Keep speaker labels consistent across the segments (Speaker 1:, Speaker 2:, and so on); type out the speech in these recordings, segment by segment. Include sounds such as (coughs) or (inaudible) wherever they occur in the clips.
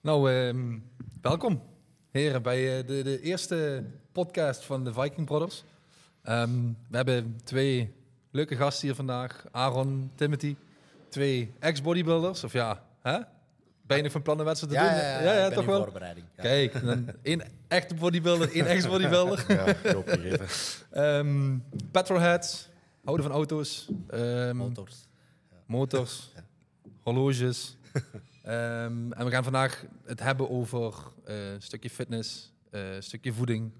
Speaker 1: Nou, ehm, welkom heren bij eh, de, de eerste podcast van de Viking Brothers. Ehm, we hebben twee leuke gasten hier vandaag. Aaron, Timothy. Twee ex-bodybuilders. Of ja, hè? Ben je nog van plan een wedstrijd te
Speaker 2: Ja,
Speaker 1: doen?
Speaker 2: ja, ja,
Speaker 1: toch wel?
Speaker 2: voorbereiding. Ja.
Speaker 1: Kijk, één echte bodybuilder, één ex-bodybuilder.
Speaker 3: Ja, ik hoop vergeten.
Speaker 1: Ehm petrolheads, houden van auto's. ehm,
Speaker 2: Motors.
Speaker 1: motors, horloges. Ehm, en we gaan vandaag het hebben over eh, een stukje fitness, eh, een stukje voeding,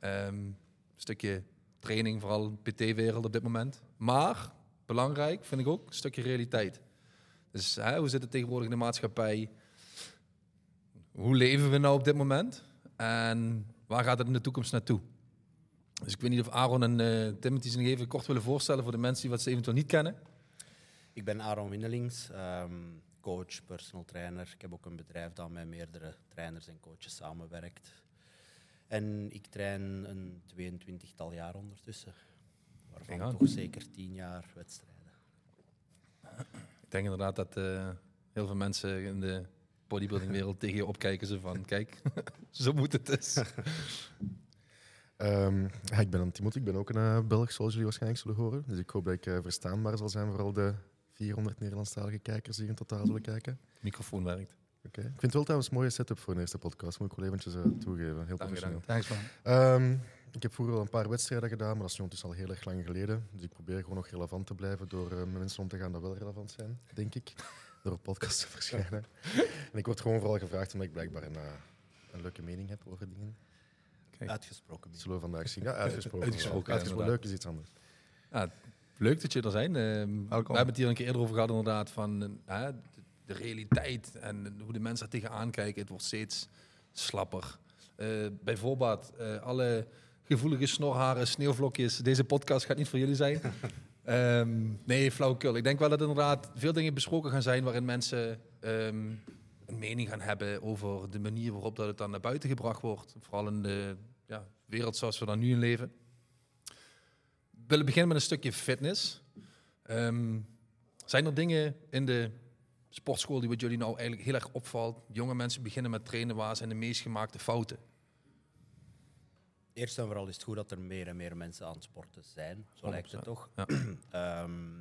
Speaker 1: ehm, een stukje training, vooral PT-wereld op dit moment. Maar, belangrijk vind ik ook, een stukje realiteit. Dus hoe zit het tegenwoordig in de maatschappij? Hoe leven we nou op dit moment? En waar gaat het in de toekomst naartoe? Dus ik weet niet of Aaron en eh, Timothy zich even kort willen voorstellen voor de mensen die wat ze eventueel niet kennen.
Speaker 2: Ik ben Aaron Windelings, ehm, coach, personal trainer. Ik heb ook een bedrijf dat met meerdere trainers en coaches samenwerkt. En ik train een 22-tal jaar ondertussen, waarvan
Speaker 1: aan.
Speaker 2: toch zeker 10 jaar wedstrijden.
Speaker 1: Ik denk inderdaad dat eh, heel veel mensen in de bodybuildingwereld tegen je opkijken. Ze van, kijk, (laughs) zo moet het dus.
Speaker 3: Ehm, ja, ik ben Timothy, ik ben ook een eh, Belg, zoals jullie waarschijnlijk zullen horen. Dus ik hoop dat ik eh, verstaanbaar zal zijn voor al de 400 Nederlandstalige kijkers die in totaal zullen kijken.
Speaker 1: Microfoon werkt.
Speaker 3: Oké. Ik vind het wel trouwens een mooie setup voor een eerste podcast, moet ik wel eventjes eh, toegeven. Heel
Speaker 1: Dank je,
Speaker 3: professioneel.
Speaker 1: dank.
Speaker 4: Thanks man.
Speaker 3: Ehm, ik heb vroeger al een paar wedstrijden gedaan, maar dat is nu al heel erg lang geleden. Dus ik probeer gewoon nog relevant te blijven door eh, met mensen om te gaan dat wel relevant zijn, denk ik. (laughs) Door op podcasts te verschijnen. (laughs) en ik word gewoon vooral gevraagd omdat ik blijkbaar een, eh, een leuke mening heb over dingen.
Speaker 1: Kijk.
Speaker 2: Uitgesproken.
Speaker 3: Dat zullen we vandaag zien. Ja, uitgesproken.
Speaker 1: Uitgesproken,
Speaker 3: uitgesproken. Leuk is iets anders.
Speaker 1: Ja, leuk dat je er zijn. Ehm, we hebben het hier een keer eerder over gehad, inderdaad, van eh, de, realiteit en hoe de mensen er tegenaan kijken. Het wordt steeds slapper. Eh bijvoorbeeld, eh, alle gevoelige snorharen, sneeuwvlokjes. Deze podcast gaat niet voor jullie zijn. (laughs) Ehm, nee, flauwekul. Ik denk wel dat inderdaad veel dingen besproken gaan zijn waarin mensen ehm, een mening gaan hebben over de manier waarop dat het dan naar buiten gebracht wordt. Vooral in de ja, wereld zoals we daar nu in leven. We willen beginnen met een stukje fitness. Ehm, zijn er dingen in de sportschool die wat jullie nou eigenlijk heel erg opvalt? Jonge mensen beginnen met trainen, waar zijn de meest gemaakte fouten?
Speaker 2: Eerst en vooral is het goed dat er meer en meer mensen aan het sporten zijn. Zo lijkt het
Speaker 1: 100%.
Speaker 2: toch?
Speaker 1: Ja. (clears throat)
Speaker 2: Ehm,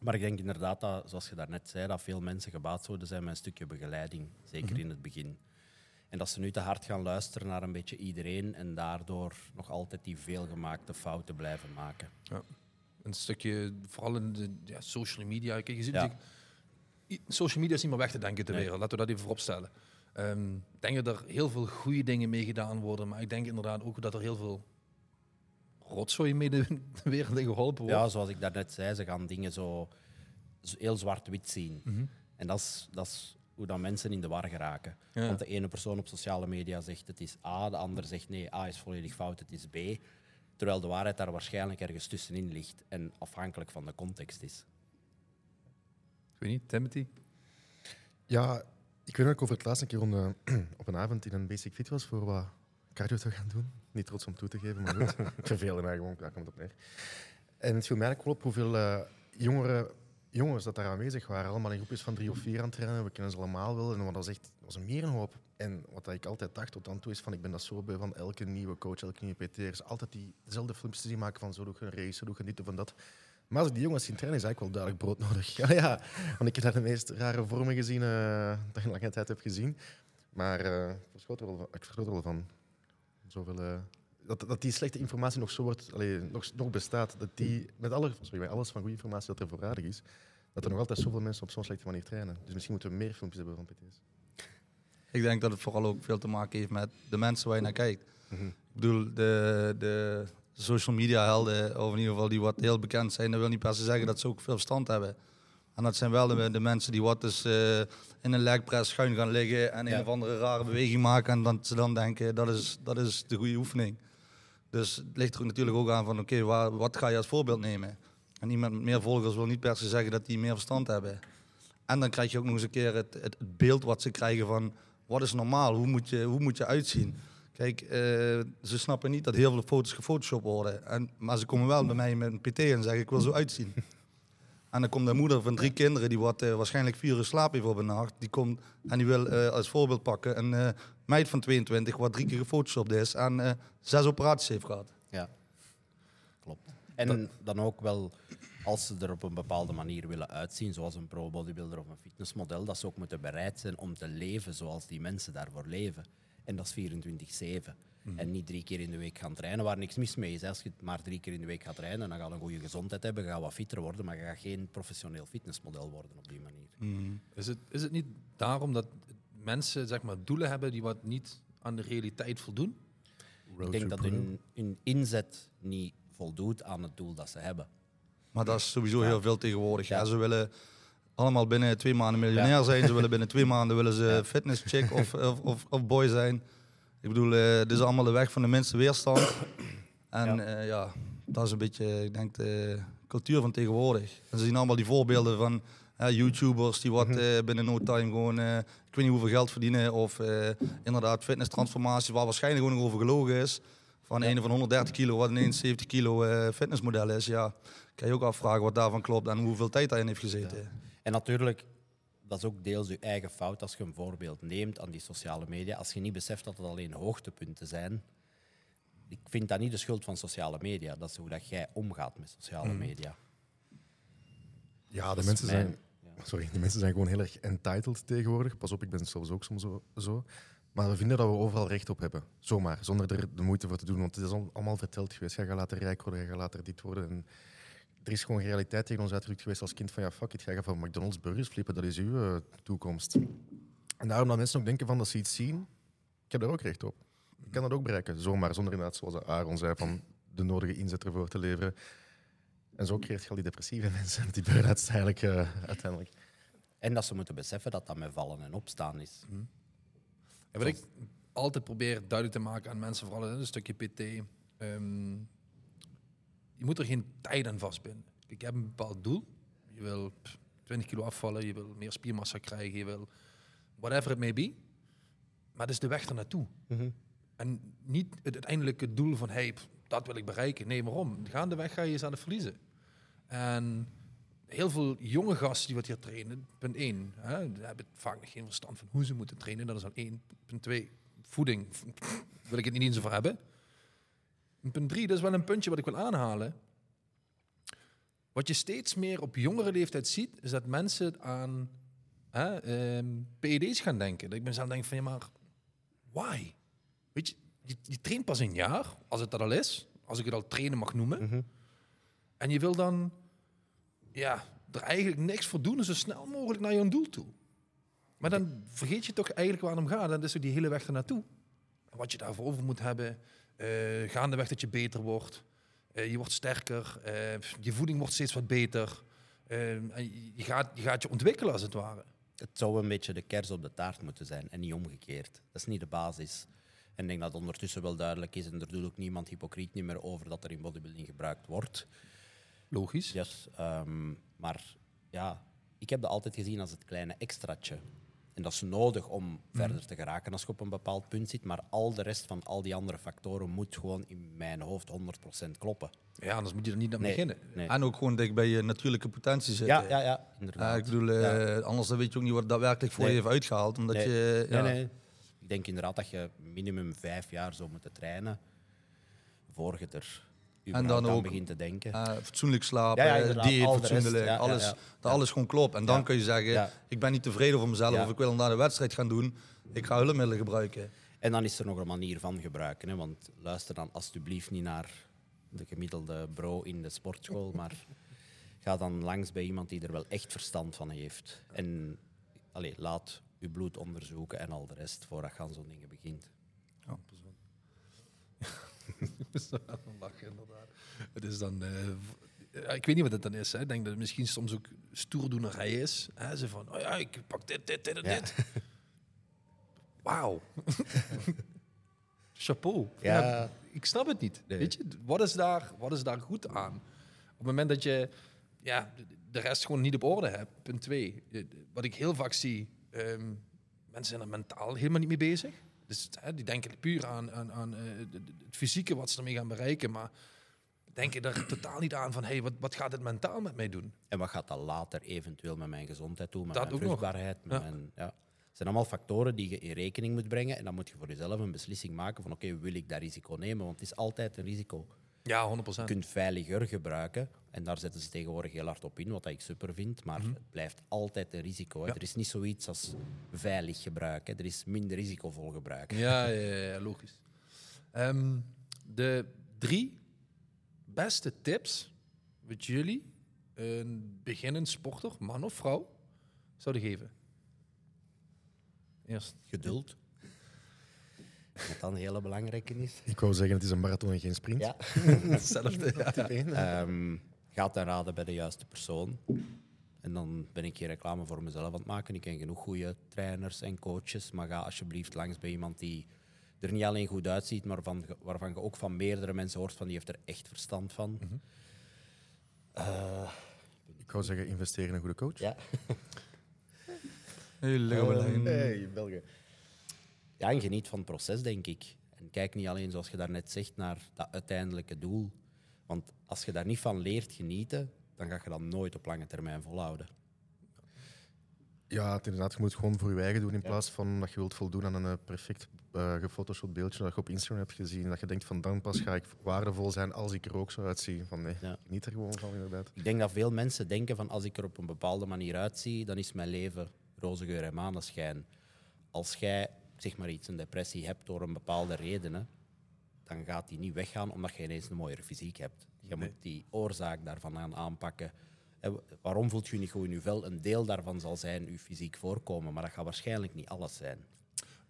Speaker 2: maar ik denk inderdaad dat, zoals je daarnet zei, dat veel mensen gebaat zouden zijn met een stukje begeleiding. Zeker
Speaker 1: Mhm.
Speaker 2: in het begin. En dat ze nu te hard gaan luisteren naar een beetje iedereen en daardoor nog altijd die veelgemaakte fouten blijven maken.
Speaker 1: Een stukje, vooral in de ja, social media. Kijk, je ziet
Speaker 2: Ja.
Speaker 1: social media is niet meer weg te denken ter
Speaker 2: Nee.
Speaker 1: wereld. Laten we dat even vooropstellen. Ehm, ik denk dat er heel veel goede dingen mee gedaan worden, maar ik denk inderdaad ook dat er heel veel rotzooi mee de, de wereld in geholpen wordt.
Speaker 2: Ja, zoals ik daarnet zei, ze gaan dingen zo, zo heel zwart-wit zien.
Speaker 1: Mhm.
Speaker 2: En dat is, dat is hoe dan mensen in de war geraken.
Speaker 1: Ja.
Speaker 2: Want de ene persoon op sociale media zegt het is A, de ander zegt nee, A is volledig fout, het is B. Terwijl de waarheid daar waarschijnlijk ergens tussenin ligt en afhankelijk van de context is.
Speaker 1: Ik weet niet, Timothy?
Speaker 3: Ja, ik weet dat ik over het laatste keer (clears throat) op een avond in een basic fit was voor wat cardio te gaan doen. Niet trots om toe te geven, maar goed. (laughs) ik verveelde mij gewoon, daar komt het op neer. En het viel mij eigenlijk wel op hoeveel eh, jongere jongens dat daar aanwezig waren. Allemaal in groepjes van drie of vier aan het trainen. We kennen ze allemaal wel. En wat dat was echt was een merenhoop. En wat ik altijd dacht tot dan toe is van ik ben dat zo beu van elke nieuwe coach, elke nieuwe PT. Er is altijd die, dezelfde filmpjes zien maken van zo doe je een race, zo doe je dit of dat. Maar als ik die jongens zie trainen, is eigenlijk wel duidelijk brood nodig. (laughs) Ja, ja. Want ik heb daar de meest rare vormen gezien eh, (laughs) dat ik lange tijd heb gezien. Maar eh, ik er verschoot er wel van. Zoveel, eh, dat, dat die slechte informatie nog zo wordt, allee, nog, nog bestaat. Dat die, met, alle, sorry, met alles van goede informatie dat er voorradig is, dat er nog altijd zoveel mensen op zo'n slechte manier trainen. Dus misschien moeten we meer filmpjes hebben van PT's.
Speaker 4: Ik denk dat het vooral ook veel te maken heeft met de mensen waar je naar kijkt.
Speaker 3: Mhm.
Speaker 4: Ik bedoel, de, de social media helden, of in ieder geval die wat heel bekend zijn, dat wil niet per se zeggen dat ze ook veel verstand hebben. En dat zijn wel de, de mensen die wat dus eh, in een leg press schuin gaan liggen en
Speaker 2: Ja.
Speaker 4: een of andere rare beweging maken en dat ze dan denken dat is, dat is de goede oefening. Dus het ligt er natuurlijk ook aan van oké, wat ga je als voorbeeld nemen? En iemand met meer volgers wil niet per se zeggen dat die meer verstand hebben. En dan krijg je ook nog eens een keer het, het, het beeld wat ze krijgen van wat is normaal, hoe moet je, hoe moet je uitzien. Kijk, eh, ze snappen niet dat heel veel foto's gefotoshopt worden. En, maar ze komen wel bij mij met een PT en zeggen ik wil zo uitzien. En dan komt de moeder van drie kinderen, die wat, eh, waarschijnlijk vier uur slaap heeft op een nacht. Die komt en die wil eh, als voorbeeld pakken een eh, meid van 22, wat drie keer gefotoshopt is en zes operaties heeft gehad.
Speaker 2: Ja, klopt. En dan ook wel, als ze er op een bepaalde manier willen uitzien, zoals een pro-bodybuilder of een fitnessmodel, dat ze ook moeten bereid zijn om te leven zoals die mensen daarvoor leven. En dat is 24-7. En niet drie keer in de week gaan trainen, waar niks mis mee is. Als je maar drie keer in de week gaat trainen, dan ga je een goede gezondheid hebben, ga je wat fitter worden, maar je gaat geen professioneel fitnessmodel worden op die manier.
Speaker 1: Is het, is het niet daarom dat mensen zeg maar, doelen hebben die wat niet aan de realiteit voldoen?
Speaker 2: Ik denk dat hun, hun inzet niet voldoet aan het doel dat ze hebben.
Speaker 4: Maar dat is sowieso heel veel tegenwoordig. Ja. ze willen allemaal binnen twee maanden miljonair zijn. Ze willen binnen twee (laughs) maanden willen ze fitness chick of, of, of, of boy zijn. Ik bedoel, eh dit is allemaal de weg van de minste weerstand. (coughs) En
Speaker 2: Ja.
Speaker 4: ja, ja dat is een beetje, ik denk, de cultuur van tegenwoordig. En ze zien allemaal die voorbeelden van YouTubers die wat eh, binnen no time gewoon, eh, ik weet niet hoeveel geld verdienen. Of eh, inderdaad fitness transformaties waar waarschijnlijk gewoon nog over gelogen is. Van een van 130 kilo, wat ineens 70 kilo eh, fitnessmodel is. Ja, kan je ook afvragen wat daarvan klopt en hoeveel tijd daarin heeft gezeten.
Speaker 2: En natuurlijk, dat is ook deels je eigen fout als je een voorbeeld neemt aan die sociale media. Als je niet beseft dat het alleen hoogtepunten zijn. Ik vind dat niet de schuld van sociale media. Dat is hoe dat jij omgaat met sociale media.
Speaker 3: Ja, de mensen
Speaker 2: mijn-
Speaker 3: zijn... Sorry, de mensen zijn gewoon heel erg entitled tegenwoordig. Pas op, ik ben zelfs ook soms zo, zo. Maar we vinden dat we overal recht op hebben. Zomaar, zonder er de moeite voor te doen. Want het is al- allemaal verteld geweest. Jij gaat later rijk worden, jij gaat later dit worden. En er is gewoon realiteit tegen ons uitgedrukt geweest als kind van ja, fuck it, gaat van McDonald's burgers flippen, dat is uw eh, toekomst. En daarom dat mensen ook denken van dat ze iets zien, ik heb daar ook recht op. Ik kan dat ook bereiken, zomaar, zonder inderdaad, zoals Aaron zei, van de nodige inzet ervoor te leveren. En zo creëert je al die depressieve (laughs) mensen, die burn-outs eigenlijk eh, uiteindelijk.
Speaker 2: En dat ze moeten beseffen dat dat met vallen en opstaan is.
Speaker 1: En wat ik altijd probeer duidelijk te maken aan mensen, vooral in een stukje PT, ehm, je moet er geen tijd aan vastbinden. Ik heb een bepaald doel. Je wil pff, 20 kilo afvallen, je wil meer spiermassa krijgen, je wil whatever it may be. Maar het is de weg ernaartoe. En niet het uiteindelijke doel van, hey, pff, dat wil ik bereiken. Nee, waarom? Gaandeweg ga je jezelf verliezen. En heel veel jonge gasten die wat hier trainen, punt één, hè, die hebben vaak nog geen verstand van hoe ze moeten trainen. Dat is al één. Punt twee, voeding. Pff, wil ik het niet eens over hebben. En punt drie, dat is wel een puntje wat ik wil aanhalen. Wat je steeds meer op jongere leeftijd ziet, is dat mensen aan hè, ehm, PED's gaan denken. Dat ik mezelf denk van, ja maar, why? Weet je, je, je traint pas een jaar, als het dat al is. Als ik het al trainen mag noemen. En je wil dan ja, er eigenlijk niks voor doen en zo snel mogelijk naar je doel toe. Maar dan vergeet je toch eigenlijk waar het om gaat. Dat is ook die hele weg ernaartoe. Wat je daarvoor over moet hebben. Eh gaandeweg dat je beter wordt. Eh, je wordt sterker. eh, je voeding wordt steeds wat beter. en je, gaat, je gaat je ontwikkelen als het ware.
Speaker 2: Het zou een beetje de kers op de taart moeten zijn en niet omgekeerd. Dat is niet de basis. En ik denk dat het ondertussen wel duidelijk is, en er doet ook niemand hypocriet niet meer over dat er in bodybuilding gebruikt wordt.
Speaker 1: Logisch.
Speaker 2: Yes, ehm, maar ja, ik heb dat altijd gezien als het kleine extraatje. En dat is nodig om verder te geraken als je op een bepaald punt zit. Maar al de rest van al die andere factoren moet gewoon in mijn hoofd 100% kloppen.
Speaker 1: Ja, anders moet je er niet aan
Speaker 2: Nee,
Speaker 1: beginnen.
Speaker 2: nee.
Speaker 4: En ook gewoon dicht bij je natuurlijke potentie zitten.
Speaker 2: Ja, ja, ja,
Speaker 4: ik bedoel, eh,
Speaker 2: Ja.
Speaker 4: anders dan weet je ook niet wat daadwerkelijk voor
Speaker 2: Nee.
Speaker 4: je heeft uitgehaald. Omdat
Speaker 2: Nee.
Speaker 4: je, ja,
Speaker 2: Nee, nee. Ik denk inderdaad dat je minimum vijf jaar zou moeten trainen voor je er überhaupt
Speaker 4: dan ook-
Speaker 2: begint te denken.
Speaker 4: eh, fatsoenlijk slapen,
Speaker 2: Ja, ja,
Speaker 4: dieet
Speaker 2: al
Speaker 4: fatsoenlijk,
Speaker 2: ja,
Speaker 4: alles, dat alles gewoon klopt. En dan kun je zeggen, ik ben niet tevreden over mezelf of ik wil naar de wedstrijd gaan doen. Ik ga hulpmiddelen gebruiken.
Speaker 2: En dan is er nog een manier van gebruiken. Hè? Want luister dan alsjeblieft niet naar de gemiddelde bro in de sportschool, maar (laughs) ga dan langs bij iemand die er wel echt verstand van heeft. En allee, laat uw bloed onderzoeken en al de rest voordat je aan zo'n dingen begint.
Speaker 1: Zo aan het lachen, inderdaad. Het is dan... eh, ik weet niet wat het dan is. Hè. Ik denk dat het misschien soms ook stoerdoenerij is. Hè. Ze van, oh ja, ik pak dit, dit, dit en
Speaker 2: Ja.
Speaker 1: dit. (laughs) Wauw. (laughs) Chapeau.
Speaker 2: Ja.
Speaker 1: ik snap het niet.
Speaker 2: Nee.
Speaker 1: Weet je, wat is, daar, wat is daar goed aan? Op het moment dat je ja, de- de rest gewoon niet op orde hebt. Punt twee. eh, Wat ik heel vaak zie, ehm, mensen zijn er mentaal helemaal niet mee bezig. Dus hè, die denken puur aan, aan, aan eh, het fysieke wat ze ermee gaan bereiken. Maar denken er totaal niet aan van, hey, wat, wat gaat het mentaal met mij doen?
Speaker 2: En wat gaat dat later eventueel met mijn gezondheid doen, met
Speaker 1: Dat
Speaker 2: mijn vruchtbaarheid? Met
Speaker 1: Ja.
Speaker 2: mijn, ja. Het zijn allemaal factoren die je in rekening moet brengen. En dan moet je voor jezelf een beslissing maken van oké, wil ik dat risico nemen? Want het is altijd een risico.
Speaker 1: Ja, 100%.
Speaker 2: Je kunt veiliger gebruiken. En daar zetten ze tegenwoordig heel hard op in, wat ik super vind. Maar het blijft altijd een risico.
Speaker 1: Mhm. Ja.
Speaker 2: Er is niet zoiets als veilig gebruiken. Er is minder risicovol gebruiken.
Speaker 1: Ja, (laughs) ja, ja, ja, logisch. Ehm, de drie beste tips wat jullie een beginnend sporter, man of vrouw, zouden geven? Eerst.
Speaker 2: Geduld. Wat dan een hele belangrijke is.
Speaker 3: Ik wou zeggen, het is een marathon en geen sprint.
Speaker 2: Ja. (laughs)
Speaker 1: Hetzelfde. (laughs) Ja.
Speaker 3: Één.
Speaker 2: Ehm, ga ten raden bij de juiste persoon. En dan ben ik geen reclame voor mezelf aan het maken. Ik ken genoeg goede trainers en coaches. Maar ga alsjeblieft langs bij iemand die er niet alleen goed uitziet, maar van, waarvan je ook van meerdere mensen hoort van die heeft er echt verstand van. Eh,
Speaker 3: Ik wou zeggen, investeer in een goede coach.
Speaker 2: ja.
Speaker 4: Hele lijn.
Speaker 3: Hey, Belgen.
Speaker 2: Ja, en geniet van het proces, denk ik. En kijk niet alleen, zoals je daarnet zegt, naar dat uiteindelijke doel. Want als je daar niet van leert genieten, dan ga je dat nooit op lange termijn volhouden.
Speaker 3: Ja, het inderdaad, je moet het gewoon voor je eigen doen in plaats van dat je wilt voldoen aan een eh, perfect eh gefotoshop beeldje dat je op Instagram hebt gezien. Dat je denkt van dan pas ga ik waardevol zijn als ik er ook zo uitzie. Van nee,
Speaker 2: Ja.
Speaker 3: geniet er gewoon van inderdaad.
Speaker 2: Ik denk dat veel mensen denken van als ik er op een bepaalde manier uitzie, dan is mijn leven roze geur en maneschijn. Als jij zeg maar iets, een depressie hebt door een bepaalde redenen, dan gaat die niet weggaan omdat je ineens een mooiere fysiek hebt. Je moet die oorzaak daarvan aan aanpakken. En w- waarom voelt je je niet goed in je vel? Een deel daarvan zal zijn je fysiek voorkomen, maar dat gaat waarschijnlijk niet alles zijn.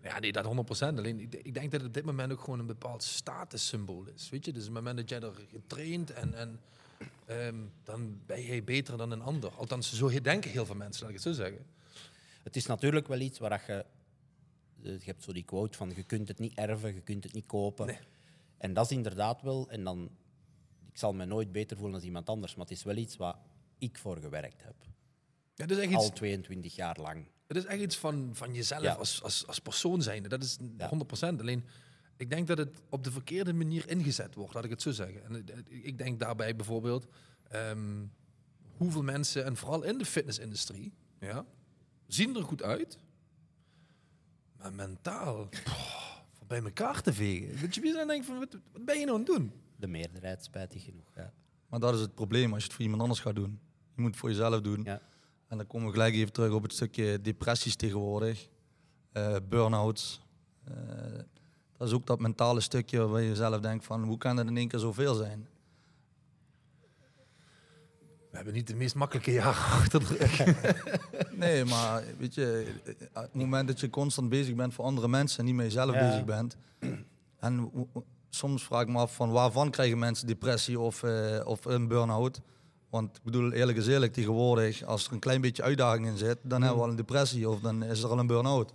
Speaker 1: Ja, nee, dat 100%. Alleen ik, denk dat het op dit moment ook gewoon een bepaald statussymbool is. Weet je, dus op het moment dat jij er getraind en, en ehm, dan ben jij beter dan een ander. Althans, zo denken heel veel mensen, laat ik het zo zeggen.
Speaker 2: Het is natuurlijk wel iets waar je... eh, Je hebt zo die quote van je kunt het niet erven, je kunt het niet kopen.
Speaker 1: Nee.
Speaker 2: En dat is inderdaad wel... En dan, ik zal me nooit beter voelen dan iemand anders, maar het is wel iets waar ik voor gewerkt heb.
Speaker 1: Ja, dat is echt iets,
Speaker 2: Al 22 jaar lang.
Speaker 1: het is echt iets van, van jezelf
Speaker 2: Ja.
Speaker 1: als, als, als persoon zijnde. Dat is
Speaker 2: Ja.
Speaker 1: 100%. Alleen, ik denk dat het op de verkeerde manier ingezet wordt, laat ik het zo zeggen. En het- ik denk daarbij bijvoorbeeld ehm, hoeveel mensen, en vooral in de fitnessindustrie, ja, zien er goed uit, maar mentaal poh, bij elkaar te vegen. Dat je weer dan denkt van, wat, wat ben je nou aan het doen?
Speaker 2: De meerderheid, spijtig genoeg. Ja.
Speaker 4: Maar dat is het probleem als je het voor iemand anders gaat doen. Je moet het voor jezelf doen.
Speaker 2: Ja.
Speaker 4: En dan komen we gelijk even terug op het stukje depressies tegenwoordig. eh burn-outs. Eh, dat is ook dat mentale stukje waar je zelf denkt van hoe kan het in één keer zoveel zijn?
Speaker 1: We hebben niet de meest makkelijke jaren (laughs) achter de rug. (laughs)
Speaker 4: Nee, maar weet je, eh, op het moment dat je constant bezig bent voor andere mensen en niet met jezelf
Speaker 2: Ja.
Speaker 4: bezig bent. En soms vraag ik me af van waarvan krijgen mensen depressie of, eh, of een burn-out? Want ik bedoel, eerlijk is eerlijk, tegenwoordig, als er een klein beetje uitdaging in zit, dan hebben we al een depressie of dan is er al een burn-out.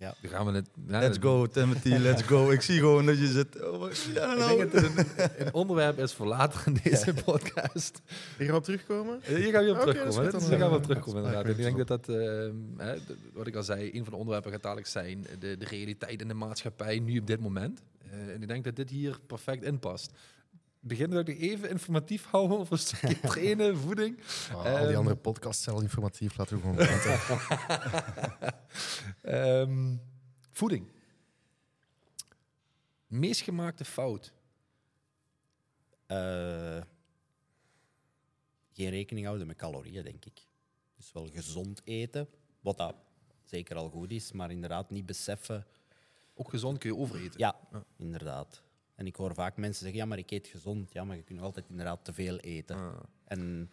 Speaker 2: Ja.
Speaker 1: Dan gaan we het...
Speaker 4: Let's go, Timothy, let's go. Ik zie gewoon dat je zit. Oh, je
Speaker 1: Ik
Speaker 4: nou?
Speaker 1: denk dat het een, een onderwerp is voor later in deze podcast.
Speaker 3: Hier gaan we op terugkomen.
Speaker 1: Hier gaan we op terugkomen. Hier gaan we op
Speaker 3: Ja,
Speaker 1: terugkomen inderdaad. Ik denk dat dat, ehm, hè, wat ik al zei, een van de onderwerpen gaat dadelijk zijn de, de realiteit in de maatschappij nu op dit moment. Eh, en ik denk dat dit hier perfect in past. Begin dat ik nog even informatief houden (laughs) over een stukje (laughs) trainen, voeding.
Speaker 3: Ah, al
Speaker 1: Ehm.
Speaker 3: die andere podcasts zijn al informatief, laten we gewoon praten. (laughs)
Speaker 1: Ehm, voeding. Meest gemaakte fout.
Speaker 2: Eh, geen rekening houden met calorieën, denk ik. Dus wel gezond eten, wat dat zeker al goed is, maar inderdaad niet beseffen.
Speaker 1: Ook gezond kun je overeten.
Speaker 2: Ja, inderdaad. En ik hoor vaak mensen zeggen, ja, maar ik eet gezond. Ja, maar je kunt nog altijd inderdaad te veel eten.
Speaker 1: Ah.
Speaker 2: En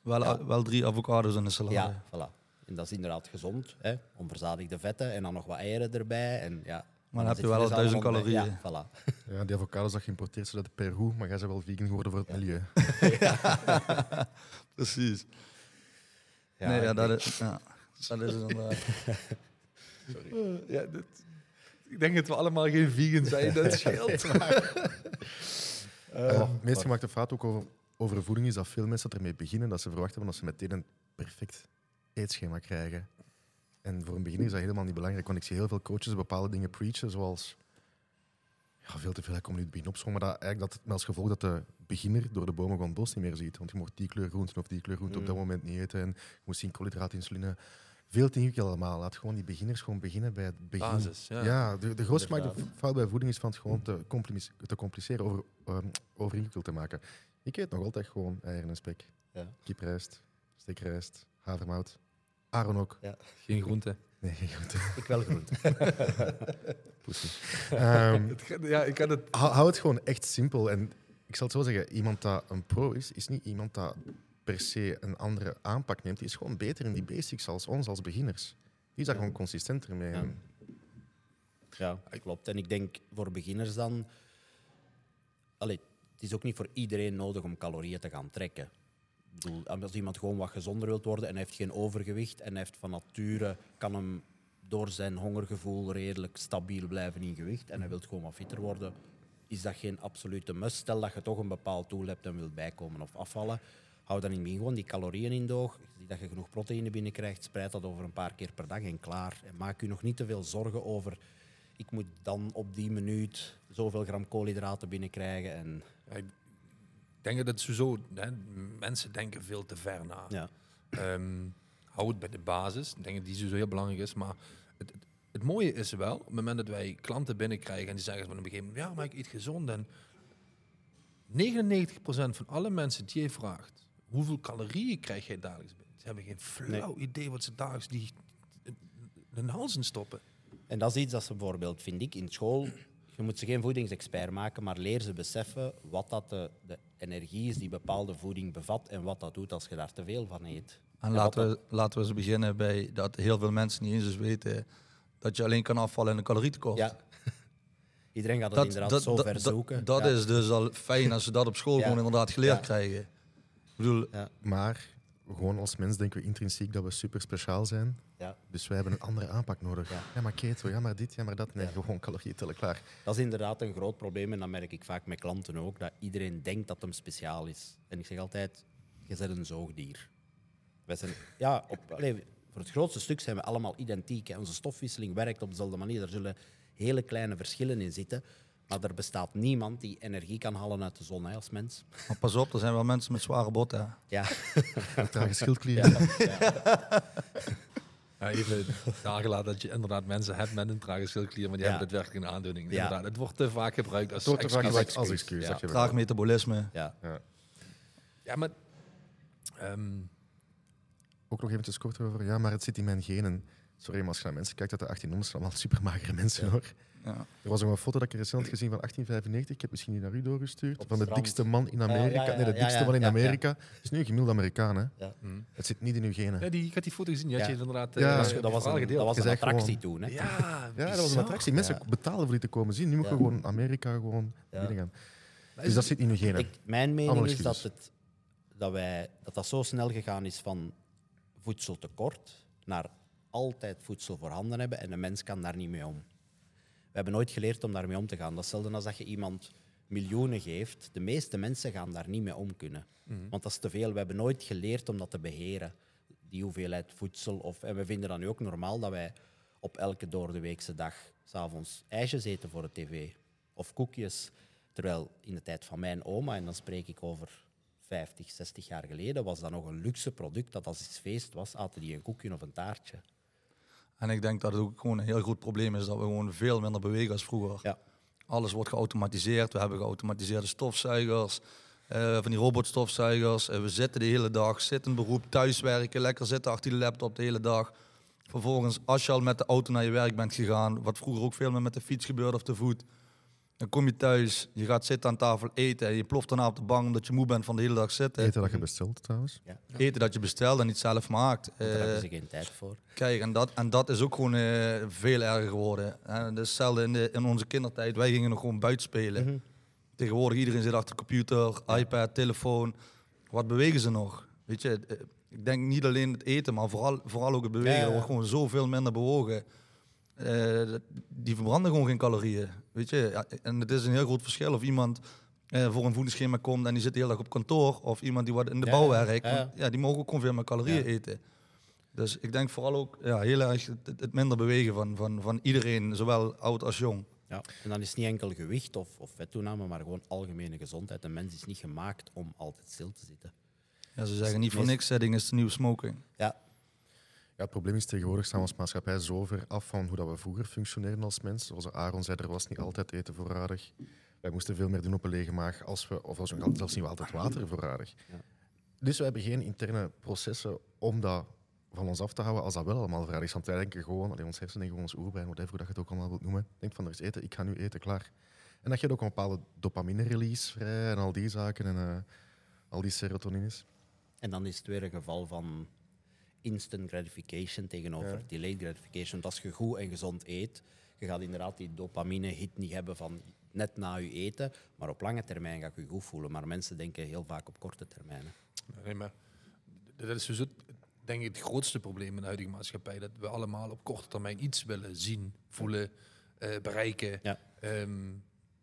Speaker 4: Wel, wel drie avocados in de salade.
Speaker 2: ja, voilà. En dat is inderdaad gezond, hè? onverzadigde vetten en dan nog wat eieren erbij. En, ja,
Speaker 4: dan heb je wel al duizend calorieën.
Speaker 2: Ja, voilà. (laughs)
Speaker 3: ja, die avocados dat geïmporteerd zijn uit Peru, maar jij bent wel vegan geworden voor het milieu. (laughs) (laughs)
Speaker 4: Precies.
Speaker 2: Ja,
Speaker 4: nee, ja, dat, is, ja, dat is inderdaad.
Speaker 1: Eh, ja, dat, ik denk dat we allemaal geen vegan zijn, dat (laughs) scheelt.
Speaker 3: Uh, meest gemaakte fout ook over, over voeding is dat veel mensen ermee beginnen dat ze verwachten dat ze meteen een perfect eetschema krijgen. En voor een beginner is dat helemaal niet belangrijk, want ik zie heel veel coaches bepaalde dingen preachen, zoals ja, veel te veel. Komt nu het begin opschommen. Maar dat, eigenlijk dat, met als gevolg dat de beginner door de bomen van het bos niet meer ziet. Want je mocht die kleur groenten of die kleur groenten op dat
Speaker 2: Mm.
Speaker 3: moment niet eten. En je moest zien koolhydraten, insuline. Veel te ingewikkeld allemaal. Laat gewoon die beginners gewoon beginnen bij het begin.
Speaker 1: Basis, ja.
Speaker 3: Ja, de, de grootste maak- fout bij voeding is van het gewoon te, te compliceren, over, ehm, over ingewikkeld te maken. Ik eet nog altijd gewoon eieren en spek.
Speaker 2: Ja.
Speaker 3: Kiprijst, stekrijst, havermout. Aaron ook.
Speaker 1: Geen groente.
Speaker 3: Nee, geen goed. (laughs)
Speaker 2: Ik wel groente. (laughs)
Speaker 3: Ehm, (laughs)
Speaker 1: gaat- ja, ik kan het...
Speaker 3: hou het gewoon echt simpel. En ik zal het zo zeggen, iemand dat een pro is, is niet iemand dat per se een andere aanpak neemt. Die is gewoon beter in die basics als ons, als beginners. Die is daar gewoon consistenter mee.
Speaker 2: Ja. Ja, klopt. En ik denk voor beginners dan... Allee, het is ook niet voor iedereen nodig om calorieën te gaan trekken. Ik bedoel, als iemand gewoon wat gezonder wilt worden en heeft geen overgewicht en heeft van nature, kan hem door zijn hongergevoel redelijk stabiel blijven in gewicht en hij wil gewoon wat fitter worden, is dat geen absolute must. Stel dat je toch een bepaald doel hebt en wilt bijkomen of afvallen, hou dan in het begin gewoon die calorieën in de oog. Zie dat je genoeg proteïne binnenkrijgt, spreid dat over een paar keer per dag en klaar. En maak je nog niet te veel zorgen over ik moet dan op die minuut zoveel gram koolhydraten binnenkrijgen. En,
Speaker 1: Ja, ik denk dat het sowieso... Hè, mensen denken veel te ver na.
Speaker 2: ja.
Speaker 1: Ehm, hou het bij de basis. Ik denk dat die sowieso heel belangrijk is. Maar het, het, het mooie is wel, op het moment dat wij klanten binnenkrijgen en die zeggen van een begin, ja, maar ik eet gezond. En 99% van alle mensen die je vraagt, hoeveel calorieën krijg jij dagelijks binnen? Ze hebben geen flauw idee wat ze dagelijks die in hun hals in stoppen.
Speaker 2: En dat is iets dat ze bijvoorbeeld, vind ik, in school... Je moet ze geen voedingsexpert maken, maar leer ze beseffen wat dat de, de energie is die bepaalde voeding bevat en wat dat doet als je daar te veel van eet.
Speaker 4: En laten we, laten we eens beginnen bij dat heel veel mensen niet eens weten dat je alleen kan afvallen in een calorietekort.
Speaker 2: Ja. Iedereen gaat het inderdaad zo ver zoeken.
Speaker 4: Dat,
Speaker 2: Ja.
Speaker 4: is dus al fijn als ze dat op school
Speaker 2: Ja.
Speaker 4: gewoon inderdaad geleerd
Speaker 2: Ja.
Speaker 4: krijgen. Ik bedoel,
Speaker 3: Maar gewoon als mens denken we intrinsiek dat we super speciaal zijn.
Speaker 2: Ja.
Speaker 3: Dus wij hebben een andere aanpak nodig.
Speaker 2: Ja.
Speaker 3: Ja, maar keto, ja, maar dit, ja, maar dat. Nee,
Speaker 2: Ja.
Speaker 3: gewoon calorieën tellen, klaar.
Speaker 2: Dat is inderdaad een groot probleem en dat merk ik vaak met klanten ook, dat iedereen denkt dat hem speciaal is. En ik zeg altijd, je bent een zoogdier. Wij zijn, ja, op, (laughs) voor het grootste stuk zijn we allemaal identiek. Hè. Onze stofwisseling werkt op dezelfde manier. Er zullen hele kleine verschillen in zitten. Maar er bestaat niemand die energie kan halen uit de zon hè, als mens.
Speaker 4: maar pas op, er zijn wel mensen met zware botten. hè.
Speaker 2: Ja, (laughs)
Speaker 3: Trage schildklieren.
Speaker 1: Ja, even nagelaten dat je inderdaad mensen hebt met een trage schildklier, maar die
Speaker 2: Ja.
Speaker 1: hebben daadwerkelijk een aandoening.
Speaker 2: Ja.
Speaker 1: Inderdaad, het wordt te vaak gebruikt als
Speaker 3: te vaak
Speaker 1: excuus.
Speaker 3: gebruikt als excuus.
Speaker 2: Ja.
Speaker 3: dat.
Speaker 4: Traag metabolisme.
Speaker 2: ja.
Speaker 1: Ja, maar... ehm,
Speaker 3: Ook nog eventjes kort over. Ja, maar het zit in mijn genen. Sorry, maar als je naar mensen kijkt uit de 1800, zijn allemaal supermagere mensen hoor.
Speaker 4: Ja.
Speaker 3: Er was nog een foto dat ik recent had gezien van 1895. Ik heb misschien die naar u doorgestuurd. Van de dikste man in Amerika.
Speaker 2: ja, ja,
Speaker 3: nee, de dikste
Speaker 2: ja,
Speaker 3: man in
Speaker 2: ja, ja.
Speaker 3: Amerika. is nu een gemiddelde Amerikaan. Hè?
Speaker 1: hm.
Speaker 3: Het zit niet in uw genen.
Speaker 1: Ja, die, ik had die foto gezien, die had je inderdaad
Speaker 3: Ja.
Speaker 1: eh,
Speaker 3: Dat
Speaker 2: Dat, was een, dat was een attractie
Speaker 3: gewoon-
Speaker 2: toen. Hè?
Speaker 1: Ja,
Speaker 3: Ja, dat was een attractie. Mensen
Speaker 2: Ja.
Speaker 3: betalen voor die te komen zien. Nu
Speaker 2: Ja.
Speaker 3: we gewoon Amerika gewoon
Speaker 2: Ja.
Speaker 3: binnen gaan.
Speaker 1: Maar
Speaker 3: Dus dat zit in uw genen.
Speaker 2: Ik, mijn mening
Speaker 3: Allemaal
Speaker 2: is dat, het, dat, wij, dat dat zo snel gegaan is van voedseltekort naar altijd voedsel voorhanden hebben en de mens kan daar niet mee om. We hebben nooit geleerd om daarmee om te gaan. Dat is hetzelfde als dat je iemand miljoenen geeft. De meeste mensen gaan daar niet mee om kunnen. Want dat is te veel. We hebben nooit geleerd om dat te beheren, die hoeveelheid voedsel. Of, en we vinden dan nu ook normaal dat wij op elke doordeweekse dag s'avonds ijsjes eten voor de tv. Of koekjes. Terwijl in de tijd van mijn oma, en dan spreek ik over 50, 60 jaar geleden, was dat nog een luxe product dat als iets feest was, aten die een koekje of een taartje.
Speaker 4: En ik denk dat het ook gewoon een heel groot probleem is dat we gewoon veel minder bewegen als vroeger.
Speaker 2: Ja.
Speaker 4: Alles wordt geautomatiseerd. We hebben geautomatiseerde stofzuigers, eh, van die robotstofzuigers. Eh, we zitten de hele dag, zitten beroep, thuiswerken, lekker zitten achter de laptop de hele dag. Vervolgens, als je al met de auto naar je werk bent gegaan, wat vroeger ook veel meer met de fiets gebeurde of te voet, dan kom je thuis, je gaat zitten aan tafel eten en je ploft daarna op de bank omdat je moe bent van de hele dag zitten.
Speaker 3: Eten dat je bestelt trouwens.
Speaker 4: Eten dat je bestelt en niet zelf maakt.
Speaker 2: Want daar
Speaker 4: Eh,
Speaker 2: hebben ze geen tijd voor.
Speaker 4: Kijk, en dat, en dat is ook gewoon eh, veel erger geworden. Hè. Dat is hetzelfde in, de, in onze kindertijd. Wij gingen nog gewoon buiten spelen.
Speaker 2: Mhm.
Speaker 4: Tegenwoordig iedereen zit achter de computer, iPad, telefoon. Wat bewegen ze nog? Weet je, eh, ik denk niet alleen het eten, maar vooral, vooral ook het bewegen.
Speaker 2: Ja, ja,
Speaker 4: Er wordt gewoon zoveel minder bewogen. Eh, die verbranden gewoon geen calorieën. Weet je, Ja, en het is een heel groot verschil of iemand eh, voor een voedingsschema komt en die zit de hele dag op kantoor. Of iemand die wat in de
Speaker 2: Ja,
Speaker 4: bouw werkt.
Speaker 2: Ja, ja.
Speaker 4: want Ja, die mogen ook gewoon veel meer calorieën eten. Dus ik denk vooral ook ja, heel erg het, minder bewegen van, van, van iedereen, zowel oud als jong.
Speaker 2: Ja. En dan is het niet enkel gewicht of, of vettoename, maar gewoon algemene gezondheid. Een mens is niet gemaakt om altijd stil te zitten.
Speaker 4: Ja, ze zeggen niet voor niks, setting is de nieuwe smoking.
Speaker 2: Ja,
Speaker 3: Ja, het probleem is tegenwoordig staan we als maatschappij zo ver af van hoe dat we vroeger functioneerden als mens. Zoals Aaron zei, er was niet altijd eten voorradig. Wij moesten veel meer doen op een lege maag, als we, of als we zelfs niet altijd water voorradig.
Speaker 2: Ja.
Speaker 3: Dus we hebben geen interne processen om dat van ons af te houden als dat wel allemaal voorradig is. Want wij denken gewoon, allee, ons hersenen denken gewoon ons oerbrein, whatever hoe dat je het ook allemaal wilt noemen, denkt van er is eten, ik ga nu eten, klaar. En dat je ook een bepaalde dopamine-release vrij en al die zaken en eh, al die serotonines.
Speaker 2: en dan is het weer een geval van instant gratification tegenover
Speaker 3: Ja.
Speaker 2: delayed gratification. Want als je goed en gezond eet, je gaat inderdaad die dopamine-hit niet hebben van net na je eten, maar op lange termijn ga ik je goed voelen. Maar mensen denken heel vaak op korte termijnen.
Speaker 1: Nee, maar dat is dus het, denk ik het grootste probleem in de huidige maatschappij. Dat we allemaal op korte termijn iets willen zien, voelen, eh, bereiken.
Speaker 2: Ja.
Speaker 1: Ehm,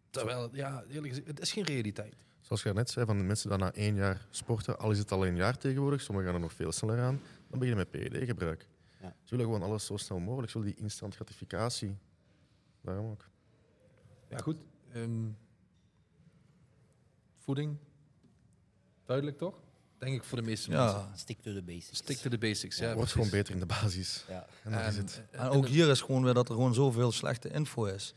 Speaker 1: terwijl, ja, eerlijk gezegd, het is geen realiteit.
Speaker 3: Zoals je net zei, van de mensen die na één jaar sporten, al is het al een jaar tegenwoordig, sommigen gaan er nog veel sneller aan, dan begin je met PED-gebruik.
Speaker 2: Ja.
Speaker 3: Ze willen gewoon alles zo snel mogelijk, ze willen die instant gratificatie. Daarom ook.
Speaker 1: Ja, goed. Ehm, voeding. Duidelijk toch? Denk ik voor de meeste mensen.
Speaker 4: Ja.
Speaker 2: Stick to the basics.
Speaker 1: Stick to the basics. Ja,
Speaker 3: Wordt gewoon beter in de basis.
Speaker 2: Ja.
Speaker 3: En
Speaker 1: En,
Speaker 3: is het.
Speaker 4: En ook hier is gewoon weer dat er gewoon zoveel slechte info is.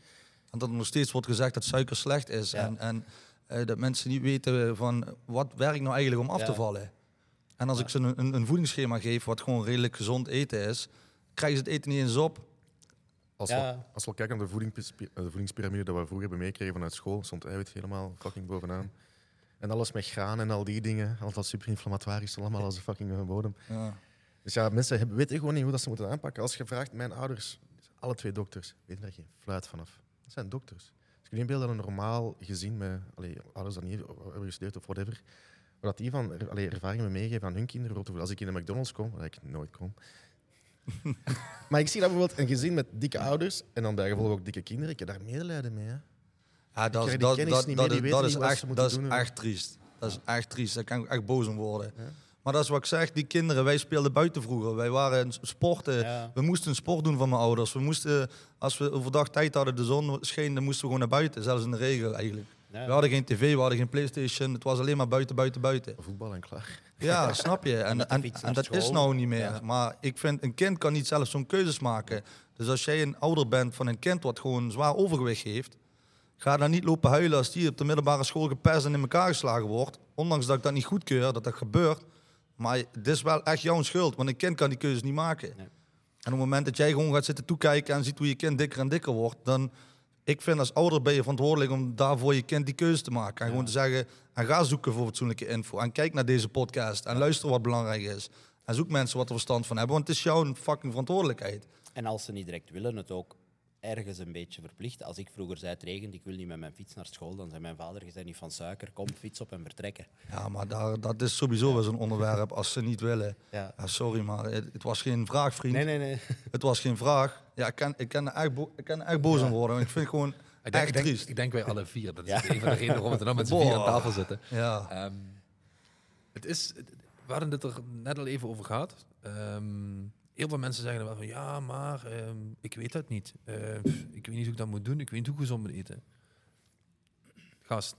Speaker 4: En dat er nog steeds wordt gezegd dat suiker slecht is.
Speaker 2: Ja.
Speaker 4: En, en eh, dat mensen niet weten van wat werkt nou eigenlijk om af te vallen. En als
Speaker 2: Ja.
Speaker 4: ik ze een, een, een voedingsschema geef wat gewoon redelijk gezond eten is, krijgen ze het eten niet eens op.
Speaker 3: Als,
Speaker 2: Ja.
Speaker 3: we, als we kijken naar de, voedingspy- de voedingspyramide dat we vroeger hebben meekregen vanuit school, stond eiwit helemaal fucking bovenaan. En alles met graan en al die dingen, al dat superinflammatorisch, allemaal als een fucking eh, bodem.
Speaker 4: Ja.
Speaker 3: Dus ja, mensen hebben, weten gewoon niet hoe dat ze moeten aanpakken. Als je vraagt, mijn ouders, alle twee dokters, weten daar geen fluit vanaf. Dat zijn dokters. Je inbeelden dat een normaal gezin met allee, ouders dat niet hebben gestudeerd of whatever, maar dat die van allee, ervaringen meegeven aan hun kinderen. bijvoorbeeld Als ik in de McDonald's kom, waar ik nooit kom. (laughs) maar ik zie dat bijvoorbeeld een gezin met dikke ouders en dan bijgevolg ook dikke kinderen. Ik heb daar medelijden mee. Hè.
Speaker 4: Ja, dat, is- dat, dat,
Speaker 3: niet
Speaker 4: dat, is- dat is echt, dat is echt triest. Dat is echt triest. Daar kan ik echt boos om worden.
Speaker 3: Ja.
Speaker 4: Maar dat is wat ik zeg, die kinderen, wij speelden buiten vroeger. Wij waren sporten.
Speaker 2: Ja.
Speaker 4: We moesten een sport doen van mijn ouders. We moesten, als we overdag tijd hadden, de zon scheen, dan moesten we gewoon naar buiten. Zelfs in de regen eigenlijk.
Speaker 2: Ja.
Speaker 4: We hadden geen tv, we hadden geen Playstation. Het was alleen maar buiten, buiten, buiten.
Speaker 3: Voetbal en klaar.
Speaker 4: Ja, (laughs) snap je? En, en, dat is nou niet meer.
Speaker 2: Ja.
Speaker 4: Maar ik vind, een kind kan niet zelf zo'n keuzes maken. Dus als jij een ouder bent van een kind wat gewoon zwaar overgewicht heeft, ga dan niet lopen huilen als die op de middelbare school gepest en in elkaar geslagen wordt. Ondanks dat ik dat niet goedkeur, dat dat gebeurt. Maar het is wel echt jouw schuld, want een kind kan die keuzes niet maken.
Speaker 2: Nee.
Speaker 4: En op het moment dat jij gewoon gaat zitten toekijken en ziet hoe je kind dikker en dikker wordt, dan, ik vind als ouder ben je verantwoordelijk om daarvoor je kind die keuze te maken. En gewoon te zeggen, en ga zoeken voor fatsoenlijke info. En kijk naar deze podcast en luister wat belangrijk is. En zoek mensen wat er verstand van hebben, want het is jouw fucking verantwoordelijkheid.
Speaker 2: En als ze niet direct willen, het ook ergens een beetje verplichten. Als ik vroeger zei het regent, ik wil niet met mijn fiets naar school, dan zei mijn vader, je bent niet van suiker, kom, fiets op en vertrekken.
Speaker 4: Ja, maar daar, dat is sowieso wel zo'n onderwerp als ze niet willen.
Speaker 2: Ja.
Speaker 4: Ja, sorry, maar het, het was geen vraag, vriend.
Speaker 2: Nee, nee, nee.
Speaker 4: Het was geen vraag. Ja, ik kan, ik kan er echt, bo- ik kan echt boos aan worden. Ik vind het gewoon (laughs)
Speaker 1: Ik denk,
Speaker 4: echt
Speaker 1: ik, denk,
Speaker 4: triest.
Speaker 1: ik denk wij alle vier. Dat is
Speaker 2: Ja.
Speaker 1: een van de redenen waarom we nou met z'n vier aan tafel zitten.
Speaker 4: Ja.
Speaker 1: Ehm, het is, we hadden het er net al even over gehad. Ehm, heel veel mensen zeggen wel van ja, maar ehm, ik weet dat niet. Eh, pff, ik weet niet hoe ik dat moet doen. Ik weet niet hoe gezond moet eten. Gast,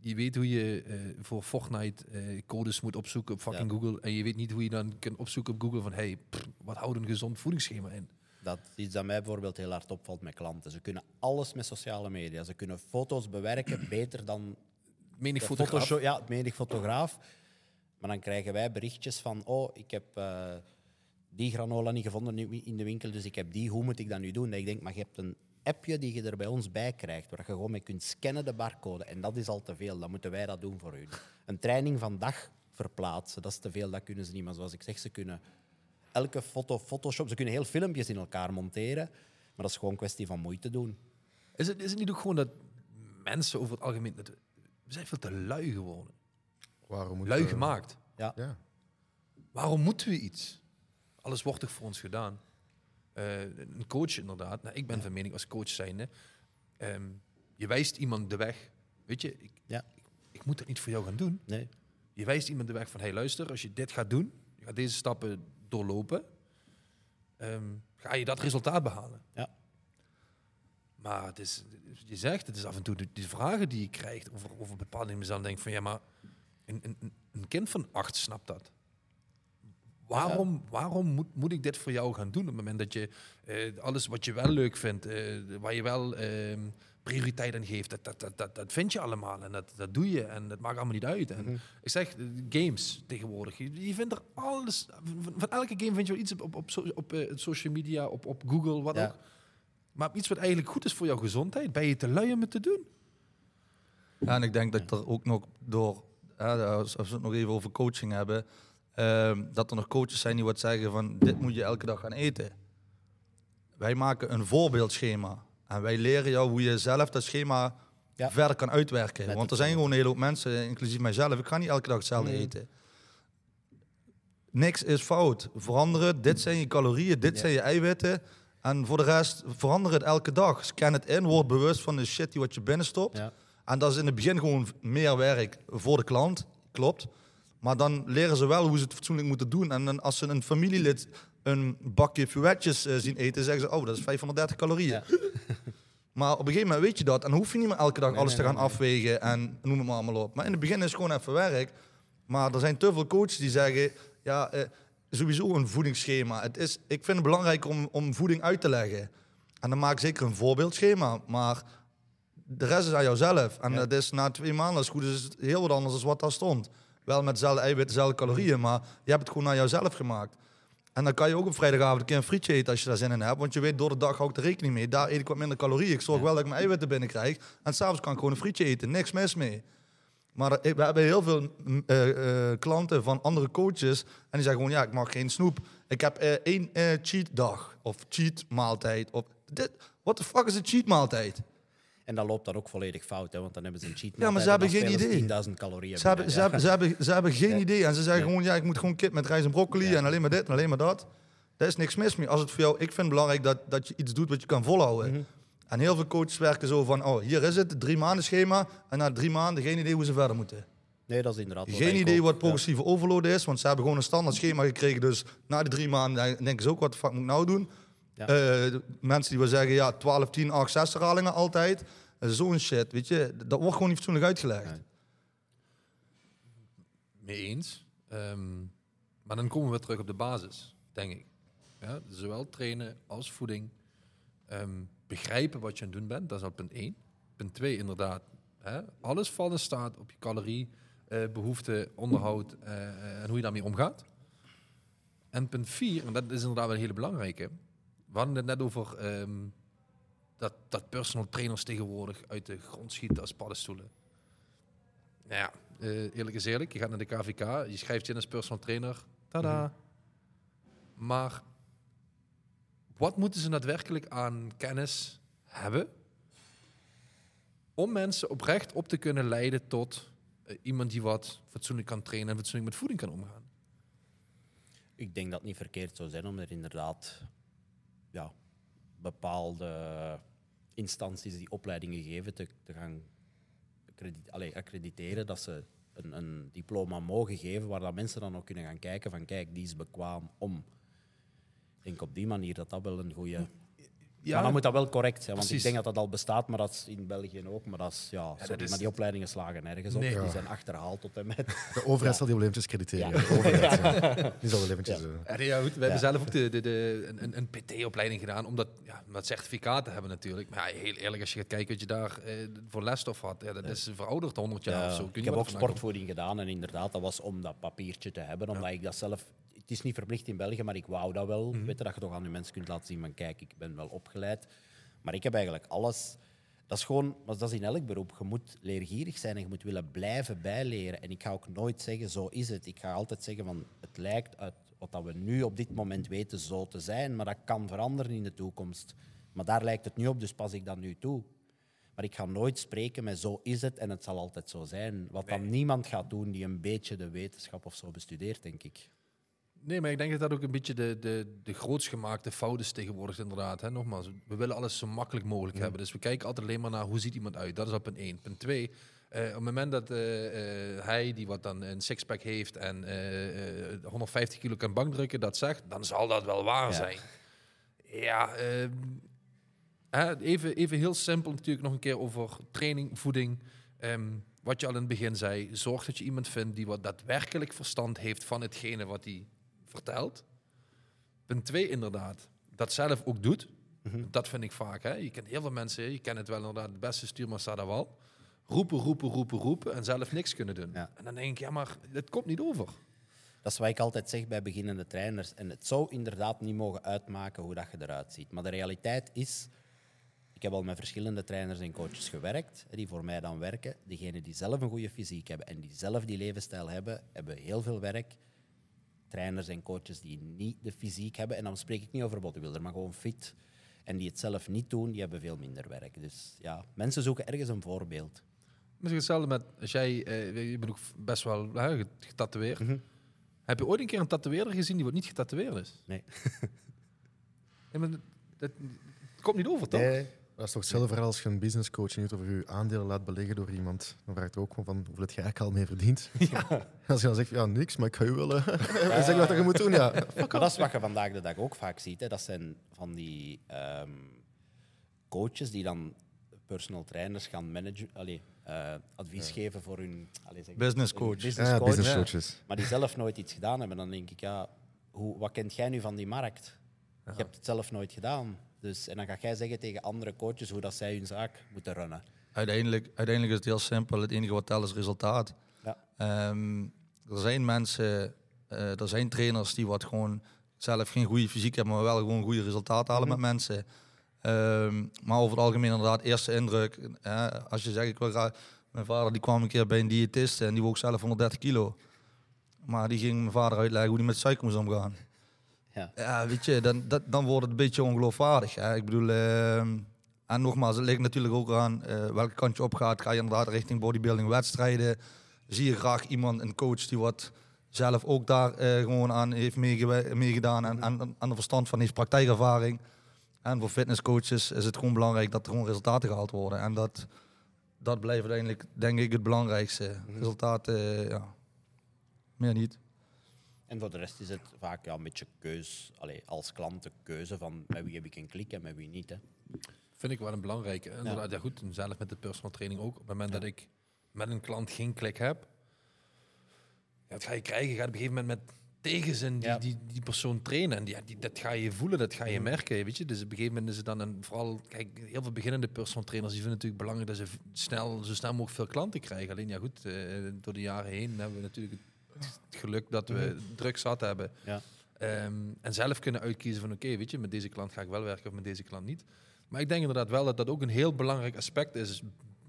Speaker 1: je weet hoe je eh, voor Fortnite eh, codes moet opzoeken op fucking
Speaker 2: Ja.
Speaker 1: Google. En je weet niet hoe je dan kunt opzoeken op Google van hey, pff, wat houdt een gezond voedingsschema in?
Speaker 2: Dat is iets dat mij bijvoorbeeld heel hard opvalt met klanten. Ze kunnen alles met sociale media. Ze kunnen foto's bewerken (clears throat) beter dan
Speaker 1: Menig fotograaf.
Speaker 2: Ja, menig fotograaf. Maar dan krijgen wij berichtjes van, oh, ik heb die granola niet gevonden nu in de winkel, dus ik heb die. Hoe moet ik dat nu doen? Dat ik denk, maar je hebt een appje die je er bij ons bij krijgt, waar je gewoon mee kunt scannen de barcode. En dat is al te veel. Dan moeten wij dat doen voor u. Een training van dag verplaatsen, dat is te veel. Dat kunnen ze niet. Maar zoals ik zeg, ze kunnen elke foto Photoshop, ze kunnen heel filmpjes in elkaar monteren. Maar dat is gewoon een kwestie van moeite doen.
Speaker 1: Is het, is het niet ook gewoon dat mensen over het algemeen... dat we zijn veel te lui geworden.
Speaker 3: Waarom moet
Speaker 1: Lui gemaakt.
Speaker 2: Ja.
Speaker 3: Ja.
Speaker 1: Waarom moeten we iets? Alles wordt toch voor ons gedaan? Eh, een coach inderdaad. Nou, ik ben van mening als coach zijnde. ehm, je wijst iemand de weg. Weet je, ik,
Speaker 2: Ja.
Speaker 1: ik, ik moet dat niet voor jou gaan doen.
Speaker 2: Nee.
Speaker 1: Je wijst iemand de weg van, hey luister, als je dit gaat doen, je gaat deze stappen doorlopen, ehm, ga je dat resultaat behalen.
Speaker 2: Ja.
Speaker 1: Maar het is, je zegt, het is af en toe de, die vragen die je krijgt over, over bepaalde dingen. Dan denk van ja, maar een, een, een kind van acht snapt dat. Waarom, waarom moet, moet ik dit voor jou gaan doen op het moment dat je eh, alles wat je wel leuk vindt, eh, waar je wel ehm, prioriteit aan geeft, dat, dat, dat, dat, dat vind je allemaal en dat, dat doe je en dat maakt allemaal niet uit. En ik zeg, eh, games tegenwoordig, je, je vindt er alles, van, van elke game vind je wel iets op, op, op, so- op social media, op, op Google, wat
Speaker 2: Ja.
Speaker 1: ook. Maar iets wat eigenlijk goed is voor jouw gezondheid, ben je te lui om het te doen?
Speaker 4: Ja, en ik denk dat er ook nog door, hè, als, als we het nog even over coaching hebben, ehm, dat er nog coaches zijn die wat zeggen van dit moet je elke dag gaan eten. Wij maken een voorbeeldschema en wij leren jou hoe je zelf dat schema
Speaker 2: Ja.
Speaker 4: verder kan uitwerken.
Speaker 2: Met
Speaker 4: Want er zijn gewoon een hele hoop mensen, inclusief mijzelf, ik ga niet elke dag hetzelfde
Speaker 2: Nee.
Speaker 4: eten. Niks is fout. Veranderen, dit zijn je calorieën, dit
Speaker 2: Ja.
Speaker 4: zijn je eiwitten. En voor de rest, verander het elke dag. Scan het in, word bewust van de shit die wat je binnenstopt.
Speaker 2: Ja.
Speaker 4: En dat is in het begin gewoon meer werk voor de klant, klopt. Maar dan leren ze wel hoe ze het fatsoenlijk moeten doen. En dan als ze een familielid een bakje fuetjes eh, zien eten, zeggen ze, oh, dat is 530 calorieën.
Speaker 2: Ja. (laughs)
Speaker 4: Maar op een gegeven moment weet je dat. En dan hoef je niet meer elke dag
Speaker 2: Nee,
Speaker 4: alles
Speaker 2: nee,
Speaker 4: te gaan
Speaker 2: nee,
Speaker 4: afwegen en noem het maar allemaal op. Maar in het begin is het gewoon even werk. Maar er zijn te veel coaches die zeggen, ja, eh, sowieso een voedingsschema. Het is, ik vind het belangrijk om, om voeding uit te leggen. En dan maak ik zeker een voorbeeldschema. Maar de rest is aan jouzelf. En
Speaker 2: Ja.
Speaker 4: dat is na twee maanden, als goed is, is het heel wat anders dan wat daar stond. Wel met dezelfde eiwitten, dezelfde calorieën, maar je hebt het gewoon naar jouzelf gemaakt. En dan kan je ook op vrijdagavond een keer een frietje eten als je daar zin in hebt. Want je weet, door de dag hou ik er rekening mee. Daar eet ik wat minder calorieën. Ik zorg
Speaker 2: Ja.
Speaker 4: wel dat ik mijn eiwitten binnenkrijg. En s'avonds kan ik gewoon een frietje eten. Niks mis mee. Maar we hebben heel veel mm, eh, eh, klanten van andere coaches. En die zeggen gewoon, ja, ik mag geen snoep. Ik heb eh, één cheat dag. Of cheat maaltijd. Of dit. What the fuck is een cheat maaltijd?
Speaker 2: En dat loopt dan ook volledig fout, hè, want dan hebben ze een cheat
Speaker 4: Ja, maar ze hebben
Speaker 2: dan
Speaker 4: geen idee.
Speaker 2: 10.000 calorieën.
Speaker 4: Ze hebben, ze, hebben, ze, hebben, ze hebben geen (laughs) idee. En ze zeggen gewoon, ja, ik moet gewoon kip met rijst en broccoli en alleen maar dit en alleen maar dat. Daar is niks mis mee. Als het voor jou, ik vind het belangrijk dat, dat je iets doet wat je kan volhouden.
Speaker 2: Mhm.
Speaker 4: En heel veel coaches werken zo van, oh, hier is het, drie maanden schema. En na drie maanden geen idee hoe ze verder moeten.
Speaker 2: Nee, dat is inderdaad
Speaker 4: Geen idee wat
Speaker 2: ja.
Speaker 4: progressieve overload is, want ze hebben gewoon een standaard schema gekregen. Dus na de drie maanden denken ze ook, wat de fuck moet ik nou doen?
Speaker 2: Ja.
Speaker 4: Eh, mensen die wel zeggen, ja, 12, 10, 8, 6 herhalingen altijd. Eh, Zo'n shit, weet je. Dat wordt gewoon niet fatsoenlijk uitgelegd.
Speaker 2: Nee.
Speaker 1: Mee eens. Ehm, maar dan komen we terug op de basis, denk ik. Ja, zowel trainen als voeding. Ehm, begrijpen wat je aan het doen bent, dat is al punt 1. Punt 2, inderdaad. Hè, alles valt in staat op je calorie, behoefte, onderhoud en hoe je daarmee omgaat. En punt 4, en dat is inderdaad wel een hele belangrijke. We hadden het net over ehm, dat, dat personal trainers tegenwoordig uit de grond schieten als paddenstoelen. Nou ja, eh, eerlijk is eerlijk. Je gaat naar de KVK, je schrijft je in als personal trainer. Tada. Maar wat moeten ze daadwerkelijk aan kennis hebben om mensen oprecht op te kunnen leiden tot eh, iemand die wat fatsoenlijk kan trainen en fatsoenlijk met voeding kan omgaan?
Speaker 2: Ik denk dat het niet verkeerd zou zijn om er inderdaad ja, bepaalde instanties die opleidingen geven te, te gaan accrediteren. Dat ze een, een diploma mogen geven waar dat mensen dan ook kunnen gaan kijken van kijk, die is bekwaam om. Ik denk op die manier dat dat wel een goede...
Speaker 1: Ja,
Speaker 2: maar dan moet dat wel correct zijn, want
Speaker 1: precies.
Speaker 2: ik denk dat dat al bestaat, maar dat is in België ook. Maar dat is, ja, sorry,
Speaker 1: dat is-
Speaker 2: maar die opleidingen slagen nergens op.
Speaker 1: Nee.
Speaker 2: Die
Speaker 3: Ja.
Speaker 2: zijn achterhaald tot en met...
Speaker 3: De overheid zal die wel eventjes crediteren.
Speaker 2: Ja.
Speaker 3: Ja. De overheid, ja. Die zal wel eventjes...
Speaker 2: Ja.
Speaker 1: goed. We hebben
Speaker 2: Ja.
Speaker 1: zelf ook de, de, de, een- een, PT-opleiding gedaan, omdat ja, certificaat te hebben natuurlijk. Maar ja, heel eerlijk, als je gaat kijken wat je daar eh, voor lesstof had, ja, dat is verouderd 100 jaar
Speaker 2: Ja,
Speaker 1: of zo. Kun je
Speaker 2: ik heb
Speaker 1: wat
Speaker 2: ook sportvoeding gedaan en inderdaad, dat was om dat papiertje te hebben, omdat ik dat zelf... Het is niet verplicht in België, maar ik wou dat wel.
Speaker 1: Mhm.
Speaker 2: Weet je, dat je toch aan je mensen kunt laten zien van kijk, ik ben wel opgeleid. Maar ik heb eigenlijk alles... Dat is gewoon, maar dat is in elk beroep. Je moet leergierig zijn en je moet willen blijven bijleren. En ik ga ook nooit zeggen, zo is het. Ik ga altijd zeggen van, het lijkt uit wat dat we nu op dit moment weten zo te zijn, maar dat kan veranderen in de toekomst. Maar daar lijkt het nu op, dus pas ik dat nu toe. Maar ik ga nooit spreken met zo is het en het zal altijd zo zijn. Wat dan niemand gaat doen die een beetje de wetenschap of zo bestudeert, denk ik.
Speaker 1: Nee, maar ik denk dat dat ook een beetje de, de, de grootst gemaakte fout is tegenwoordig inderdaad. Hè? Nogmaals, we willen alles zo makkelijk mogelijk hebben. Dus we kijken altijd alleen maar naar hoe ziet iemand uit. Dat is op punt één. Punt twee, eh, op het moment dat eh, eh, hij, die wat dan een sixpack heeft en eh, eh, 150 kilo kan bankdrukken, dat zegt, dan zal dat wel waar
Speaker 2: Ja.
Speaker 1: zijn. Ja, ehm, hè, even, even heel simpel natuurlijk nog een keer over training, voeding. Ehm, wat je al in het begin zei, zorg dat je iemand vindt die wat daadwerkelijk verstand heeft van hetgene wat hij vertelt. Punt twee, inderdaad, dat zelf ook doet.
Speaker 2: Mhm.
Speaker 1: Dat vind ik vaak. Hè. Je kent heel veel mensen, je kent het wel inderdaad, het beste stuurman staat daar wel. Roepen, roepen, roepen, roepen en zelf niks kunnen doen.
Speaker 2: Ja.
Speaker 1: En dan denk ik, ja, maar het komt niet over.
Speaker 2: Dat is wat ik altijd zeg bij beginnende trainers. En het zou inderdaad niet mogen uitmaken hoe dat je eruit ziet. Maar de realiteit is, ik heb al met verschillende trainers en coaches gewerkt, die voor mij dan werken. Degenen die zelf een goede fysiek hebben en die zelf die levensstijl hebben, hebben heel veel werk. Trainers en coaches die niet de fysiek hebben, en dan spreek ik niet over bodybuilder, maar gewoon fit, en die het zelf niet doen, die hebben veel minder werk. Dus ja, mensen zoeken ergens een voorbeeld.
Speaker 1: Misschien hetzelfde met, als jij, eh, je bent ook best wel hè, get- getatoeëerd.
Speaker 2: Mhm.
Speaker 1: Heb je ooit een keer een tatoeëerder gezien die wat niet getatoeëerd is?
Speaker 2: Nee. (laughs)
Speaker 1: Nee, maar dat, komt niet over, toch?
Speaker 3: Nee, dat is toch hetzelfde verhaal als je een businesscoach niet of je je aandelen laat beleggen door iemand. Dan vraagt ook gewoon van hoeveel heb jij eigenlijk al mee verdiend. (laughs) Als je dan zegt, ja, niks, maar ik ga je wel (laughs) (laughs) zeggen wat je moet doen. Ja.
Speaker 2: Maar dat is wat je vandaag de dag ook vaak ziet. Hè. Dat zijn van die ehm, coaches die dan personal trainers gaan managen, allee, eh, advies geven voor hun allee, zeg,
Speaker 4: Business coach.
Speaker 2: business
Speaker 3: Ja,
Speaker 2: coach,
Speaker 3: business
Speaker 2: ja.
Speaker 3: coaches.
Speaker 2: maar die zelf nooit iets gedaan hebben. Dan denk ik, ja, hoe, wat kent jij nu van die markt? Je hebt het zelf nooit gedaan. Dus, en dan ga jij zeggen tegen andere coaches hoe dat zij hun zaak moeten runnen.
Speaker 4: Uiteindelijk, uiteindelijk is het heel simpel. Het enige wat telt is resultaat.
Speaker 2: Ja.
Speaker 4: Ehm, er zijn mensen, eh, er zijn trainers die wat gewoon zelf geen goede fysiek hebben, maar wel gewoon goede resultaten halen met mensen. Ehm, maar over het algemeen inderdaad, eerste indruk. eh, als je zegt, ik wil graag... Mijn vader die kwam een keer bij een diëtist en die woog zelf 130 kilo. Maar die ging mijn vader uitleggen hoe hij met suiker moest omgaan.
Speaker 2: Ja.
Speaker 4: Ja, weet je, dan, dat, dan wordt het een beetje ongeloofwaardig. Hè. Ik bedoel, ehm, en nogmaals, het ligt natuurlijk ook aan eh, welke kant je op gaat. Ga je inderdaad richting bodybuilding wedstrijden? Zie je graag iemand, een coach die wat zelf ook daar eh, gewoon aan heeft meegedaan en, en er verstand van heeft, praktijkervaring. En voor fitnesscoaches is het gewoon belangrijk dat er gewoon resultaten gehaald worden. En dat, dat blijft uiteindelijk, denk ik, het belangrijkste. Resultaten, eh, ja, meer niet.
Speaker 2: En voor de rest is het vaak ja, een beetje keus, allee, als klant de keuze van met wie heb ik een klik en met wie niet. Hè.
Speaker 1: Vind ik wel een belangrijke. Inderdaad, ja. goed, zelf met de personal training ook. Op het moment
Speaker 2: Ja.
Speaker 1: dat ik met een klant geen klik heb, ja, dat ga je krijgen. Je gaat op een gegeven moment met tegenzin die,
Speaker 2: Ja.
Speaker 1: die, die persoon trainen. En die, die, dat ga je voelen, dat ga je
Speaker 2: Mhm.
Speaker 1: merken. Weet je? Dus op een gegeven moment is het dan een, vooral, kijk, heel veel beginnende personal trainers die vinden het natuurlijk belangrijk dat ze snel, zo snel mogelijk veel klanten krijgen. Alleen ja, goed, eh, door de jaren heen hebben we natuurlijk het, het geluk dat we druk zat hebben.
Speaker 2: Ja.
Speaker 1: Ehm, en zelf kunnen uitkiezen van oké, weet je, met deze klant ga ik wel werken of met deze klant niet. Maar ik denk inderdaad wel dat dat ook een heel belangrijk aspect is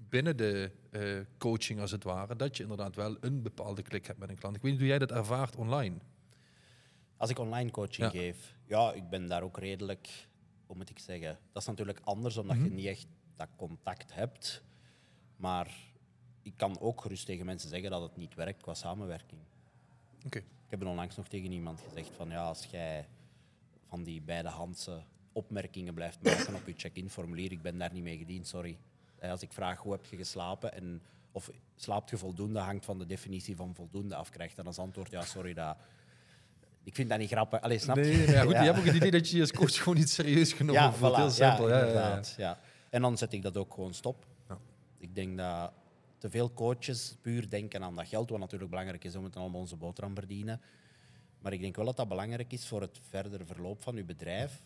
Speaker 1: binnen de eh, coaching als het ware. Dat je inderdaad wel een bepaalde klik hebt met een klant. Ik weet niet hoe jij dat ervaart online.
Speaker 2: Als ik online coaching
Speaker 1: Ja.
Speaker 2: geef, ja, ik ben daar ook redelijk, hoe moet ik zeggen, dat is natuurlijk anders omdat
Speaker 1: Mhm.
Speaker 2: je niet echt dat contact hebt. Maar ik kan ook gerust tegen mensen zeggen dat het niet werkt qua samenwerking. Ik heb onlangs nog tegen iemand gezegd van ja, als jij van die bijdehandse opmerkingen blijft maken op je check-in formulier, ik ben daar niet mee gediend, sorry. Eh, Als ik vraag hoe heb je geslapen en of slaapt je voldoende, hangt van de definitie van voldoende af, krijgt dan als antwoord ja, sorry, dat, ik vind dat niet grappig. Allee, snap je?
Speaker 1: Nee, ja, goed,
Speaker 2: Ja.
Speaker 1: je hebt ook het idee dat je je coach gewoon niet serieus genomen
Speaker 2: Ja,
Speaker 1: voelt.
Speaker 2: voilà,
Speaker 1: Heel simpel.
Speaker 2: Ja,
Speaker 1: Ja.
Speaker 2: En dan zet ik dat ook gewoon stop.
Speaker 1: Ja.
Speaker 2: Ik denk dat te veel coaches puur denken aan dat geld, wat natuurlijk belangrijk is, we moeten allemaal onze boterham verdienen. Maar ik denk wel dat dat belangrijk is voor het verdere verloop van uw bedrijf,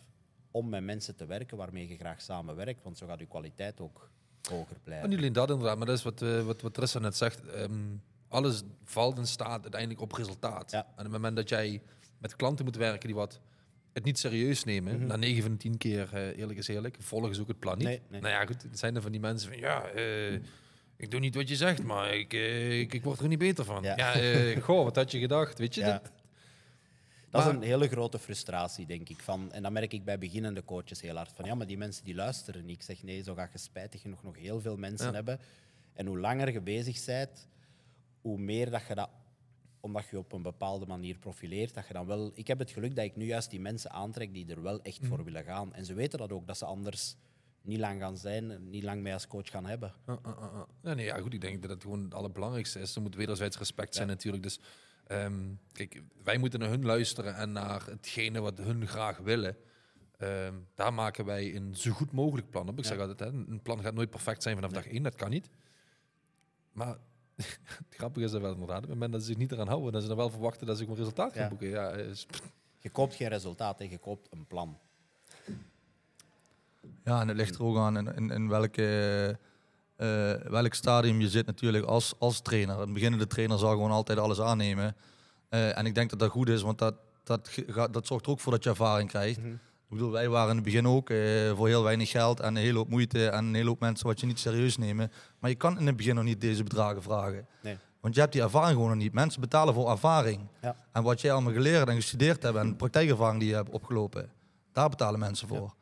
Speaker 2: om met mensen te werken waarmee je graag samenwerkt, want zo gaat uw kwaliteit ook hoger blijven.
Speaker 1: niet alleen dat inderdaad, maar dat is wat, eh, wat, wat Trissa net zegt. Ehm, alles valt en staat uiteindelijk op resultaat.
Speaker 2: Ja.
Speaker 1: En op het moment dat jij met klanten moet werken die wat het niet serieus nemen,
Speaker 2: Mhm.
Speaker 1: na 9 van de 10 keer, eh, eerlijk is eerlijk, volgen ze ook het plan niet.
Speaker 2: Nee, nee.
Speaker 1: Nou ja, goed, het zijn er van die mensen van, ja, eh, ik doe niet wat je zegt, maar ik, eh, ik, ik word er niet beter van.
Speaker 2: Ja.
Speaker 1: Ja, eh, (laughs) goh, wat had je gedacht, weet je?
Speaker 2: Ja.
Speaker 1: Dat-
Speaker 2: Dat is een hele grote frustratie, denk ik. Van, en dat merk ik bij beginnende coaches heel hard. Van ja, maar die mensen die luisteren niet. Ik zeg nee, zo ga je spijtig genoeg nog heel veel mensen
Speaker 1: Ja.
Speaker 2: hebben. En hoe langer je bezig bent, hoe meer dat je dat, omdat je op een bepaalde manier profileert, dat je dan wel. Ik heb het geluk dat ik nu juist die mensen aantrek die er wel echt voor willen gaan. En ze weten dat ook, dat ze anders niet lang gaan zijn, niet lang mij als coach gaan hebben.
Speaker 1: Uh, uh, uh, uh. Ja, nee, ja, goed, ik denk dat het gewoon het allerbelangrijkste is. Er moet wederzijds respect zijn
Speaker 2: Ja.
Speaker 1: natuurlijk. Dus ehm, kijk, wij moeten naar hun luisteren en naar hetgene wat hun graag willen. Ehm, daar maken wij een zo goed mogelijk plan op. Ik
Speaker 2: Ja.
Speaker 1: zeg altijd, hè, een plan gaat nooit perfect zijn vanaf dag één, dat kan niet. Maar (laughs) het grappige is dat wel inderdaad, op het moment dat ze zich niet eraan houden, dat ze dan wel verwachten dat ze een resultaat gaan boeken. Ja, is,
Speaker 2: Je koopt geen resultaat, hè. je koopt een plan.
Speaker 4: Ja, en het ligt er ook aan in, in, in welke, eh, welk stadium je zit natuurlijk als, als trainer. Een beginnende trainer zal gewoon altijd alles aannemen. Eh, en ik denk dat dat goed is, want dat, dat, gaat, dat zorgt er ook voor dat je ervaring krijgt.
Speaker 2: Mhm.
Speaker 4: Ik bedoel, wij waren in het begin ook eh, voor heel weinig geld en een hele hoop moeite en een hele hoop mensen wat je niet serieus nemen. Maar je kan in het begin nog niet deze bedragen vragen.
Speaker 2: Nee.
Speaker 4: Want je hebt die ervaring gewoon nog niet. Mensen betalen voor ervaring.
Speaker 2: Ja.
Speaker 4: En wat jij allemaal geleerd en gestudeerd hebt en praktijkervaring die je hebt opgelopen, daar betalen mensen voor.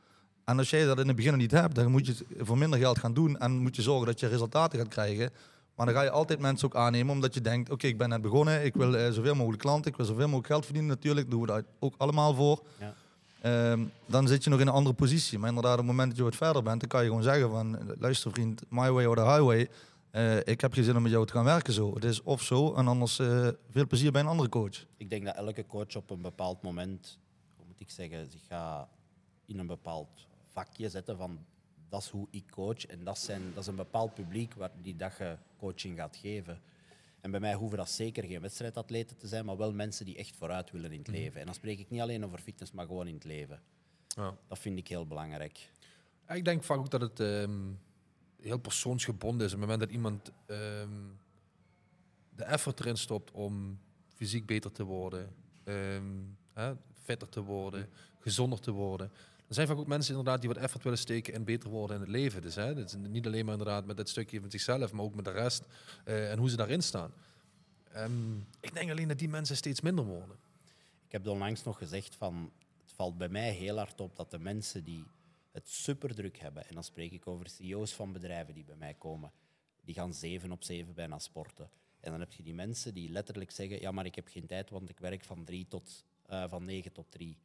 Speaker 4: En als jij dat in het begin niet hebt, dan moet je het voor minder geld gaan doen en moet je zorgen dat je resultaten gaat krijgen. Maar dan ga je altijd mensen ook aannemen omdat je denkt, oké, ik ben net begonnen, ik wil eh, zoveel mogelijk klanten, ik wil zoveel mogelijk geld verdienen natuurlijk, daar doen we dat ook allemaal voor.
Speaker 2: Ja.
Speaker 4: Ehm, dan zit je nog in een andere positie. Maar inderdaad, op het moment dat je wat verder bent, dan kan je gewoon zeggen van, luister vriend, my way or the highway. Eh, ik heb geen zin om met jou te gaan werken zo. Het is of zo, en anders eh, veel plezier bij een andere coach.
Speaker 2: Ik denk dat elke coach op een bepaald moment, hoe moet ik zeggen, zich gaat in een bepaald vakje zetten van dat is hoe ik coach en dat, zijn, dat is een bepaald publiek waar die dat je coaching gaat geven. En bij mij hoeven dat zeker geen wedstrijdatleten te zijn, maar wel mensen die echt vooruit willen in het leven. En dan spreek ik niet alleen over fitness, maar gewoon in het leven.
Speaker 1: ja.
Speaker 2: Dat vind ik heel belangrijk.
Speaker 1: Ik denk vaak ook dat het ehm, heel persoonsgebonden is. Op het moment dat iemand ehm, de effort erin stopt om fysiek beter te worden, ehm, hè, fitter te worden, gezonder te worden. Er zijn vaak ook mensen inderdaad die wat effort willen steken en beter worden in het leven. Dus hè, is niet alleen maar inderdaad met dat stukje van zichzelf, maar ook met de rest eh, en hoe ze daarin staan. Ehm, ik denk alleen dat die mensen steeds minder worden.
Speaker 2: Ik heb onlangs nog gezegd van het valt bij mij heel hard op dat de mensen die het super druk hebben, en dan spreek ik over CEO's van bedrijven die bij mij komen, die gaan zeven op zeven bijna sporten. En dan heb je die mensen die letterlijk zeggen, ja maar ik heb geen tijd, want ik werk van, drie tot, eh, van negen tot drie.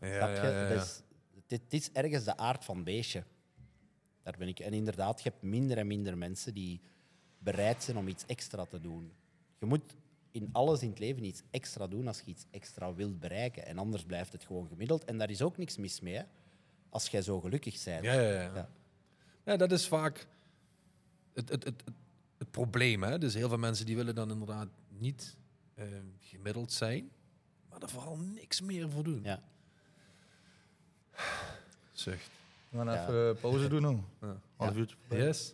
Speaker 2: Snap je? Dus het, het is ergens de aard van beestje. Daar ben ik. En inderdaad, je hebt minder en minder mensen die bereid zijn om iets extra te doen. Je moet in alles in het leven iets extra doen als je iets extra wilt bereiken. En anders blijft het gewoon gemiddeld. En daar is ook niks mis mee, hè, als jij zo gelukkig bent.
Speaker 1: Ja, ja, ja.
Speaker 2: Ja.
Speaker 1: Ja, dat is vaak het, het, het, het, het probleem. Hè? Dus heel veel mensen die willen dan inderdaad niet eh, gemiddeld zijn, maar er vooral niks meer voor doen.
Speaker 2: Ja.
Speaker 1: Zucht.
Speaker 4: We gaan
Speaker 2: Ja.
Speaker 4: even eh, pauze doen nu.
Speaker 1: Ja.
Speaker 4: Half uurtje.
Speaker 1: Yes.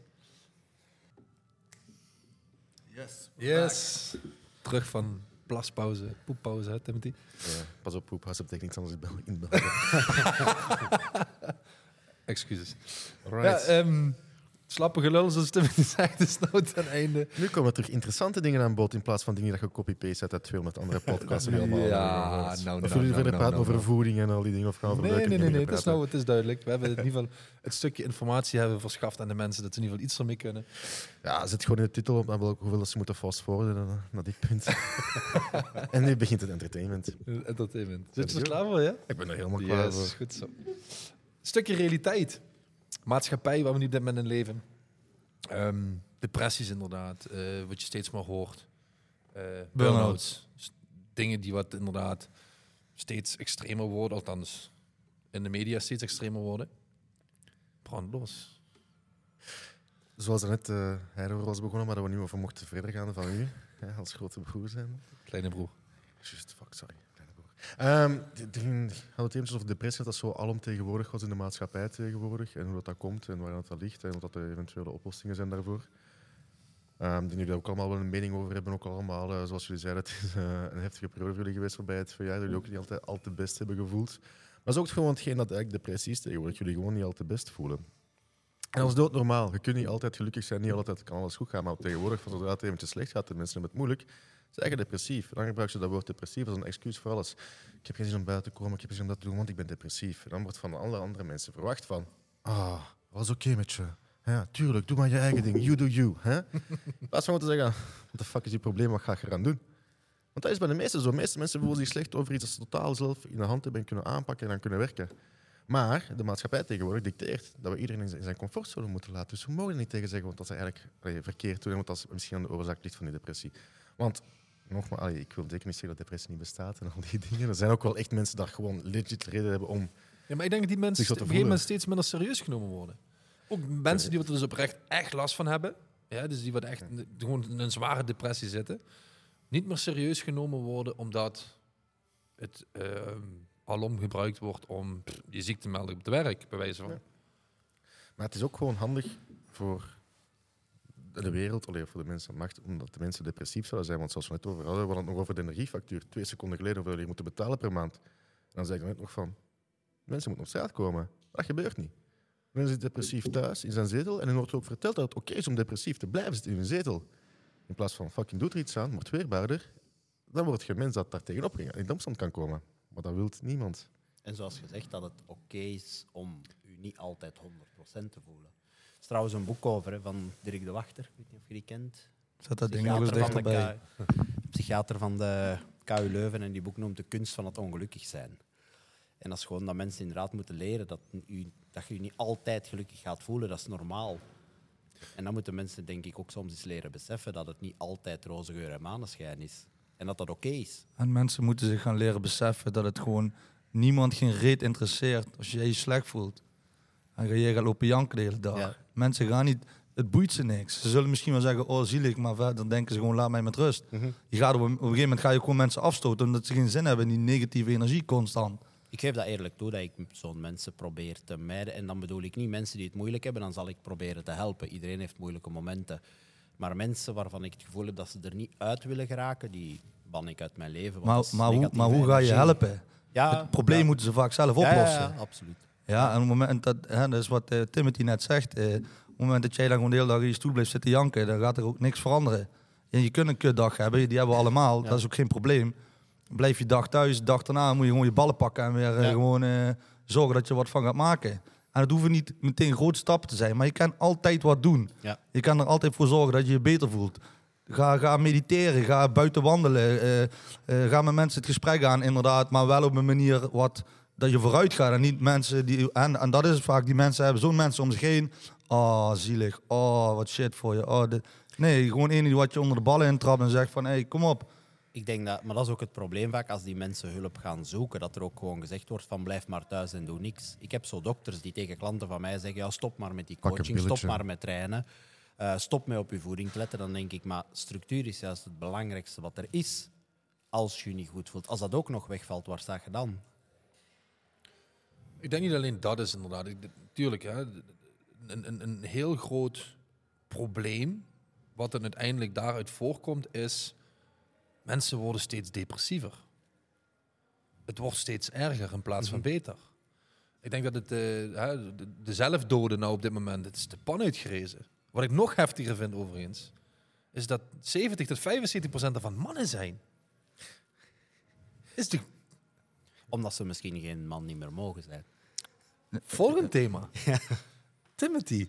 Speaker 3: Yes.
Speaker 1: Yes. Terug van plaspauze, poeppauze, hè, Timothy?
Speaker 3: Ja, pas op, poep. Als het betekent niks anders in Bel- in België. (laughs)
Speaker 1: Excuses.
Speaker 3: Right.
Speaker 1: Ja, ehm, slappe gelul, zoals Timothy (laughs) zegt, is nou ten einde.
Speaker 3: nu komen er terug interessante dingen aan bod in plaats van dingen dat je copy-paste uit uit 200 andere podcasts. (laughs) die allemaal
Speaker 1: Ja,
Speaker 3: gehoord.
Speaker 1: nou,
Speaker 3: Of
Speaker 1: nou,
Speaker 3: jullie
Speaker 1: nou,
Speaker 3: verder
Speaker 1: nou,
Speaker 3: praten
Speaker 1: nou,
Speaker 3: over
Speaker 1: nou.
Speaker 3: voeding en al die dingen? Of gaan
Speaker 1: Nee, nee, nee, nee, het is, nou, het is duidelijk. We hebben in ieder geval het stukje informatie hebben verschaft aan de mensen, dat ze in ieder geval iets ermee kunnen.
Speaker 3: Ja, zet gewoon in de titel op, dan wil ik hoeveel ze moeten fast-forwarden naar, naar dit punt. (laughs) en nu begint het entertainment.
Speaker 1: Entertainment.
Speaker 3: Zit
Speaker 1: Zit
Speaker 3: je er
Speaker 1: klaar voor, ja?
Speaker 3: Ik ben er helemaal klaar
Speaker 1: Yes,
Speaker 3: voor.
Speaker 1: goed zo. Stukje realiteit. Maatschappij waar we nu op dit moment in leven. Ehm, depressies inderdaad, eh, wat je steeds maar hoort. Eh burn-outs. Dingen die wat inderdaad steeds extremer worden, althans in de media steeds extremer worden. Brand los.
Speaker 3: Zoals er net uh, was begonnen, maar dat we nu over mochten verder gaan van u, (laughs) hè, als grote broer zijn.
Speaker 1: Kleine broer.
Speaker 3: Juist, fuck, sorry. Broer. Ehm, d- d- we hadden het eventjes over depressie, dat dat zo alomtegenwoordig was in de maatschappij tegenwoordig. En hoe dat, dat komt en waar dat, ligt en wat dat de eventuele oplossingen zijn daarvoor. Ehm die jullie daar ook allemaal wel een mening over hebben, ook allemaal, eh, zoals jullie zeiden, (laughs) het is eh, een heftige periode voor jullie geweest voorbij het verjaar, dat jullie ook niet altijd al te best hebben gevoeld. Maar dat is ook gewoon hetgeen dat eigenlijk depressie is tegenwoordig, jullie gewoon niet al te best voelen. En dat is doodnormaal. Je kunt niet altijd gelukkig zijn, niet altijd kan alles goed gaan, maar tegenwoordig, van zodra het eventjes slecht gaat, de mensen hebben het moeilijk, ze zeggen depressief. Dan gebruik je dat woord depressief als een excuus voor alles. Ik heb geen zin om buiten te komen, ik heb geen zin om dat te doen, want ik ben depressief. En dan wordt van alle andere mensen verwacht van, ah, was oké met je. Ja, tuurlijk, doe maar je eigen ding. You do you. Hè? (laughs) Plaats van te zeggen, what the fuck is je probleem, wat ga ik eraan doen? Want dat is bij de meesten zo. De meeste mensen voelen zich slecht over iets dat ze totaal zelf in de hand hebben en kunnen aanpakken en dan kunnen werken. Maar de maatschappij tegenwoordig dicteert dat we iedereen in zijn- comfortzone moeten laten. Dus we mogen er niet tegen zeggen want dat ze eigenlijk verkeerd doen en want dat is misschien aan de oorzaak ligt van die depressie. Want nogmaals, allee, ik wil zeker niet zeggen dat depressie niet bestaat en al die (laughs) dingen. Er zijn ook wel echt mensen die gewoon legit reden hebben om...
Speaker 1: Ja, maar ik denk dat die mensen op een gegeven moment steeds minder serieus genomen worden. Ook mensen die er dus oprecht echt last van hebben. Ja, dus die wat echt gewoon in een zware depressie zitten. Niet meer serieus genomen worden omdat het ehm, alom gebruikt wordt om je ziek te melden op het werk, bij wijze van.
Speaker 3: Ja. Maar het is ook gewoon handig voor de wereld, alleen voor de mensen macht, omdat de mensen depressief zouden zijn. Want zoals we net over hadden, we hadden het nog over de energiefactuur. Twee seconden geleden hoeveel je moeten betalen per maand. En dan zeg ik net nog van, mensen moeten op straat komen. Dat gebeurt niet. Mensen zitten depressief thuis in zijn zetel en dan wordt ook verteld dat het oké is om depressief te blijven zitten in een zetel. In plaats van fucking doet er iets aan, wordt weerbaarder. Dan wordt je mens dat daar tegenop in de opstand kan komen. Maar dat wil niemand.
Speaker 2: En zoals gezegd, dat het oké is om u niet altijd 100% te voelen. Is trouwens een boek over hè, van Dirk de Wachter, ik weet niet of je die kent.
Speaker 4: Zet dat ding nog eens
Speaker 2: Psychiater van de
Speaker 4: dichterbij.
Speaker 2: Psychiater van de KU Leuven en die boek noemt De kunst van het ongelukkig zijn. En dat is gewoon dat mensen inderdaad moeten leren dat, u, dat je je niet altijd gelukkig gaat voelen, dat is normaal. En dan moeten mensen denk ik ook soms eens leren beseffen dat het niet altijd roze geur en maneschijn is. En dat dat oké is.
Speaker 4: En mensen moeten zich gaan leren beseffen dat het gewoon niemand geen reet interesseert als jij je slecht voelt. En ga je gaat lopen janken de hele dag.
Speaker 2: Ja.
Speaker 4: Mensen gaan niet, het boeit ze niks. Ze zullen misschien wel zeggen, oh zielig, maar verder denken ze gewoon, laat mij met rust. Je gaat op, een, op een gegeven moment ga je gewoon mensen afstoten omdat ze geen zin hebben in die negatieve energie constant.
Speaker 2: Ik geef dat eerlijk toe dat ik zo'n mensen probeer te mijden. En dan bedoel ik niet mensen die het moeilijk hebben, dan zal ik proberen te helpen. Iedereen heeft moeilijke momenten. Maar mensen waarvan ik het gevoel heb dat ze er niet uit willen geraken, die ban ik uit mijn leven.
Speaker 4: Maar, maar, hoe,
Speaker 2: negatieve
Speaker 4: maar hoe ga je helpen?
Speaker 2: Ja,
Speaker 4: het probleem
Speaker 2: ja.
Speaker 4: moeten ze vaak zelf oplossen.
Speaker 2: Ja, absoluut.
Speaker 4: Ja, en op het moment dat, hè, dat is wat eh, Timothy net zegt, eh, op het moment dat jij dan gewoon de hele dag in je stoel blijft zitten janken, dan gaat er ook niks veranderen. En je kunt een kutdag hebben, die hebben we allemaal,
Speaker 2: Ja.
Speaker 4: dat is ook geen probleem. Blijf je dag thuis, de dag daarna moet je gewoon je ballen pakken en weer eh,
Speaker 2: Ja.
Speaker 4: gewoon zorgen dat je wat van gaat maken. En het hoeven niet meteen grote stappen te zijn, maar je kan altijd wat doen.
Speaker 2: Ja.
Speaker 4: Je kan er altijd voor zorgen dat je je beter voelt. Ga, ga mediteren, ga buiten wandelen, ga met mensen het gesprek aan, inderdaad, maar wel op een manier wat, dat je vooruit gaat. En niet mensen die, en, en dat is het vaak, die mensen hebben zo'n mensen om zich heen. Oh, zielig. Oh, wat shit voor je. Oh, dit. Nee, gewoon één die wat je onder de ballen intrapt en zegt van, hé, hey, kom op.
Speaker 2: Ik denk dat, maar dat is ook het probleem vaak als die mensen hulp gaan zoeken, dat er ook gewoon gezegd wordt van blijf maar thuis en doe niks. Ik heb zo dokters die tegen klanten van mij zeggen, ja, stop maar met die coaching, stop maar met trainen, eh, stop met op je voeding te letten. Dan denk ik, maar structuur is juist het belangrijkste wat er is als je je niet goed voelt. Als dat ook nog wegvalt, waar sta je dan?
Speaker 1: Ik denk niet alleen dat is inderdaad. Ik, tuurlijk, hè, een, een, een heel groot probleem, wat er uiteindelijk daaruit voorkomt, is mensen worden steeds depressiever. Het wordt steeds erger in plaats van beter. Ik denk dat het, hè, de, de zelfdoden nou op dit moment, het is de pan uitgerezen. Wat ik nog heftiger vind overigens, is dat 70 tot 75 procent ervan mannen zijn. Is de
Speaker 2: Omdat ze misschien geen man niet meer mogen zijn.
Speaker 1: Volgend thema. (laughs) Timothy. (laughs)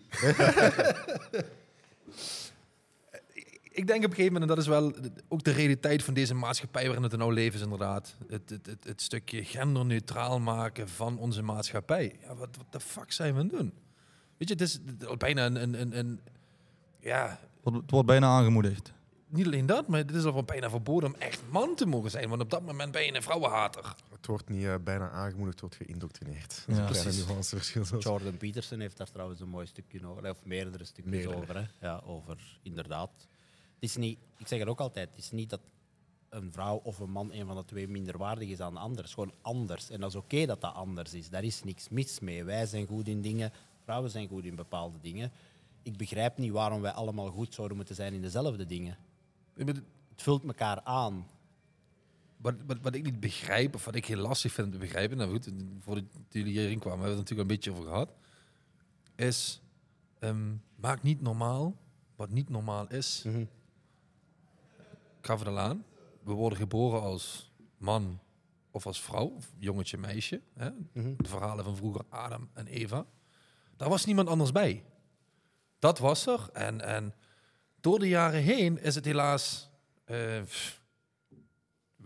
Speaker 1: ik denk op een gegeven moment, en dat is wel ook de realiteit van deze maatschappij waarin het nou leven is inderdaad. Het, het, het, het stukje genderneutraal maken van onze maatschappij. Ja, wat, wat de fuck zijn we aan het doen? Weet je, het is bijna een, een, een, een ja,
Speaker 4: Het wordt, bijna aangemoedigd.
Speaker 1: niet alleen dat, maar het is al bijna verboden om echt man te mogen zijn. Want op dat moment ben je een vrouwenhater.
Speaker 3: Het wordt niet eh, bijna aangemoedigd, wordt geïndoctrineerd. Dat is
Speaker 4: Ja,
Speaker 3: een kleine nuanceverschil.
Speaker 2: Jordan Peterson heeft daar trouwens een mooi stukje over, of meerdere stukjes
Speaker 3: Meerdere.
Speaker 2: over. Hè? Ja, over inderdaad. Het is niet, ik zeg het ook altijd, het is niet dat een vrouw of een man een van de twee minderwaardig is aan de ander. Het is gewoon anders. En dat is oké dat dat anders is. Daar is niks mis mee. Wij zijn goed in dingen, vrouwen zijn goed in bepaalde dingen. Ik begrijp niet waarom wij allemaal goed zouden moeten zijn in dezelfde dingen. Het vult elkaar aan.
Speaker 1: Wat, wat, wat ik niet begrijp, of wat ik heel lastig vind te begrijpen, nou goed, voordat jullie hierin kwamen, hebben we het natuurlijk een beetje over gehad, is ehm, maak niet normaal wat niet normaal is. Ik het al aan, we worden geboren als man of als vrouw, of jongetje, meisje. Hè? De verhalen van vroeger, Adam en Eva. Daar was niemand anders bij. Dat was er. En, en door de jaren heen is het helaas... eh, pff,